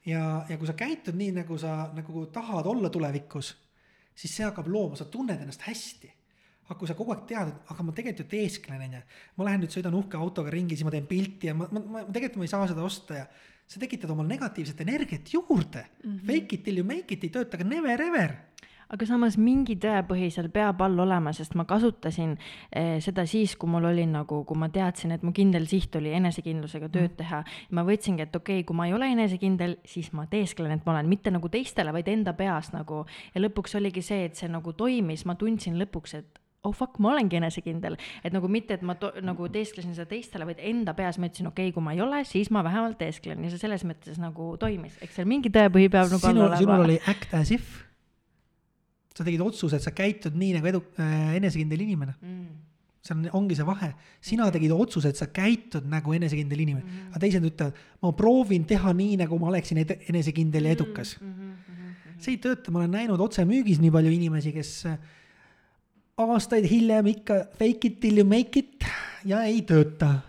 ja, ja kui sa käitud nii, nagu sa nagu tahad olla tulevikus, siis see hakkab looma, sa tunned ennast hästi. aga kui sa kogu aeg tead, et aga ma tegelikult ju teesklen, onju. ma lähen nüüd sõidan uhke autoga ringi, siis ma teen pilti ja ma, ma, ma tegelikult ma ei saa seda osta ja. sa tekitad omal negatiivset energiat juurde mm. -hmm. Fake it till you make it ei tööta ka never ever aga samas mingi tõepõhi seal peab all olema, sest ma kasutasin eh, seda siis, kui mul oli nagu, kui ma teadsin, et mu kindel siht oli enesekindlusega tööd teha. ma võtsingi, et okei okay,, kui ma ei ole enesekindel, siis ma teesklen, et ma olen mitte nagu teistele, vaid enda peas nagu. ja lõpuks oligi see, et see nagu toimis, ma tundsin lõpuks, et oh fuck, ma olengi enesekindel. et nagu mitte, et ma to, nagu teesklesin seda teistele, vaid enda peas ma ütlesin, okei okay,, kui ma ei ole, siis ma vähemalt teesklen ja see selles mõttes nagu toimis, eks seal mingi tõepõhi peab nagu sinul, sinul oli act as if. Sa tegid otsuse, et sa käitud nii nagu edu- äh,, enesekindel inimene mm. see on, ongi see vahe, sina tegid otsuse, et sa käitud nagu enesekindel inimene mm, -hmm. aga teised ütlevad, ma proovin teha nii, nagu ma oleksin enesekindel ja edukas mm. -hmm. see ei tööta, ma olen näinud otsemüügis nii palju inimesi, kes äh, aastaid hiljem ikka fake it till you make it ja ei tööta.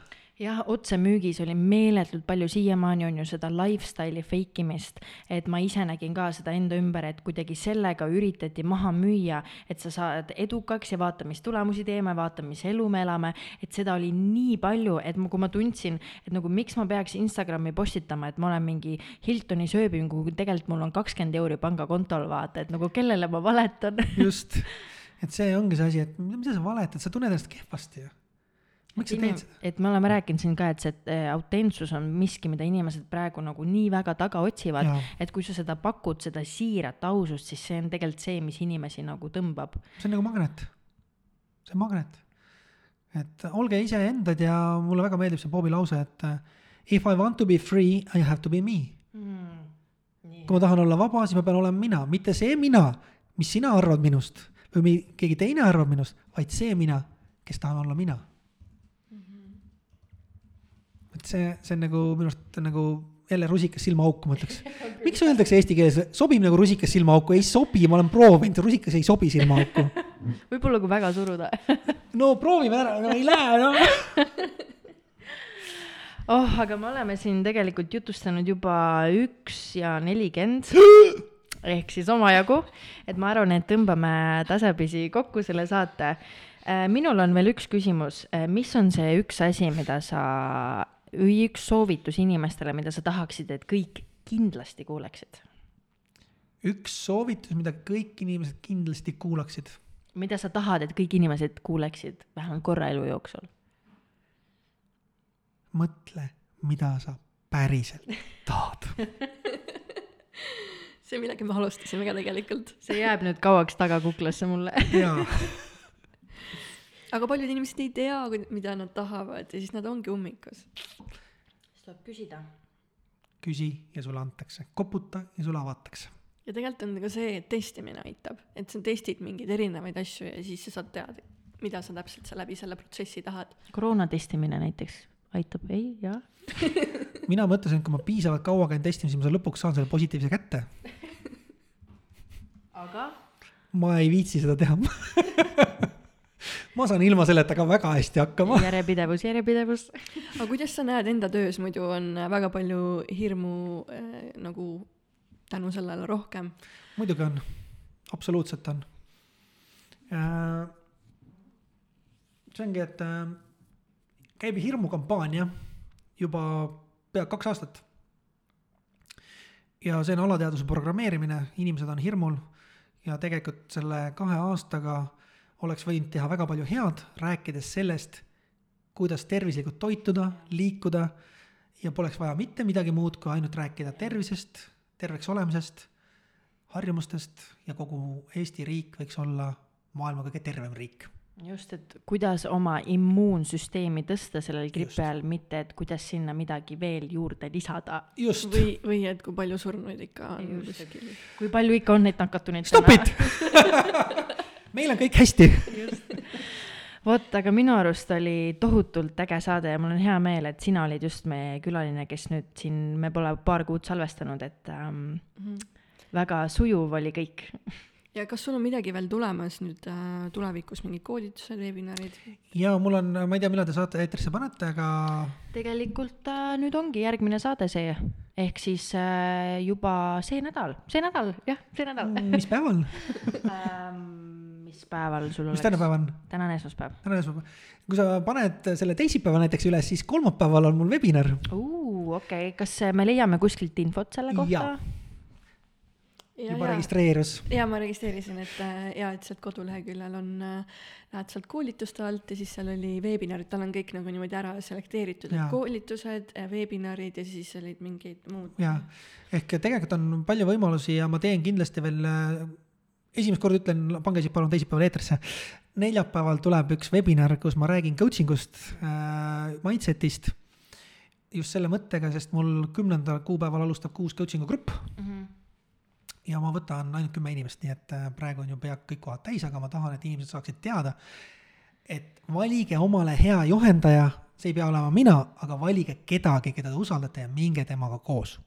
Jah, otsemüügis oli meeletult palju, siiamaani on ju seda lifestyle'i fake imist, et ma ise nägin ka seda enda ümber, et kuidagi sellega üritati maha müüa, et sa saad edukaks ja vaata, mis tulemusi teeme, vaata, mis elu me elame, et seda oli nii palju, et ma, kui ma tundsin, et nagu miks ma peaks Instagrami postitama, et ma olen mingi Hiltoni sööbingu, kui tegelikult mul on kakskümmend euri pangakontol, vaata, et nagu kellele ma valetan? Just, et see ongi see asi, et mida sa valetad, sa tunned ennast kehvasti ju. Miks sa teed seda? et me oleme rääkinud siin ka, et see äh, autentsus on miski, mida inimesed praegu nagu nii väga taga otsivad, et kui sa seda pakud, seda siirat ausust, siis see on tegelikult see, mis inimesi nagu tõmbab. see on nagu magnet, see on magnet. et olge iseendad ja mulle väga meeldib see Bobi lause, et uh, if I want to be free, I have to be me. Mm. kui ma tahan olla vaba, siis ma pean olema mina, mitte see mina, mis sina arvad minust või keegi teine arvab minust, vaid see mina, kes tahan olla mina. Et see, see on nagu minu arust nagu jälle rusikas silmaauku, ma ütleks. miks öeldakse eesti keeles, sobib nagu rusikas silmaauku, ei sobi, ma olen proovinud, rusikas ei sobi silmaauku. võib-olla kui väga suruda no proovime ära, no ei lähe no. oh, aga me oleme siin tegelikult jutustanud juba üks ja nelikümmend ehk siis omajagu, et ma arvan, et tõmbame tasapisi kokku selle saate. minul on veel üks küsimus, mis on see üks asi, mida sa, üks soovitus inimestele, mida sa tahaksid, et kõik kindlasti kuuleksid? üks soovitus, mida kõik inimesed kindlasti kuulaksid. mida sa tahad, et kõik inimesed kuuleksid vähemalt korra elu jooksul? mõtle, mida sa päriselt tahad. see, millega me alustasime ka tegelikult. see jääb nüüd kauaks tagakuklasse mulle jaa, aga paljud inimesed ei tea, mida nad tahavad ja siis nad ongi ummikus. siis tuleb küsida. küsi ja sulle antakse, koputa ja sulle avatakse. ja tegelikult on ka see, et testimine aitab, et sa testid mingeid erinevaid asju ja siis sa saad teada, mida sa täpselt sa läbi selle protsessi tahad. koroona testimine näiteks aitab, ei, jah? mina mõtlesin, et kui ma piisavalt kaua käin testimas, siis ma lõpuks saan selle positiivse kätte. aga? ma ei viitsi seda teha ma saan ilma selleta ka väga hästi hakkama. järjepidevus, järjepidevus. aga kuidas sa näed enda töös, muidu on väga palju hirmu äh, nagu tänu sellele rohkem? muidugi on, absoluutselt on äh,. see ongi, et äh, käib hirmukampaania juba pea kaks aastat. ja see on alateadvuse programmeerimine, inimesed on hirmul ja tegelikult selle kahe aastaga oleks võinud teha väga palju head, rääkides sellest, kuidas tervislikult toituda, liikuda ja poleks vaja mitte midagi muud, kui ainult rääkida tervisest, terveks olemisest, harjumustest ja kogu Eesti riik võiks olla maailma kõige tervem riik. Just, et kuidas oma immuunsüsteemi tõsta sellel gripi ajal, mitte et kuidas sinna midagi veel juurde lisada. või, või et kui palju surnuid ikka on kui palju ikka on neid nakatunuid stop it meil on kõik hästi. vot, aga minu arust oli tohutult äge saade ja mul on hea meel, et sina olid just meie külaline, kes nüüd siin, me pole paar kuud salvestanud, et ähm, Mhm. väga sujuv oli kõik. ja kas sul on midagi veel tulemas nüüd äh, tulevikus, mingid koolitused, webinarid? ja mul on, ma ei tea, millal te saate eetrisse panete, aga tegelikult äh, nüüd ongi järgmine saade see, ehk siis äh, juba see nädal, see nädal, jah, see nädal mis päeval, ähm, mis päeval sul mis oleks? täna päev on? täna on esmaspäev. täna on esmaspäev. kui sa paned selle teisipäeva näiteks üles, siis kolmapäeval on mul webinar. okei okay., kas äh, me leiame kuskilt infot selle kohta Jaa. Ja, juba ja. registreerus. ja ma registreerisin, et äh, ja, et sealt koduleheküljel on, lähed sealt koolituste alt ja siis seal oli veebinarid, tal on kõik nagu niimoodi ära selekteeritud, et koolitused, veebinarid ja siis olid mingid muud. jaa, ehk tegelikult on palju võimalusi ja ma teen kindlasti veel, esimest korda ütlen, pange siis palun teisipäeval eetrisse. neljapäeval tuleb üks webinar, kus ma räägin coaching ust äh,, mindset'ist. just selle mõttega, sest mul kümnendal kuupäeval alustab ka uus coaching'u grupp ja ma võtan ainult kümme inimest, nii et äh, praegu on ju peaaegu kõik kohad täis, aga ma tahan, et inimesed saaksid teada, et valige omale hea juhendaja, see ei pea olema mina, aga valige kedagi, keda te usaldate ja minge temaga koos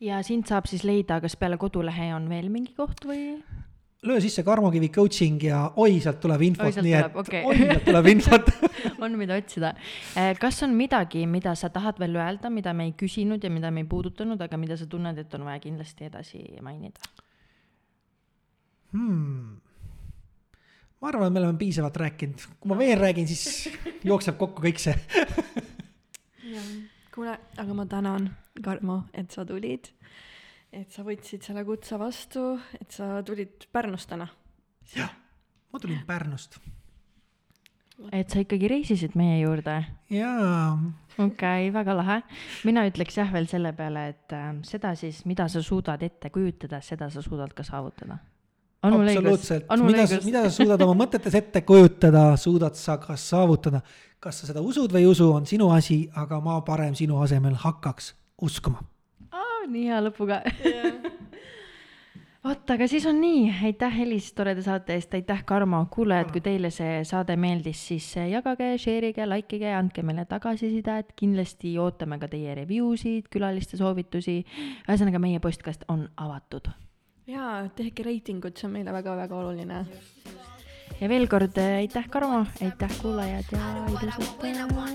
ja sind saab siis leida, kas peale kodulehe on veel mingi koht või? löö sisse Karmo Kivi coaching ja oi, sealt tuleb infot nii tuleb, et okei. oi, sealt tuleb infot. on, mida otsida. kas on midagi, mida sa tahad veel öelda, mida me ei küsinud ja mida me ei puudutanud, aga mida sa tunned, et on vaja kindlasti edasi mainida? Hmm. ma arvan, et me oleme piisavalt rääkinud, kui ma veel räägin, siis jookseb kokku kõik see. kuule, aga ma tänan, Karmo, et sa tulid. et sa võtsid selle kutse vastu, et sa tulid Pärnust täna. jah, ma tulin Pärnust et sa ikkagi reisisid meie juurde jaa, okei okay,, väga lahe. mina ütleks jah veel selle peale, et äh, seda siis, mida sa suudad ette kujutada, seda sa suudad ka saavutada. absoluutselt, mida, mida sa suudad oma mõtetes ette kujutada, suudad sa ka saavutada. kas sa seda usud või ei usu, on sinu asi, aga ma parem sinu asemel hakkaks uskuma. nii hea lõpuga. vot, aga siis on nii, aitäh Elis toreda saate eest, aitäh Karmo, kuulajad, kui teile see saade meeldis, siis jagage, share ige, like ige, andke meile tagasisidet, kindlasti ootame ka teie review sid, külaliste soovitusi. ühesõnaga, meie postkast on avatud. jaa, tehke reitingut, see on meile väga-väga oluline ja veel kord äh, aitäh, Karmo, aitäh, kuulajad ja ilusat päeva.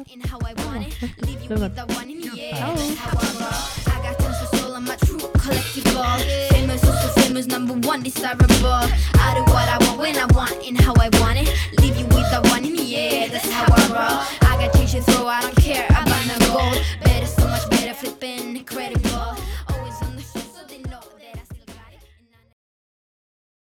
Famous number one desirable. I do what I want when I want and how I want it. Leave you with the one in the air, that's how I roll. I got change to throw, I don't care about no gold. Better, so much better, flipping credible.